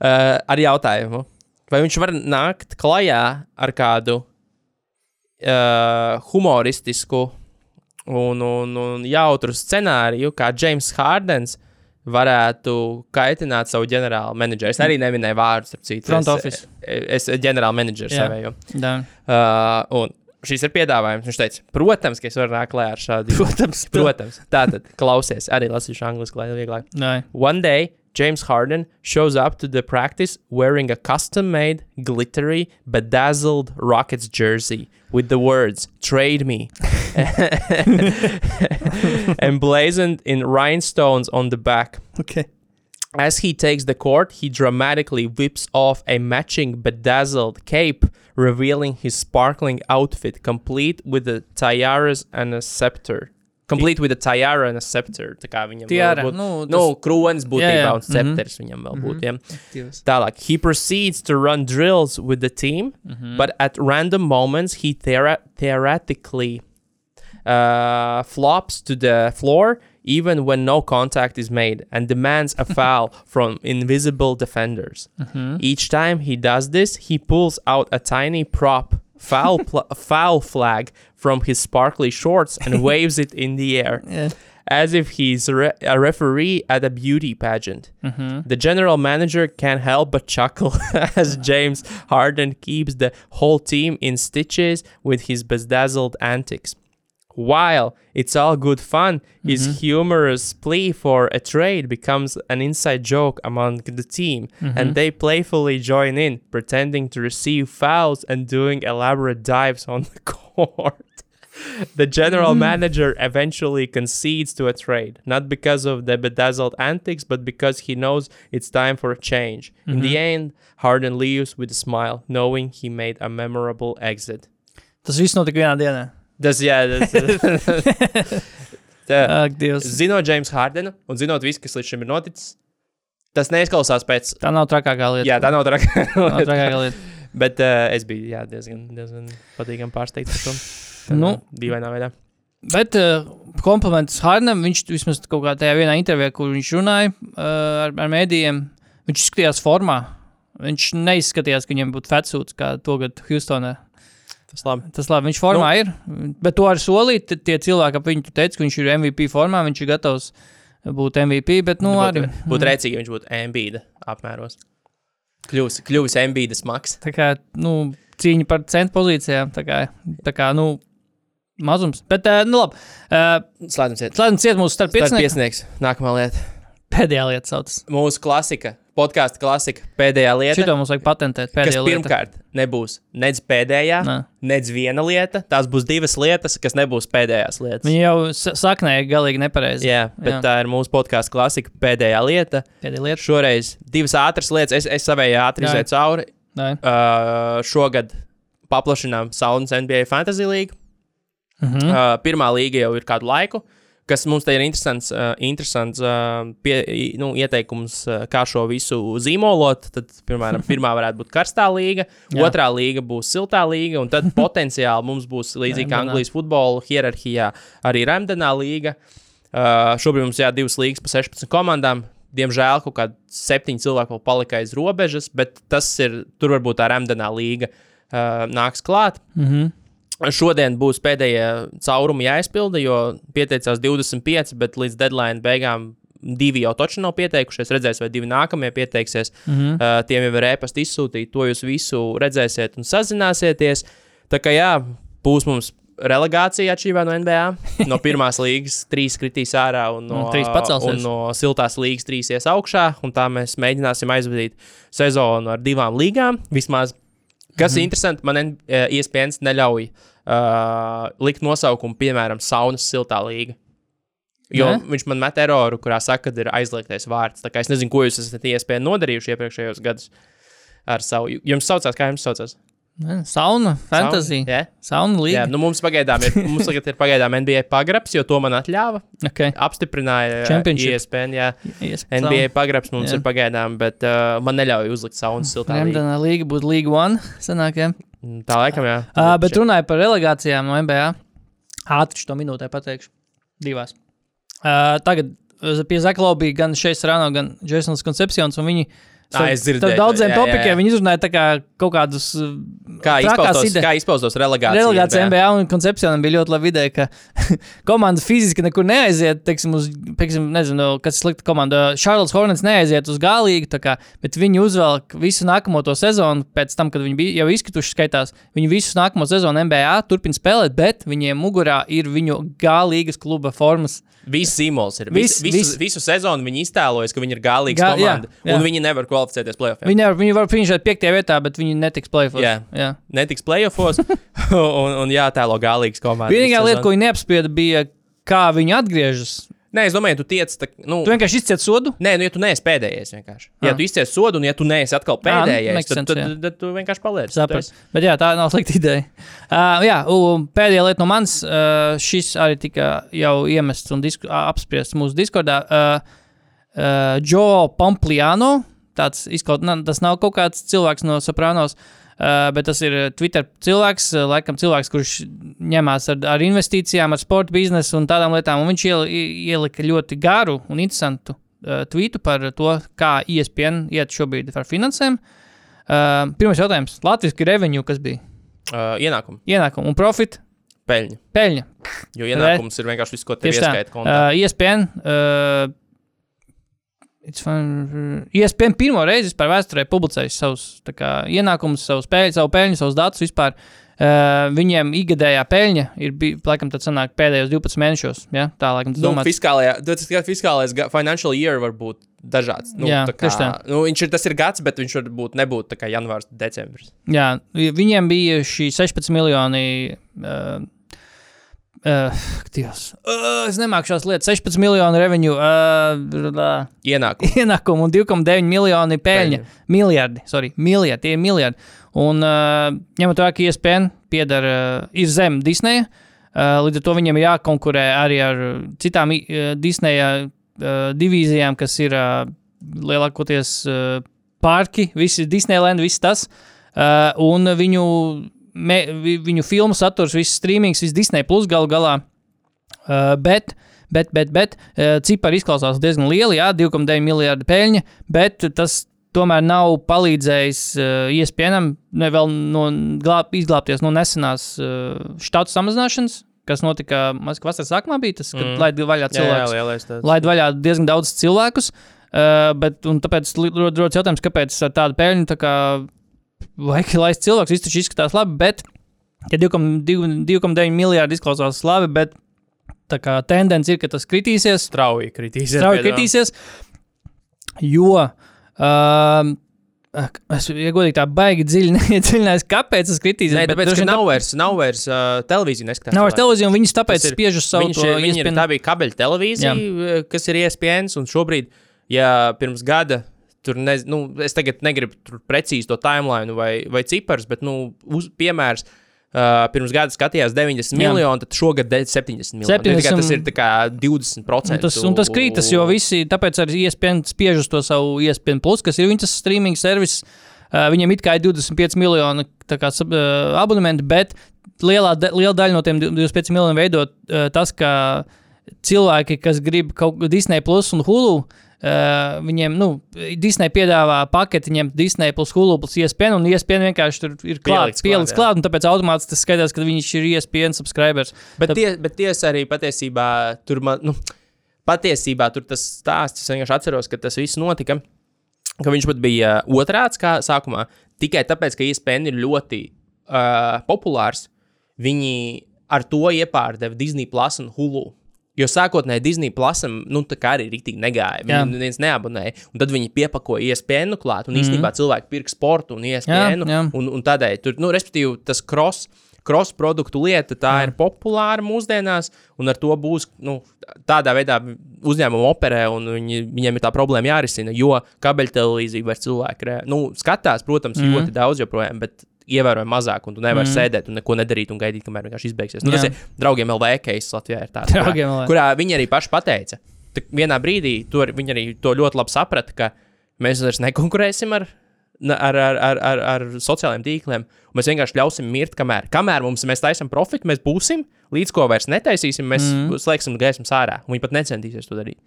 Uh, ar jautājumu, vai viņš var nākt klajā ar kādu uh, humoristisku un, un, un jautru scenāriju, kā James Hārdens varētu kaitināt savu ģenerālu menedžeru. Es arī neminēju vārdus, starp citu. Front es, office. Es esmu ģenerāla menedžers Jā. savēju. Uh, un šis ir piedāvājums. Viņš teica, protams, ka es varu nākt klajā ar šādu. Protams, Protams. Tātad, klausies, arī lasīšu angliski, lai vieglāk. Nē. One day, James Harden shows up to the practice wearing a custom made, glittery, bedazzled Rockets jersey with the words, Trade me, emblazoned in rhinestones on the back. Okay. As he takes the court, he dramatically whips off a matching bedazzled cape, revealing his sparkling outfit, complete with the tiaras and a scepter. Complete with a tiara and a scepter. Tā kā viņam Tiara, vēl būtu- nu, nu, kronis būtībā Jā, jā, un scepters viņam vēl būtu. Ja? Divas. Tālāk, he proceeds to run drills with the team, mm-hmm. but at random moments he theora- theoretically uh, flops to the floor even when no contact is made and demands a foul from invisible defenders. Mm-hmm. Each time he does this, he pulls out a tiny prop foul pl- foul flag from his sparkly shorts and waves it in the air Yeah. as if he's re- a referee at a beauty pageant. Mm-hmm. The general manager can't help but chuckle as James Harden keeps the whole team in stitches with his bedazzled antics. While it's all good fun, his mm-hmm. humorous plea for a trade becomes an inside joke among the team, and mm-hmm. they playfully join in, pretending to receive fouls and doing elaborate dives on the court. The general mm-hmm. manager eventually concedes to a trade, not because of the bedazzled antics, but because he knows it's time for a change. In the end, Harden leaves with a smile, knowing he made a memorable exit. Tas viss notika vienā dienā. Tas, jā, tas, tā, Ak, Dievs. zinot James Hardenu un zinot visu, kas līdz šim ir noticis, tas neizklausās pēc. Tā nav trakākā lieta. Jā, tā nav Nav traka. trakākā lieta. Bet uh, es biju jā, diezgan, diezgan patīkami pārsteigts par to. Tādā Nu. Dīvainā veidā. Bet uh, kompliments Hārnam, viņš vismaz kaut kā tajā vienā intervijā, kur viņš runāja uh, ar, ar mēdījiem, viņš izskatījās formā. Viņš neizskatījās, ka viņam būtu fetsūts kā tagad Houstonā. Tas labi. Tas labi, viņš formā nu, ir. Bet to ar solīt, tie cilvēki ap viņu teica, ka viņš ir MVP formā, viņš ir gatavs būt MVP, bet nu arī. būtu, rēcīgi, ja viņš būtu ambīda apmēros. Kļūs, kļūs ambīdas maks. Tā kā, nu, cīņa par centu pozīcijām, tā kā, tā kā nu, mazums. Bet, nu labi, Slēdzam ciet. slēdzam ciet mūsu starp piesniegs. Nākamā lieta. Pēdējā lieta saucas. Mūsu klasika. Podkāstu klasika pēdējā lieta. Šito mums vajag patentēt. Pēdējā lieta. pirmkārt nebūs nec pēdējā, Nē. nec viena lieta. Tās būs divas lietas, kas nebūs pēdējās lietas. Viņi jau sa- saknēja galīgi nepareizi. Jā, bet Jā. Tā ir mūsu podkāstu klasika pēdējā lieta. Pēdējā lieta. Šoreiz divas ātras lietas, es, es savējā ātri izēju cauri. Nē. Uh, šogad paplašinām Saunas NBA Fantasy League. Mhm. Uh, pirmā līga jau ir kādu laiku. Kas mums te ir interesants, uh, interesants uh, pie, nu, ieteikums, uh, kā šo visu zīmolot. Tad, piemēram, pirmā varētu būt karstā līga, otrā līga būs siltā līga, un tad potenciāli mums būs Remdenā. Anglijas futbola hierarhijā, arī Remdenā līga. Uh, šobrīd mums ir divas līgas pa 16 komandām. Diemžēl kaut kādi septiņi cilvēki vēl palika aiz robežas, bet tas ir tur varbūt tā Remdenā līga uh, nāks klāt. Mhm. Šodien būs pēdējie caurumi jāizpilda, jo pieteicās 25, bet līdz deadline beigām divi jau taču nav pieteikušies. Redzēs, vai divi nākamie pieteiksies. Mm. -hmm. uh, tiem jau ir ēpasti izsūtīti, to jūs visu redzēsiet un sazināsieties. Tā kā jā, būs mums relegācija atšķirībā no NBA. No pirmās līgas trīs kritīs ārā un no, Un un no siltās līgas trīs ies augšā. Tā mēs mēģināsim aizvadīt sezonu ar divām līgām. Vismaz Kas ir interesanti, man N- eh, ESPN neļauj uh, likt nosaukumu, piemēram, saunas siltā līga. Jo Ne? viņš man met eroru, kurā saka, ka ir aizliegtais vārds. Tā kā es nezinu, ko jūs esat ESPN nodarījuši iepriekšējos gados ar savu. Jums saucās, kā jums saucās? Nē, Sauna, fantasy. Sauna? Jā, Sauna jā līga. nu mums pagaidām ir, mums ir pagaidām NBA pagrabs, jo to man atļāva. Okay. Apstiprināja uh. ESPN, jā, Yes, NBA pagrabs mums Jā. ir pagaidām, bet uh, man neļauj uzlikt saunas siltā. Remdenā līga būtu Līga One. Sanāk, jā. Tā laikam, jā. Uh, bet runāju par relegācijām no NBA. Ātri to minūtē pateikšu. Divās. Uh, tagad uh, pie Zakla bija gan Šeis Rāno, gan Jasons Koncepcions, un viņi Ā, es dzirdēju, Tad daudziem jā, jā, topikiem jā. viņi izrunāja tā kā kaut kādus uh, Kā trakās izpaustos, kā izpaustos relegācija? Relegācija NBA un koncepcijām bija ļoti laba ideja, ka komanda fiziski nekur neaiziet. Teiksim, uz, teiksim, nezinu, kas ir slikta komanda. Charlotte Hornets neaiziet uz galīgu, tā kā, bet viņi uzvelk visu nākamo to sezonu. Pēc tam, kad viņi bija jau izkrituši, skaitās, viņi visu nākamo sezonu NBA turpina spēlēt, bet viņiem mugurā ir viņu galīgas kluba formas. Viss zīmols ir. Viss- Viss, visu, visu sezonu viņi iztēlojas, ka viņi ir galīga Gā- jā, komanda. jā. Un viņi nevar kvalificēties playoffs. Viņi, nevar, viņi var finšēt piektajā vietā, bet viņi netiks plēfos. Jā. jā. Netiks playoffs un, un jātēlo galīgas komandas. Vienīgā lieta, ko viņi neapsprieda, bija, kā viņi atgriežas. Nē, es domāju, tu tiec. Tā, nu, Tu vienkārši izciet sodu. Nē, nu, ja tu neesi pēdējais vienkārši. Ja Ah. tu izcies sodu, un ja tu neesi atkal pēdējais, makes tad, sense, tad, jā. tad, tad tu vienkārši paliec. Saprast. Bet jā, tā nav slikta ideja. Uh, jā, pēdējā lieta no manis, uh, šis arī tika jau iemests un disku, apspriests mūsu diskordā. Uh, uh, Joe Pompliano, tāds izkaut, tas nav kaut kāds cilvēks no Sopranos. Uh, bet tas ir Twitter cilvēks, laikam cilvēks, kurš ņemās ar, ar investīcijām, ar sporta biznesu un tādām lietām. Un viņš iel, ielika ļoti garu un interesantu uh, tvītu par to, kā ESPN iet šobrīd ar finansēm. Uh, pirmais jautājums. Latvijas revenue, kas bija Uh, ienākumu, ienākumi un profit, peļņa. peļņa. Jo ienākums ir vienkārši viss, ko tā. ieskaita. Uh, ESPN. Uh, fun- ESPN pirmo reizi vispār vēsturē publicējis savus kā, ienākumus, savus peļņu, savu peļņu, savus datus vispār. Uh, viņiem ikgadējā peļņa ir laikam, sanāk pēdējos 12 mēnešos. Ja? Tā, laikam, tas Nu, domāts. fiskālajā, tas ir fiskālais financial year var būt dažāds. Nu, Jā, kā, tā. Nu, viņš ir, tas ir gads, bet viņš var būt nebūt tā kā janvārs, decembris. Jā, viņiem bija šī 16 miljoni. Uh, Uh, Dievs. Uh, es nemāku šās lietas. 16 miljonu revenue, uh, Ienākumu. ienākumu un 2,9 miljoni peļņa. Miljardi, sorry, miljardi, tie ir miljardi. Un uh, ņemot vērā, ka ESPN pieder, uh, ir zem Disneja, uh, līdz ar to viņiem ir jākonkurē arī ar citām uh, Disneja uh, divīzijām, kas ir uh, lielākoties uh, parki, visi Disneyland, viss tas. Uh, un viņu, me, vi- viņu filmu saturs, viss streamings, viss Disney plus galu galā. Uh, bet, bet, bet, bet uh, cipari izklausās diezgan lieli, jā, 2,9 miljardi peļņa, bet tas tomēr nav palīdzējis uh, iespējamam ne vēl no glāb, izglābties no nesenās uh, štatu samazināšanas, kas notika Maskavas vasaras sākumā, bija tas, kad Mm. laid vaļā Jā, jā, cilvēkus. lielais tāds. Laid vaļā diezgan daudz cilvēkus, uh, bet un tāpēc rodas jautājums, kāpēc ar tādu peļņu tā kā vajag laist cilvēks, viss taču izskatās labi, bet ja 2,9 miljardi izklausās labi, bet tā kā tendence ir, ka tas kritīsies, Strauji kritīsies. strauji kritīsies, jo uh, es ja godīgi tā baigi dziļi neiedziļinājos, kāpēc tas kritīs. Nē, tāpēc, ka nav vairs, nav vairs uh, televīzija neskatās. Nav vairs televīzija, un viņus tāpēc ir- spiež uz savu Viņš, ir, ESPN. tā bija kabeļa televīzija, Jā. kas ir E ESPN. Un šobrīd, ja pirms gada, tur nez, nu, es tagad negribu tur precīzi to timeline vai, vai ciparus, bet, nu, uz, piemērs. Uh, pirms gada skatījās 90 Jā. miljoni, tad šogad de- 70 miljoni. 70... 70 Tas ir tā kā 20%. Un tas, un tas krītas, jo visi, tāpēc arī ESPN spiež uz to savu ESPN, plus, kas ir viņas streaming servis. Uh, viņiem it kā ir 25 miljoni kā, uh, abonementi, bet lielā, da, liela daļa no tiem 25 miljoniem veido uh, tas, ka cilvēki, kas grib kaut ko Disney plus un Hulu. Uh, viņiem, nu, Disney piedāvā paketi, ņemt Disney plus Hulu plus ESPN, un ESPN vienkārši tur ir klāts, jā. klāt, un tāpēc automātiski tas skaidrs, ka viņš ir ESPN subscribers. Bet, Tāp- tie, bet tiesa arī patiesībā tur man, nu, patiesībā tur tas stāsts, es vienkārši atceros, ka tas viss notika, ka viņš pat bija otrāds kā sākumā, tikai tāpēc, ka ESPN ir ļoti uh, populārs, viņi ar to iepārdeva Disney Plus un Hulu. Jo sākotnēji Disney Plusam, nu, tā kā arī rītīgi negāja. Viņu neviens neabonēja. Un tad viņi piepakoja iespēju klāt. Un mm -hmm. īstenībā cilvēki pirka sportu un iespēju. jā. Un, un tādēļ, tur, nu, respektīvi, tas cross, cross produktu lieta, tā jā. ir populāra mūsdienās. Un ar to būs nu, tādā veidā uzņēmumi operē, un viņi, viņiem ir tā problēma jārisina. Jo kabeļtelevīzija vairs cilvēki re, nu, skatās, protams, mm. -hmm. ļoti daudz joprojām. Bet, Ievērojami mazāk, un tu nevari mm. Sēdēt un neko nedarīt, un gaidīt, kamēr vienkārši izbeigsies. Nu, tas Jā. ir draugiem LV case Latvijā. Ir tāds, kurā, LV. kurā viņi arī paši pateica. Tā vienā brīdī tur, viņi arī to ļoti labi saprata, ka mēs vairs nekonkurēsim ar, ar, ar, ar, ar, ar sociālajiem tīkliem. un Mēs vienkārši ļausim mirt, kamēr, kamēr mums mēs taisām profitu, mēs būsim, līdz ko vairs netaisīsim, mēs mm. slēgsim gaismu sārā. un Viņi pat necentīsies to darīt.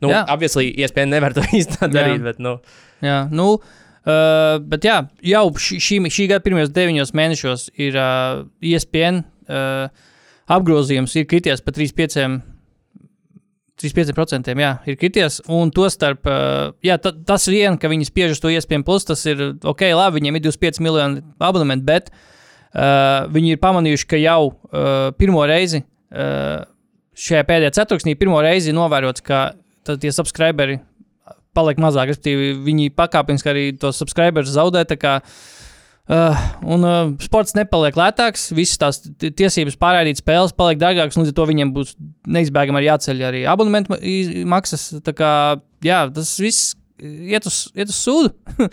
Nu, apvieslī, iespējams, nevar to īstenībā darīt, bet, nu, Jā, nu, uh, bet jā, jau šī, šī, gada pirmajos deviņos mēnešos ir uh, ESPN uh, apgrozījums ir krities pa 35%. 35% jā, ir krities, un to starp, uh, jā, ta, tas vien, ka viņi spiež uz to iespējami plus, tas ir ok, labi, viņiem ir 25 miljoni abonementu, bet uh, viņi ir pamanījuši, ka jau uh, pirmo reizi uh, šajā pēdējā ceturksnī, pirmo reizi novērots, ka tad tie subscriberi paliek mazāk, respektīvi, viņi pakāpeniski arī tos subscribers zaudē. uh, un uh, sports nepaliek lētāks, visas tās tiesības pārraidīt spēles paliek dārgākas, līdz ar to viņiem būs neizbēgami arī jāceļ arī abonementu maksas. Tā kā, jā, tas viss iet uz, iet uz sūdu.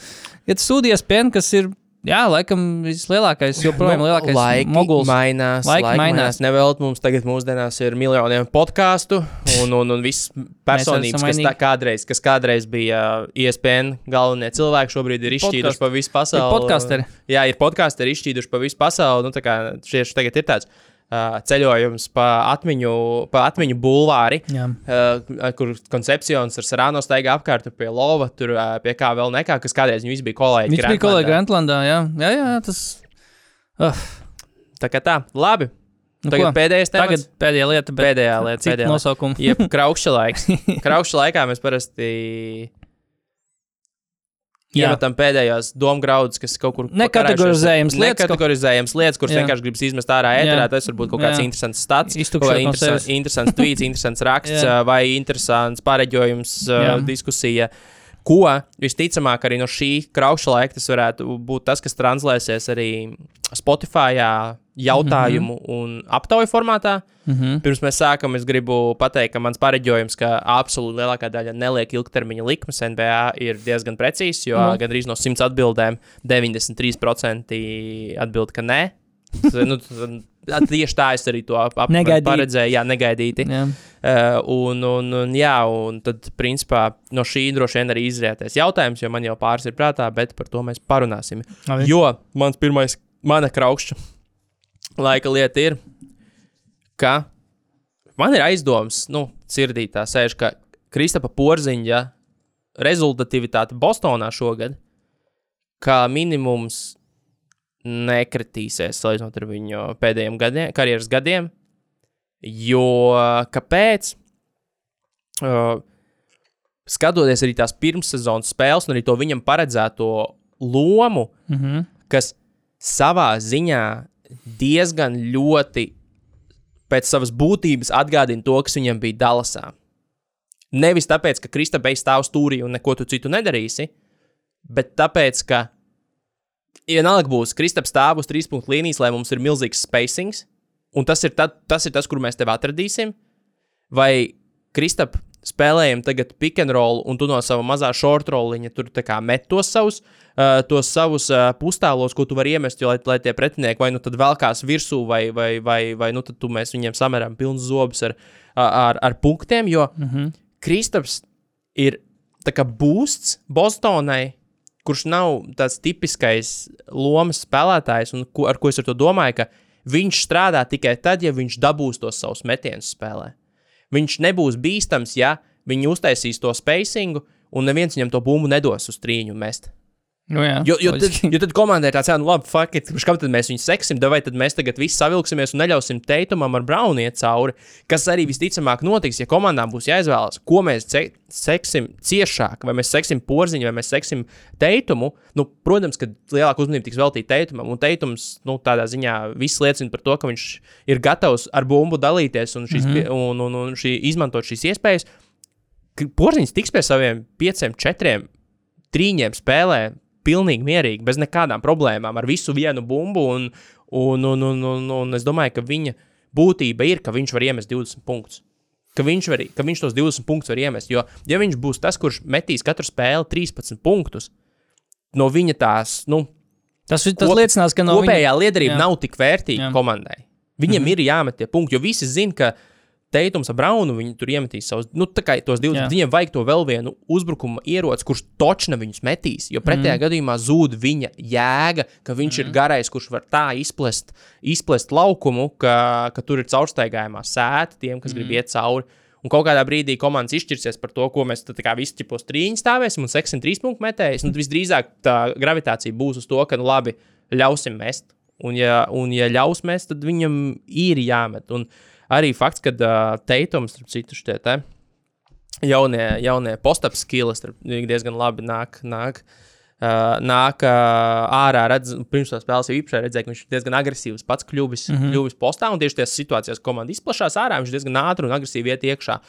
iet uz sūdu iespēju, kas ir, jā, laikam vislielākais, joprojām lielākais Nu, laiki moguls. mainās. Laiki Laiki, mainās. mainās. Nevēlt mums tagad mūsdienās ir miljoniem podkāstu un, un, un viss personības, kas, tā, kādreiz, kas kādreiz bija uh, ISPN galvenie cilvēki, šobrīd ir izšķīduši pa visu pasauli. podkasteri. Jā, ir podkāsteri izšķīduši pa visu pasauli. Nu, tā kā tieši tagad ir tāds. Uh, ceļojums pa atmiņu, pa atmiņu bulvāri, Jā. uh, kur koncepcijons ar Sarāno staigā apkārt pie Lova, tur uh, pie kā vēl nekā, kas kādreiz visi bija kolēģi. Viņš bija kolēģi Grantlandā. Grantlandā, jā, jā, jā tas. Uh, Tā kā tā, labi. nu Tagad ko? pēdējais temats. Tagad pēdējā lieta, bet Pēdējā lieta, pēdējā lieta. nosaukuma. Jeb kraukšķa laiks. Kraukšķa laikā mēs parasti. Iemetam pēdējās domu graudus, kas kaut kur Nekategorizējams lietas, Nekategorizējams lietas, kuras vienkārši gribas izmest ārā ēterā. Tas var būt kaut kāds Jā. interesants stats, kaut kāds no interesants, interesants tweets, interesants raksts Jā. vai interesants pareģojums, Jā. diskusija. Ko visticamāk arī no šī kraukšķa laika tas varētu būt tas, kas translēsies arī Spotify jautājumu mm -hmm. un aptauju formātā. Mm -hmm. Pirms mēs sākam, es gribu pateikt, ka mans pareģojums, ka absolūti lielākā daļa neliek ilgtermiņa likmes NBA ir diezgan precīzs, jo no. gandrīz no 100 atbildēm 93% atbild, ka nē. Nu, tieši tā es arī to ap, Negaidīti. paredzēju, jā, negaidīti. Jā. Uh, un, un, un, jā, un tad, principā, no šī droši vien arī izrietēs jautājums, jo man jau pāris ir prātā, bet par to mēs parunāsim. Labi. Jo mans pirmais, mana kraukšķa laika lieta ir, ka man ir aizdoms, nu, sirdī tā sēž, ka Kristapa Porziņa rezultatīvitāte Bostonā šogad, kā minimums, nekritīsies salīdzinot ar viņu pēdējiem gadiem, karjeras gadiem. Jo kāpēc? Uh, skatoties arī tās pirmssezonas spēles, un arī to viņam paredzēto lomu, Mm -hmm. kas savā ziņā diezgan ļoti pēc savas būtības atgādina to, kas viņam bija Dallasā. Nevis tāpēc, ka Krista beigts stāv stūrī un neko tu citu nedarīsi, bet tāpēc, ka vienalga būs Kristaps stāv uz trīs punktu līnijas, lai mums ir milzīgs spacings, un tas ir, tad, tas, ir tas, kur mēs tevi atradīsim, vai Kristap spēlējam tagad pick and roll, un tu no sava mazā short rolliņa tur met tos savus, uh, tos savus uh, pustālos, ko tu vari iemest, jo, lai, lai tie pretinieki vai nu tad velkās virsū, vai, vai, vai, vai nu tad tu mēs viņiem sameram pilns zobus ar, ar, ar punktiem, jo mm -hmm. Kristaps ir tā kā boosts Bostonai, kurš nav tāds tipiskais lomas spēlētājs, un ko, ar ko es ar to domāju, ka viņš strādā tikai tad, ja viņš dabūs tos savus metienus spēlē. Viņš nebūs bīstams, ja viņi uztaisīs to spacingu, un neviens viņam to bumbu nedos uz trīņu mest. Nu, jā, Jo, jo, tad, jo tad komandai tāds, nu labi, fuck it, kurš kam tad mēs viņu seksim, vai tad mēs tagad visi savilksimies un neļausim teitumam ar Braunu iet cauri, kas arī visticamāk notiks, ja komandām būs jāizvēlas, ko mēs ce- seksim ciešāk, vai mēs seksim porziņu, vai mēs seksim teitumu. Nu, protams, ka lielāka uzmanība tiks veltīta teitumam, un teitums, nu, tādā ziņā viss liecina par to, ka viņš ir gatavs ar bumbu dalīties un, šīs, mm -hmm. un, un, un šī, izmantot šīs iespējas. Porziņš tiks pie saviem pieciem, četriem trīņiem spēlē pilnīgi mierīgi, bez nekādām problēmām, ar visu vienu bumbu. Un, un, un, un, un, un es domāju, ka viņa būtība ir, ka viņš var iemest 20 punktus. Ka viņš, var, ka viņš tos 20 punktus var iemest. Jo, ja viņš būs tas, kurš metīs katru spēli 13 punktus, no viņa tās nu, Tas, tas Kop- liecinās, ka no kopējā viņa... liederība jā. nav tik vērtīga Jā. komandai. Viņam mm -hmm. ir jāmet tie punkti, jo visi zina, ka Teitums ar Braunu viņi tur iemetīs savus, nu, tā kā tos 20. Jā. Viņiem vajag to vēl vienu uzbrukuma ieroci, kurš točna viņus metīs. Jo pretējā mm. gadījumā zūd viņa jēga, ka viņš mm. ir garais, kurš var tā izplest, izplest laukumu, ka, ka tur ir caurstaigājumā sēta tiem, kas mm. grib iet cauri. Un kaut kādā brīdī komandas izšķirsies par to, ko mēs tad visi tipos trīņi stāvēsim un seksim trīs punktu metējus. Tad visdrīzāk tā gravitācija būs uz to, ka, nu, labi, ļausim mest. Un, ja, un, ja ļaus mest, tad viņam ir jāmet. Un arī fakts, ka uh, teitums, starp citu, šitie te jaunie, jaunie post-up skills starp- diezgan labi nāk. nāk. Uh, nāk uh, ārā, redz, pirms tam spēles jau īpaši redzēja, ka viņš ir diezgan agresīvs, pats kļuvis, mm -hmm. kļuvis postā. Un tieši tajās situācijās, kad komanda izplatās ārā, viņš diezgan ātri un agresīvi iet iekšā.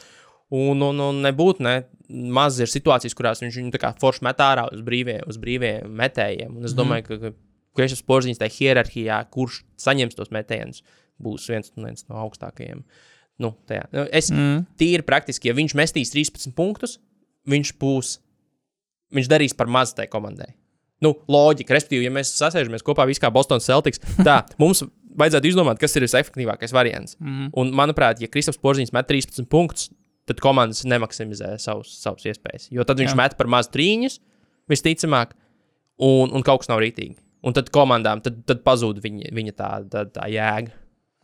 Un, un, un nebūtu ne, maz ir situācijas, kurās viņš viņu forši met ārā uz brīviem, uz brīviem metējiem. Un es domāju, ka, ka Krišs Porziņš tajā hierarhijā, kurš saņems tos metienus, būs viens, viens no augstākajiem. Nu, tajā. Nu, es mm. tīri praktiski, ja viņš mestīs 13 punktus, viņš būs, viņš darīs par maz tai komandai. Nu, loģika, respektīvi, ja mēs sasēžamies kopā visi kā Bostonas Celtics, tā mums vajadzētu izdomāt, kas ir visefektīvākais variants. Mm. Un, manuprāt, ja Kristaps Porziņš met 13 punktus, tad komandas nemaksimizē savus, savus iespējas. Jo tad viņš Jā. Met par maz trīņus, visticamāk, un, un kaut kas nav rītīgi. Un tad komandām tad, tad pazūd viņa, viņa tā, tā, tā jēga.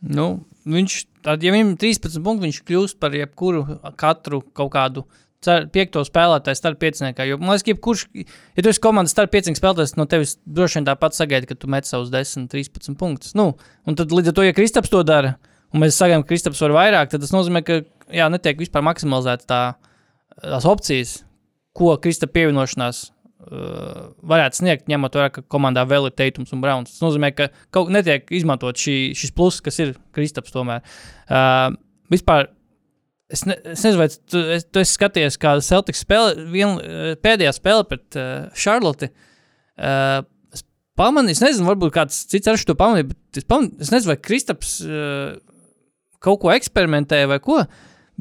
Nu, viņš, tad, ja viņam ir 13 punkti, viņš kļūst par jebkuru katru kaut kādu piekto spēlētāju starp pieciniekā. Jo, man liekas, ka jebkurš, ja tu esi komandas starp piecinieku spēlētājs, no tevis droši vien tāpat sagaida, ka tu met savus 10, 13 punktus. Nu, un tad līdz ar to, ja Kristaps to dara, un mēs sagaidām, ka Kristaps var vairāk, tad tas nozīmē, ka jā, netiek vispār maksimalizēta tā, tās opcijas, ko Kristapa pievienošanās uh, varētu sniegt, ņemot vērā, ka komandā vēl ir Teitums un Browns. Tas nozīmē, ka kaut netiek izmantot šī, šis pluss, kas ir Kristaps tomēr. Uh, vispār, es, ne, es nezinu, vai tu, es, tu esi skatījies, kā Celtics spēle, vien, uh, pēdējā spēle pret uh, Charlotte. Uh, es pamanīju, es nezinu, varbūt kāds cits arī to pamanīja, bet es, pamanīju, es nezinu, vai Kristaps uh, kaut ko eksperimentēja vai ko,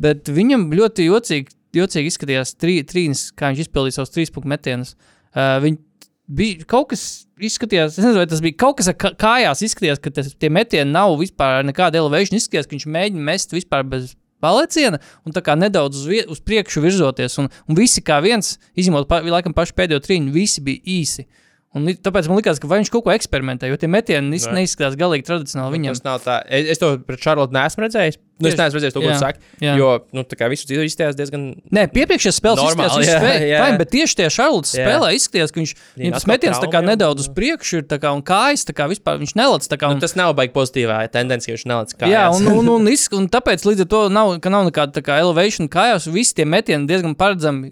bet viņam ļoti jocīgi, jocīgi izskatījās trī, trīnis, kā viņš izpildīja savus trīs punktu metienus. Uh, viņi bija kaut kas, izskatījās, nezinu, vai tas bija kaut kas ar kā- kājās, izskatījās, ka tas, tie metieni nav vispār ar nekādu elevāciju. Izskatījās, ka viņš mēģina mest vispār bez paleciena un tā kā nedaudz uz, uz priekšu virzoties. Un, un visi kā viens, izņemot pa, laikam pašu pēdējo trīņu, visi bija īsi. Un tāpēc man liekas, ka viņš kaut ko eksperimentē, jo tie metieni Nē. neizskatās galīgi tradicionāli viņam. Tas nav tā. Es, es to pret Charlotte neesmu redzējis. Nu, es neesmu redzējis to, ko tu saki. jā. Jo, nu, tā kā visu citu izskatījās diezgan. Nē, piepriekšējā spēlē izskatījās, jā, ka viņš jā. spēlē, bet tieši tajā Charlotte spēlē izskatījās, ka viņš Viņam tas metiens tā kā nedaudz uz priekšu ir kā, un kājas tā kā vispār viņš nelec. Kā, Nu, un, tas nav baigi pozitīvā tendencija, jo viņš nelic kā. Jā, un, un, un, izsk- un tāpēc līdz ar to nav, ka nav nekāda kā elevation kājās. Visi tie metieni diezgan paredzami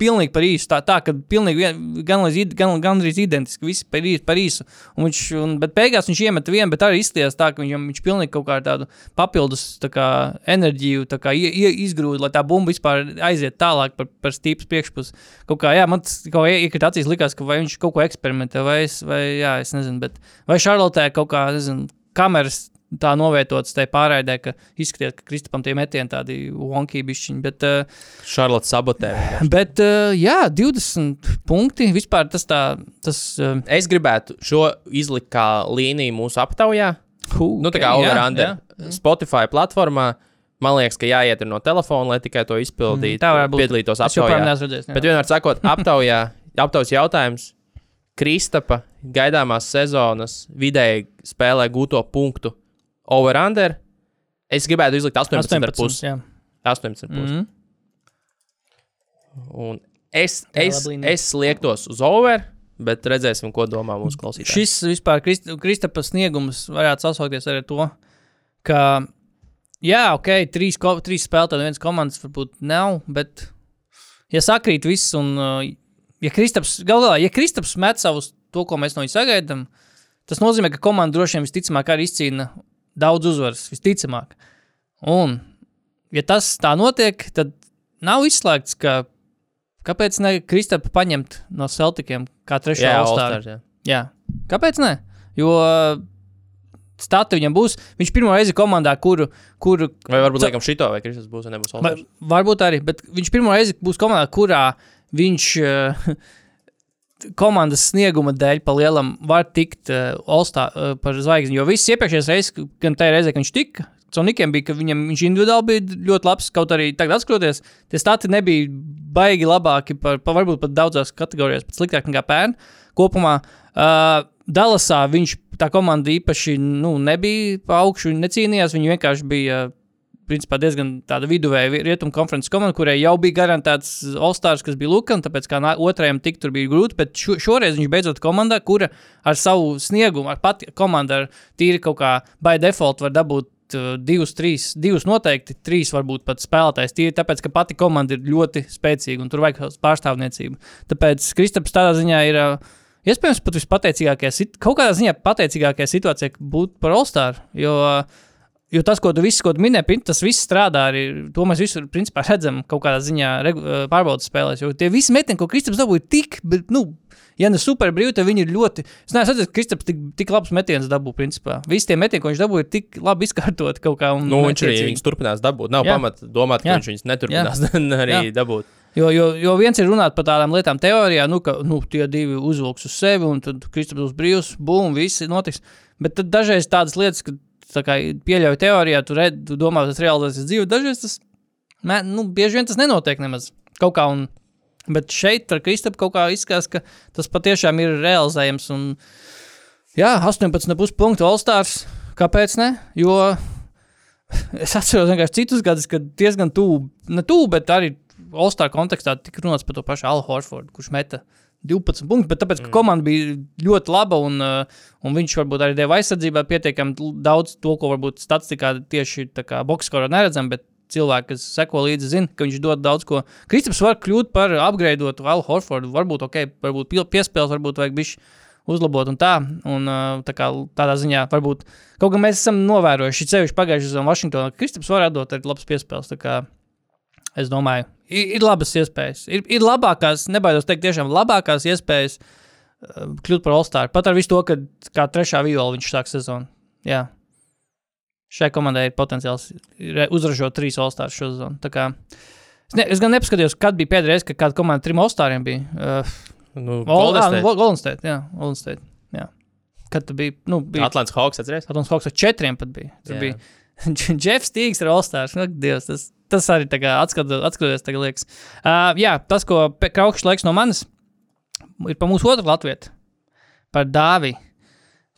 pilnīgi par īsu. Tā, tā ka pilnīgi gan, gan, gan arī identiski, visi par īsu. Par īsu. Un viņš, un, bet beigās viņš iemet vienu, bet arī izties tā, ka viņam, viņš pilnīgi kaut kā tādu papildus tā kā, enerģiju tā kā, ie, ie, izgrūda, lai tā bumba vispār aiziet tālāk par, par stīpas priekšpusi. Kaut kā, jā, man tas kaut kā iekrita acīs likās, ka viņš kaut ko eksperimentē, vai es, vai, jā, es nezinu, bet vai Šarlotē kaut kā, nezinu, kameras tā novietotas tajā pārraidē, ka izskatījās, ka Kristapam tie metieni tādi wonky bišķiņi, bet, uh, Šarlots sabotē. bet uh, jā, 20 punkti, vispār tas tā, tas, uh, Es gribētu šo izlikt kā līniju mūsu aptaujā. hu, Nu, tā kā ok, jā, over-under. jā. Spotify platformā. Man liekas, ka jāiet no telefona, lai tikai to izpildītu. Mm, tā varētu būt. Piedalītos aptaujā. jā. Bet vienmēr sakot, aptaujā, aptaujas jautājums. Kristapa gaidāmās sezonas vidēji spēlē gūto punktu over-under. Es gribētu izlikt 18,5. 18, jā. 18,5. Mhm. Un es, es, es liektos uz over, bet redzēsim, ko domā mūsu klausītāji. Šis vispār Krist, Kristapa sniegums varētu sasaukties ar to, ka, jā, ok, trīs, ko, trīs spēlētāji, viens komandas varbūt nav, bet, ja sakrīt viss, un, uh, ja Kristaps, galvā, ja Kristaps met savus to, ko mēs no viņa sagaidām, tas nozīmē, ka komanda droši vien visticamāk arī izcīna daudz uzvaras, visticamāk. Un, ja tas tā notiek, tad nav izslēgts, ka kāpēc ne Kristapa paņemt no Celtikiem kā trešā? All-Stars, jā. Kāpēc ne? Jo stati viņam būs. Viņš pirmo reizi komandā, kuru. kuru Vai varbūt liekam šito, vai Kristus būs, vai nebūs All-Stars? varbūt arī, bet viņš pirmo reizi būs komandā, kurā viņš uh, komandas snieguma dēļ pa lielam var tikt uh, All-Star uh, par zvaigzni. Jo viss iepriekšējais reizes, gan tajā reizē, kad viņš tika. Conikiem bija, ka viņam, viņš individuāli bija ļoti labs, kaut arī tagad skatoties, tie stati nebija baigi labāki par, par varbūt pat daudzās kategorijās, pat sliktāk nekā pērn. Kopumā uh, Dallasā viņš tā komanda īpaši nu, nebija pa augšu, necīnījās, viņi vienkārši bija uh, principā diezgan tāda viduvēja rietumu konferences komanda, kurai jau bija garantēts All-Stars, kas bija Lukam, tāpēc kā otrajam tik tur bija grūti, bet šo, šoreiz viņš beidzot komandā, kura ar savu sniegumu, ar pati komandu, ar tīri kaut kā by default var dabūt uh, divus, trīs, divus noteikti, trīs varbūt pat spēlētājs. Tīri tāpēc, ka pati komanda ir ļoti spēcīga un tur vajag pārstāvniecību. Tāpēc Kristaps tādā ziņā ir. Uh, Iespējams, pat vispateicīgākajā, kaut kādā ziņā pateicīgākajā situācijā būt par All-Star. Jo uh, Jo tas, ko tu, viss, ko tu minēji, tas viss strādā arī. To mēs visur principā, redzam kaut kādā ziņā, pārbaudas spēlēs. Jo tie visi metieni, ko Kristaps dabūja, tik, bet, nu, ja ne super brīvi, tad viņi ir ļoti. Es neesmu redzējis, ka Kristaps tik, tik labs metiens dabūja. Principā. Visi tie metieni, ko viņš dabūja, ir tik labi izkārtot kaut kā. un Nu, viņš arī viņus turpinās dabūt. Nav Jā. pamata domāt, ka Jā. viņš viņus neturpinās arī Jā. dabūt. Jo, jo, jo viens ir runāt par tādām lietām, teorijā, nu, ka nu, tie divi uzvilks uz sevi, un tad Kristaps būs brīvs, bum, viss notiks. Bet tad dažreiz tādas lietas, ka pieļauju teorijā, tu, red, tu domā, tas realizēsies dzīvē, dažreiz tas, mē, nu, bieži vien tas nenotiek nemaz kaut kā. Un, bet šeit ar Kristapu kaut kā izskatās, ka tas patiešām ir realizējams. Un, jā, 18,5 punktu All-Stars. Kāpēc ne? Jo es atceros vienkārši citus gadus, kad diezgan tuvu, ne tuvu, bet arī All-Star kontekstā tika runāts par to pašu Alu Horfordu, kurš meta 12 punktus, bet tāpēc, ka mm. komanda bija ļoti laba un, uh, un viņš varbūt arī deva aizsardzībā pietiekami daudz to, ko varbūt statistikā tieši boxkorā neredzam, bet cilvēki, kas seko līdzi, zina, ka viņš dod daudz ko. Kristaps var kļūt par upgradeotu Alu Horfordu, varbūt ok, varbūt piespēles, varbūt vajag bišķi uzlabot un tā. Un, uh, tā kā tādā ziņā varbūt kaut kā mēs esam novērojuši, ceļš pagājušajā sezonā Vašingtonā, ka Kristaps var atdot arī labas piespēles. Es domāju, ir, ir labas iespējas. Ir, ir labākās, nebaidos teikt, tiešām labākās iespējas uh, kļūt par All-Star. Pat ar visu to, ka kā trešā viola viņš sāk sezonu. Jā. Šai komandai ir potenciāls uzražot trīs All-Stars šo sezonu. Tā kā Es, ne, es gan nepaskatījos, kad bija pēdējā reize, kad kāda komanda trim All-Stariem bija. Uh, Nu, All- Golden State. nu, Golden State. Jā, Golden State. Jā. Kad tu biji? Nu, bija Atlants Hawks atceries? Atlants Hawks ar četriem pat bija. Tur Jā. bija Jeffs Tīgs ar All-Stars. Nu, Dievs, tas, tas arī atskatu- atskatoties, tagad liekas. Uh, jā, tas, ko Kraukšs laiks no manis, ir pa mūsu otru latvietu. Par Dāvi.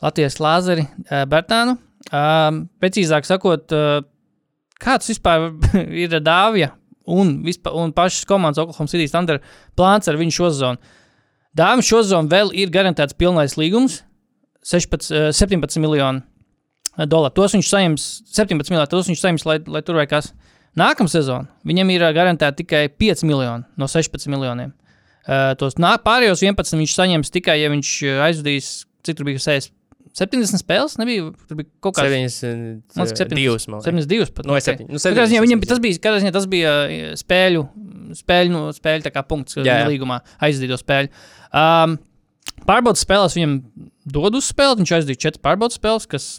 Latvijas Lāzeri uh, Bertānu. Um, precīzāk sakot, uh, kāds vispār ir Dāvija un, vispār, un pašas komandas Oklahoma City Thunder plāns ar viņu šo sezonu? Dāvim šo sezonu vēl ir garantēts pilnais līgums. 16, eh, 17 miljonu dolāru. Tos viņš saņems, 17 miljonu, tos viņš saņems, lai, lai tur vai kas. Nākamā sezona viņam ir garantēta tikai 5 miljoni no 16 miljoniem. Uh, tos pārējos 11 viņš saņems tikai, ja viņš aizvadīs, cik tur bija 60, 70 spēles. Nebija, tur bija kaut kāds Man liekas, 72. man liekas. 72. Pat, No, ok. septiņi. Nu, Katrā ziņā 70, viņam tas bija, ziņā tas bija spēļu, spēļu, nu, spēļu kā punkts jā, jā. līgumā, aizdīto spēļu. Um, pārbaudas spēlēs viņam dod uz spēli, viņš aizdīja četras pārbaudas spēles, kas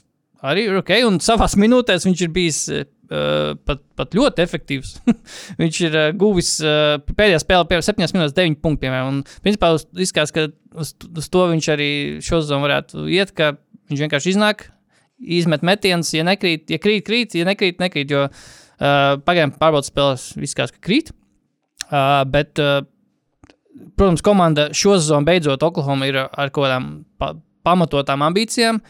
arī ir ok, un savās minūtēs viņš ir bijis uh, pat, pat ļoti efektīvs. viņš ir uh, guvis uh, pēdējā spēlē, pie 7 minūtes 9 punktu, piemēram, un principā uz- izskatās, ka uz, uz to viņš arī šo sezonu varētu iet, ka viņš vienkārši iznāk, izmet metienus, ja nekrīt, ja krīt, krīt, ja nekrīt, nekrīt, jo uh, pagaidām pārbaudas spēlēs izskatās, ka krīt. Uh, bet, uh, protams, komanda šo sezonu beidzot Oklahoma ir ar kaut kādām pa pamatotām ambīcijām.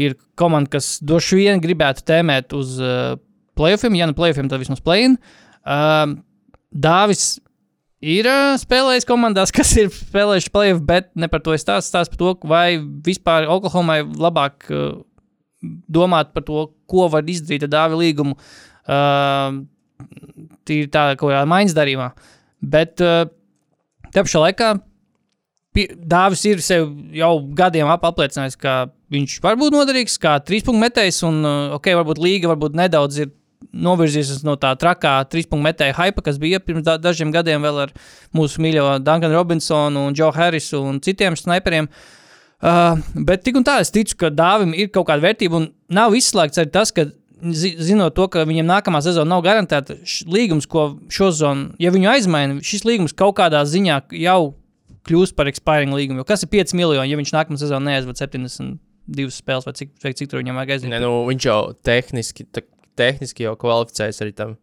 Ir komanda, kas droši vien gribētu tēmēt uz uh, playoffiem, ja ne playoffiem, tad vismaz play-in. Uh, Dāvis ir uh, spēlējis komandās, kas ir spēlējuši playoff, bet ne par to es stāstu. Stāstu par to, vai vispār Oklahomai labāk uh, domāt par to, ko var izdarīt ar Dāvi līgumu. Uh, Tīri tādā kaut kādā maiņas darījumā. Bet uh, te pašā laikā Dāvis ir sev jau gadiem ap apliecinājis, ka viņš var būt noderīgs kā trīspunktu metējs. Un, ok, varbūt līga varbūt nedaudz ir novirzījusies no tā trakā trīspunktu metēja hypa, kas bija pirms da dažiem gadiem vēl ar mūsu mīļo Dunkanu Robinsonu un Joe Harrisu un citiem sniperiem. Uh, bet tik un tā, es ticu, ka Dāvim ir kaut kāda vērtība, un nav izslēgts arī tas, ka, zi zinot to, ka viņam nākamā sezona nav garantēta, līgums, ko šo zonu, ja viņu aizmaina, šis līgums kaut kādā ziņā jau kļūs par expiring līgumu. Jo kas ir 5 miljoni, ja viņš nākamā sezonā neaizvada 72 spēles, vai cik, vai cik tur viņam vajag aiziet? Nu, viņš jau tehniski, tehniski jau kvalificējas arī tam.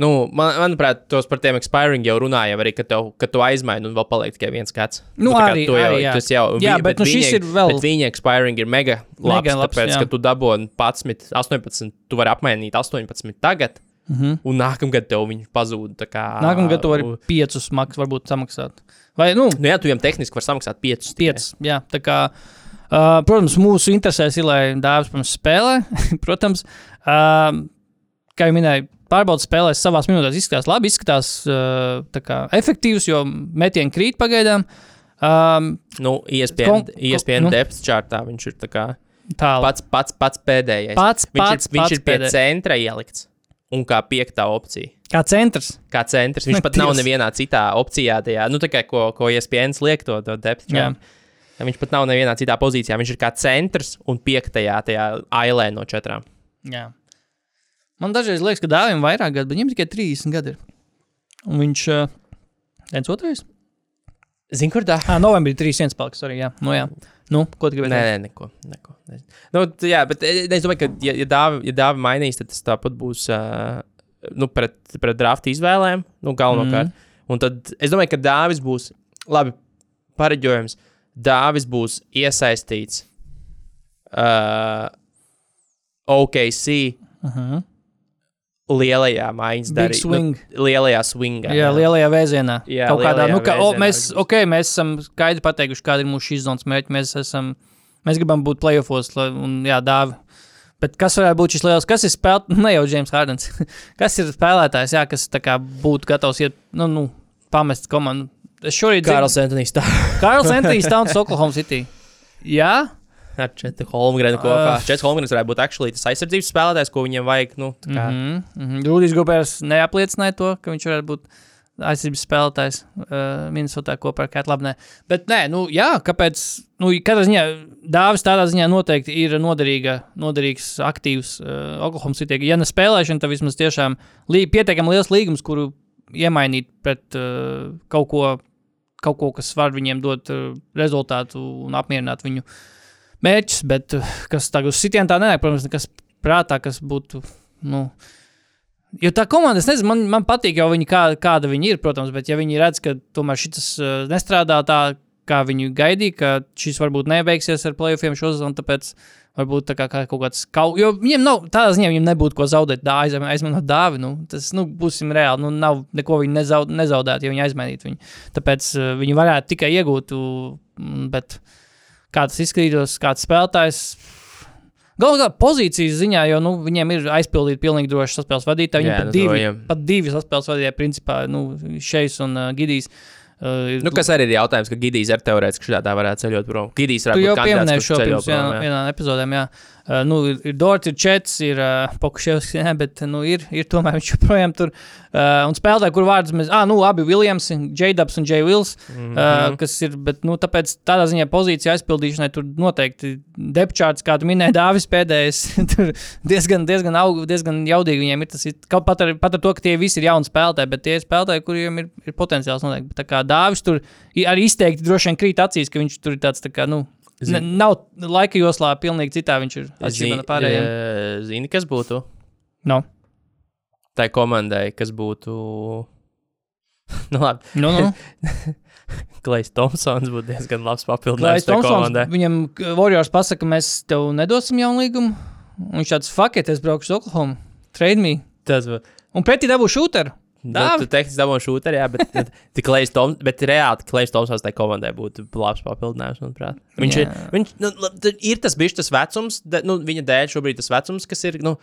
Nu, man, manuprāt, tos par tiem expiring jau runāja, arī, ka, tev, ka tu aizmaini un vēl paliek tikai viens gads. Nu, kā arī- jau, arī, jā. jau Jā, bet nu šis viņa, ir vēl- Bet viņa expiring ir mega labs, Mega labs, tāpēc, jā. ka tu dabūji 11, 18, tu vari apmainīt 18 tagad, Mm -hmm. un nākamgad tev viņi pazūd. gada tu vari u- 5 maks, varbūt samaksāt. Vai, nu, Nu, jā, tu viņam tehniski vari samaksāt 5. 5. Jā, tā kā, uh, protams, mūsu interesēs ir, lai dāvāts pirms spēlē. protams, uh, kā jau minēju, pārbaudas spēlēs savās minūtēs izskatās labi, izskatās uh, kā efektīvs, jo metieni krīt pagaidām. Um, Nu, kon- ESPN nu. depth chartā viņš ir tā kā tālāk. pats, pats, pats pēdējais. Pats, viņš pats, ir, viņš pats ir pie pēdējais. centra ielikts un kā piektā opcija. Kā centrs. Kā centrs. Viņš pat nav Dievs. nevienā citā opcijā, tajā, nu, kā ko, ko ESPN liek to, to depth chart. Viņš pat nav nevienā citā pozīcijā. Viņš ir kā centrs un piektajā tajā ailē no četrām. Jā. Man dažreiz liekas, ka dāvim vairāk gadu, bet viņam tikai 30 gadi ir. Un viņš uh, viens otrais? Zini, kur tā? Ah, novembrī 3-1 paliks arī. Jā. Nu, jā. Nu, ko tu Nē, gribēji? nē, neko. neko. nezinu. Nu, t- jā, bet eh, es domāju, ka, ja, ja dāvi, ja dāvi mainīs, tad tas tāpat būs uh, nu, pret, pret drafta izvēlēm, nu, galvenokārt. Mm. Un tad es domāju, ka dāvis būs labi pareģojums. Dāvis būs iesaistīts uh, OKC -huh. lielajā maiņas Big darījumā. swing. Nu, lielajā swingā. Jā, lielajā vēzienā. Jā, Kaut kādā, nu, ka, o, mēs, būs. ok, mēs esam skaidri pateikuši, kāda ir mūsu šīs zonas mērķi. Mēs, esam, mēs gribam būt playoffs, un jā, dāvi. Bet kas varētu būt šis liels, kas ir spēlētājs, ne jau James Hardens, kas ir spēlētājs, jā, kas būtu gatavs iet, nu, nu pamest komandu. Es šorīt Kārls Antonius tā. Karls Antonius Towns, Oklahoma City. Jā, Ar Četru Holmgrenu kopā. Ah. Uh. Četrs Holmgrens varētu būt actually tas aizsardzības spēlētājs, ko viņam vajag. Nu, mm -hmm. mm -hmm. Rudijs Gobers neapliecināja to, ka viņš varētu būt aizsardzības spēlētājs uh, Minnesotā kopā ar Kētu Labnē. Bet nē, nu jā, kāpēc? Nu, katrā ziņā Dāvis tādā ziņā noteikti ir noderīga, noderīgs, aktīvs uh, Oklahoma City. Ja ne spēlēšana, tad vismaz tiešām lī, pietiekami liels līgums, kuru iemainīt pret uh, kaut ko, kaut ko, kas var viņiem dot uh, rezultātu un apmierināt viņu mērķus, bet uh, kas tagad uz sitienu tā nenāk, protams, nekas prātā, kas būtu. Nu, Jo tā komanda, es nezinu, man, man patīk, jau viņi kā, kāda viņi ir, protams, bet ja viņi redz, ka tomēr šis uh, nestrādā tā, kā viņi gaidīja, ka šis varbūt nebeigsies ar playoffiem šo sezonu, tāpēc varbūt tā kā, kā kaut kāds kaut, jo viņiem nav, tādā ziņā viņiem nebūtu ko zaudēt, dā, aizm, aizmanot dāvi, nu, tas, nu, būsim reāli, nu, nav neko viņi nezaud, nezaudētu, ja viņi aizmainītu viņu. Tāpēc uh, viņi varētu tikai iegūt, bet kā tas izskatītos, kāds spēlētājs. Galu galā pozīcijas ziņā, jo nu, viņiem ir aizpildīti pilnīgi droši saspēles vadītāji. Viņiem Jā, pat, nu, divi, jau. pat divi saspēles vadītāji, principā, nu, Šeis un uh, Gidijs. Uh, Nu, kas arī ir jautājums, ka Gidijs ar teorētiski šādā varētu ceļot prom. Gidijs Tu varētu būt kandidāts, kurš šo ceļo pirms vienā, prom, jā. vienā epizodē. Jā. Uh, nu, ir, Dārts, ir Čets, ir uh, Pokuševs, jā, bet nu, ir, ir tomēr viņš joprojām tur. Uh, un spēlētāji, kur vārdus mēs, ah, nu, abi Viljams, J-Dubs un J-Wills, mm. -hmm. uh, kas ir, bet, nu, tāpēc tādā ziņā pozīcija aizpildīšanai tur noteikti depčārts, kā tu minēji, Dāvis pēdējais, tur diezgan, diezgan, aug, diezgan jaudīgi viņiem ir tas, ir, kaut pat ar, pat ar to, ka tie visi ir jauni spēlētāji, bet tie ir spēlētāji, kuriem ir, ir potenciāls noteikti. Bet Tā kā Dāvis tur arī izteikti droši vien krīt acīs, ka viņš tur ir tāds, tā kā, nu, Zin- nav laika joslā, pilnīgi citā viņš ir atšķirībā no pārējiem. eh, Zini, kas būtu No. tai komandai, kas būtu. nu, labi. Nu, nu. Klais Thompsons būtu diezgan labs papildinājums Thompsons, komandai. viņam Warriors pasaka, mēs tev nedosim jaunu līgumu. Un Viņš tāds it, es braukšu uz Oklahoma. Trade me. Tas būtu. Un pretī dabū šūteru. Nu, Dāvi. tu teiksi, dabūjām šūteri, jā, bet, bet, bet, Klais Tom, bet reāli Klais Tomsons tai komandai būtu labs papildinājums, manuprāt. Viņš ir, Jā. viņš, nu, ir tas bijis tas vecums, de, nu, viņa dēļ šobrīd tas vecums, kas ir, nu,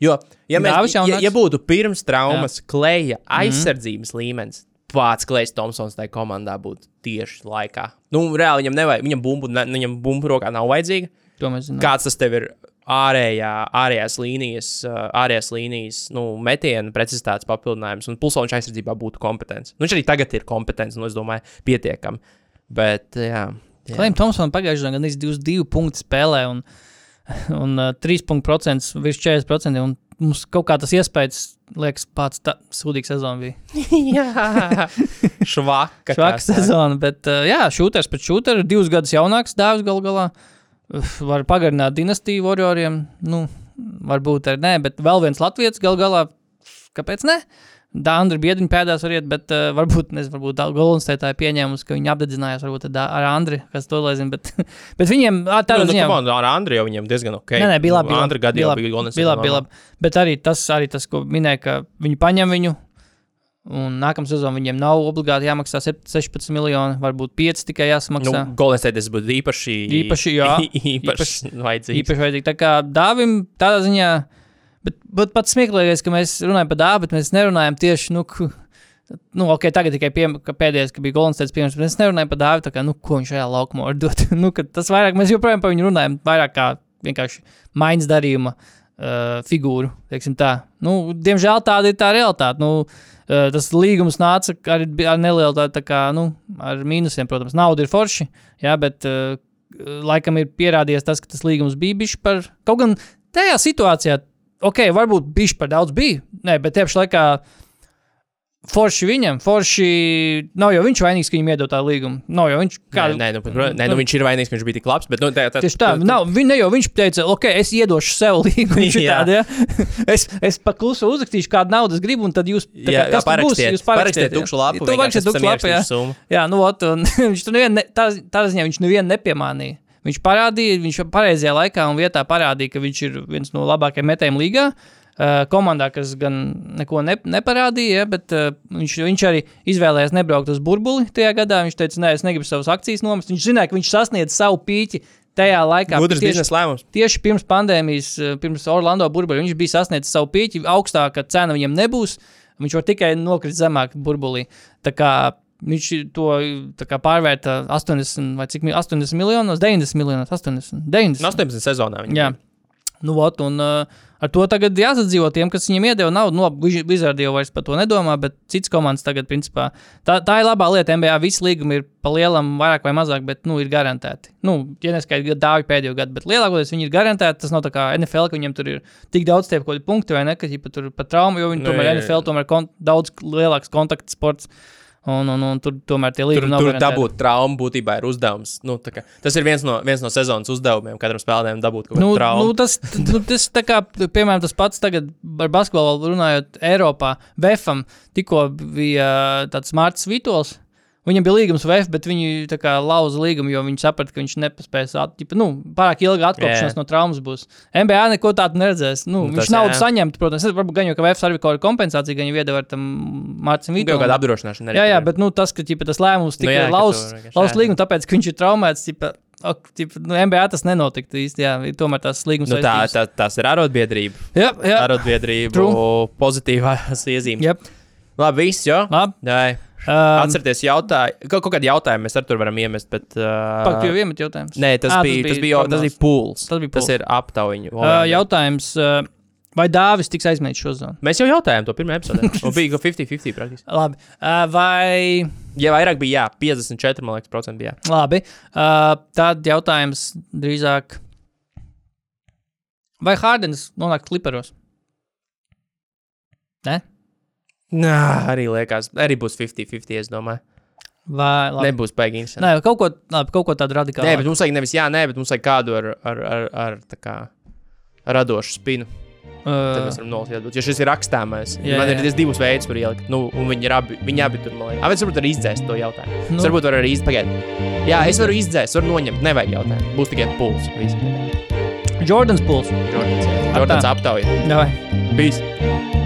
jo, ja, mēs, ja, ja būtu pirms traumas Kleja aizsardzības līmenis, pats Klais Tomsons tai komandā būtu tieši laikā. Nu, reāli viņam nevajag, viņam bumbu, ne, viņam bumbu rokā nav vajadzīga. Kāds tas tev ir ārējā, ārējās līnijas, ārējās līnijas nu, metiena precizitātes papildinājums, un pulsā viņš aizsardzībā būtu kompetents. Nu, viņš arī tagad ir kompetents, un es domāju, pietiekami. Bet, jā. jā. Klajam Thompsonam pagājušajā gadā gandrīz 22 punktu spēlē un, un uh, 3% virs 40%. Un mums kaut kā tas iespējas, liekas, pats tā sūdīgs sezona bija. jā. Švaka. Švaka sezona, bet uh, jā, šūters pēc šūtera, divus gadus jaunāks dāvs gal galā. Uf, Var pagarināt dinastiju warrioriem, nu, varbūt arī nē, bet vēl viens latviečs gal galā, kāpēc ne? Dāndra biedriņa pēdās var iet, bet uh, varbūt, nezinu, varbūt Goldenstētā ir pieņēmums, ka viņi apdedzinājās varbūt ar, ar Andri, kas to lai zina, bet, bet viņiem tādā Nu, nu, ziņā. on, ar Andriju jau viņam diezgan ok. Nē, nē, bija labi. Andra gadi bija Golden bija labi, bija labi. Bet arī tas, arī tas, ko minēja, ka viņi paņem viņu. Un nākamā sezonā viņiem nav obligāti jāmaksā sep- 16 miljoni, varbūt 5 tikai Nu, jāsamaksā. Golden State tas būtu īpaši. Īpaši, jā. īpaši vajadzīgs. īpaši vajadzīgi. Tā kā dāvim tādā ziņā, bet, bet pats smieklīgais, ka mēs runājam par dāvu, bet mēs nerunājam tieši, nu, nu ok, tagad tikai pie, ka pēdējais, ka bija Golden State piemērs, bet mēs nerunājam par dāvu, tā kā, nu, ko viņš šajā laukumā var dot. nu, ka tas vairāk, mēs joprojām par viņu runājam, vairāk kā vienkārši maiņas darījuma uh, figūru, teiksim tā. Nu, diemžēl tāda ir tā realitāte. Nu, tas līgums nāca ar, ar nelielu tādu, tā kā, nu, ar mīnusiem, protams, nauda ir forši, jā, bet uh, laikam ir pierādījies tas, ka tas līgums bija bijis par kaut gan tajā situācijā, ok, varbūt bijis par daudz bija, nē, bet tieši laikā. Forši viņam, forši nav jau viņš vainīgs, ka viņam iedod tā līgumu. Nav jau viņš Kā, nē, nē, nu, protams, nē, nu, viņš ir vainīgs, ka viņš bija tik labs. Bet, nu, tā, tā, Tieši tā, nav, viņ, ne jau viņš teica, ok, es iedošu sev līgumu. Jā. Tādu, ja? es, es paklusu uzrakstīšu, kādu naudu es gribu, un tad jūs, parakstiet, jūs jā. tukšu lapu, Tu esam tukšu lapu, jā. Jā, nu, ot, un viņš tur nevien, ne, tā, tā ziņā viņš nevienu nepiemānīja. Viņš parādīja, viņš pareizajā laikā un vietā parādīja, ka viņš ir viens no labākajiem metējiem līgā. Uh, komandā, kas gan neko ne, neparādīja, ja, bet uh, viņš, viņš arī izvēlējās nebraukt uz burbuli tajā gadā. Viņš teica, nē, es negribu savas akcijas nomest. Viņš zināja, ka viņš sasniedz savu pīķi tajā laikā. Gudrs tieši- lēmums. Tieši pirms pandēmijas, eh, pirms Orlando burbuļa, viņš bija sasniedzis savu pīķi, augstāka cena viņam nebūs. Viņš var tikai nokrist zemāk burbulī. Tā kā viņš to kā pārvērta 80 vai cik mi- 80 miljonos, 90 miljonos, 80, 90. No 18 sezonā. Jā. Nu, ot, un uh, ar to tagad jāsadzīvo tiem, kas viņiem iedeva naudu. Nu, Wizardi jau vairs par to nedomā, bet cits komandas tagad, principā, tā, tā ir labā lieta. NBA visi līgumi ir pa lielam, vairāk vai mazāk, bet nu, ir garantēti. Nu, ja neskaidrs, dāvi pēdējo gadu, bet lielākoties viņi ir garantēti. Tas nav tā kā NFL, ka viņiem tur ir tik daudz tie punkti vai ne, ka viņi pat tur pat traumu, jo viņi tomēr. NFL tomēr kon daudz lielāks kontakts sports. Un, un, un tur tomēr tie līgumi nav tur dabūt traumu būtībā ir uzdevums. Nu, kā, tas ir viens no, viens no sezonas uzdevumiem, katram spēlētājam dabūt kaut kādu Nu, traumu. nu, tas, nu, tas tā kā, piemēram, tas pats tagad ar basketbolu runājot Eiropā. Vēfam tikko bija tāds Mārcis Vitols. Viņam bija līgums VF, bet viņi tā kā lauza līgumu, jo viņi saprata, ka viņš nepaspēs attīstīt. Nu, pārāk ilga atkopšanās Jā. no traumas būs. NBA neko tādu neredzēs. Nu, Nu, viņš naudu saņemt, protams. Varbūt gan jau, ka VF arī kaut kāda kompensācija, gan jau iedeva ar tam Mārcim Kaut Vitolam. kāda apdrošināšana arī. Jā, jā, bet nu, tas, ka ķipa, tas lēmums Nu tika nu, ka lauz, līgumu, tāpēc, ka viņš ir traumēts. Ķipa, ok, tip, nu, NBA tas nenotiktu īsti. Jā, tomēr tās līgums Nu, tā, tā, tās ir arotbiedrība. Jā, jā. Arotbiedrība pozitīvās iezīmes. Yep. Labi, viss, jo. Labi. Um, Atcerieties, jautājumu. Kaut, kaut kādu jautājumu mēs ar tur varam iemest, bet. Uh, Pak, tu jau iemet jautājumus. Nē, tas, Ā, bija, tas bija, tas bija pools. Tas bija Tas pools. ir aptaujiņu. Uh, jautājums, uh, vai Dāvis tiks aizmēģināts šo zonu? Mēs jau jautājām to pirmā epizodē. Un bija 50-50 praktiski. Labi. Uh, vai. Ja vairāk bija, jā, 54, man liekas, procenti bija. jā. Labi. Uh, tad jautājums drīzāk. Vai Hārdens nonāk kliparos? Nē, Nā, arī liekas, arī būs 50-50, es domāju. vai labi. Nebūs interesanti. Nē, kaut ko, labi, kaut ko tādu radikālu. Nē, bet mums vajag nevis jā, nē, bet mums vajag kādu ar, ar, ar, ar tā kā radošu spinu. Tad mēs uh, varam nolasīt, jo šis ir rakstāmais. Jā, Jā, man jā. ir divas veids, kur ielikt. Nu, un viņi ir abi, viņi abi tur, liekas. Vai es varbūt arī izdzēstu to jautājumu? Nu. Es varbūt varu arī izdzēst. Jā, es varu izdzēst, varu noņemt. Nevajag jautājumu. Būs tikai puls. Jordans Pools. Jordans, jā. Jordans aptauja. Peace.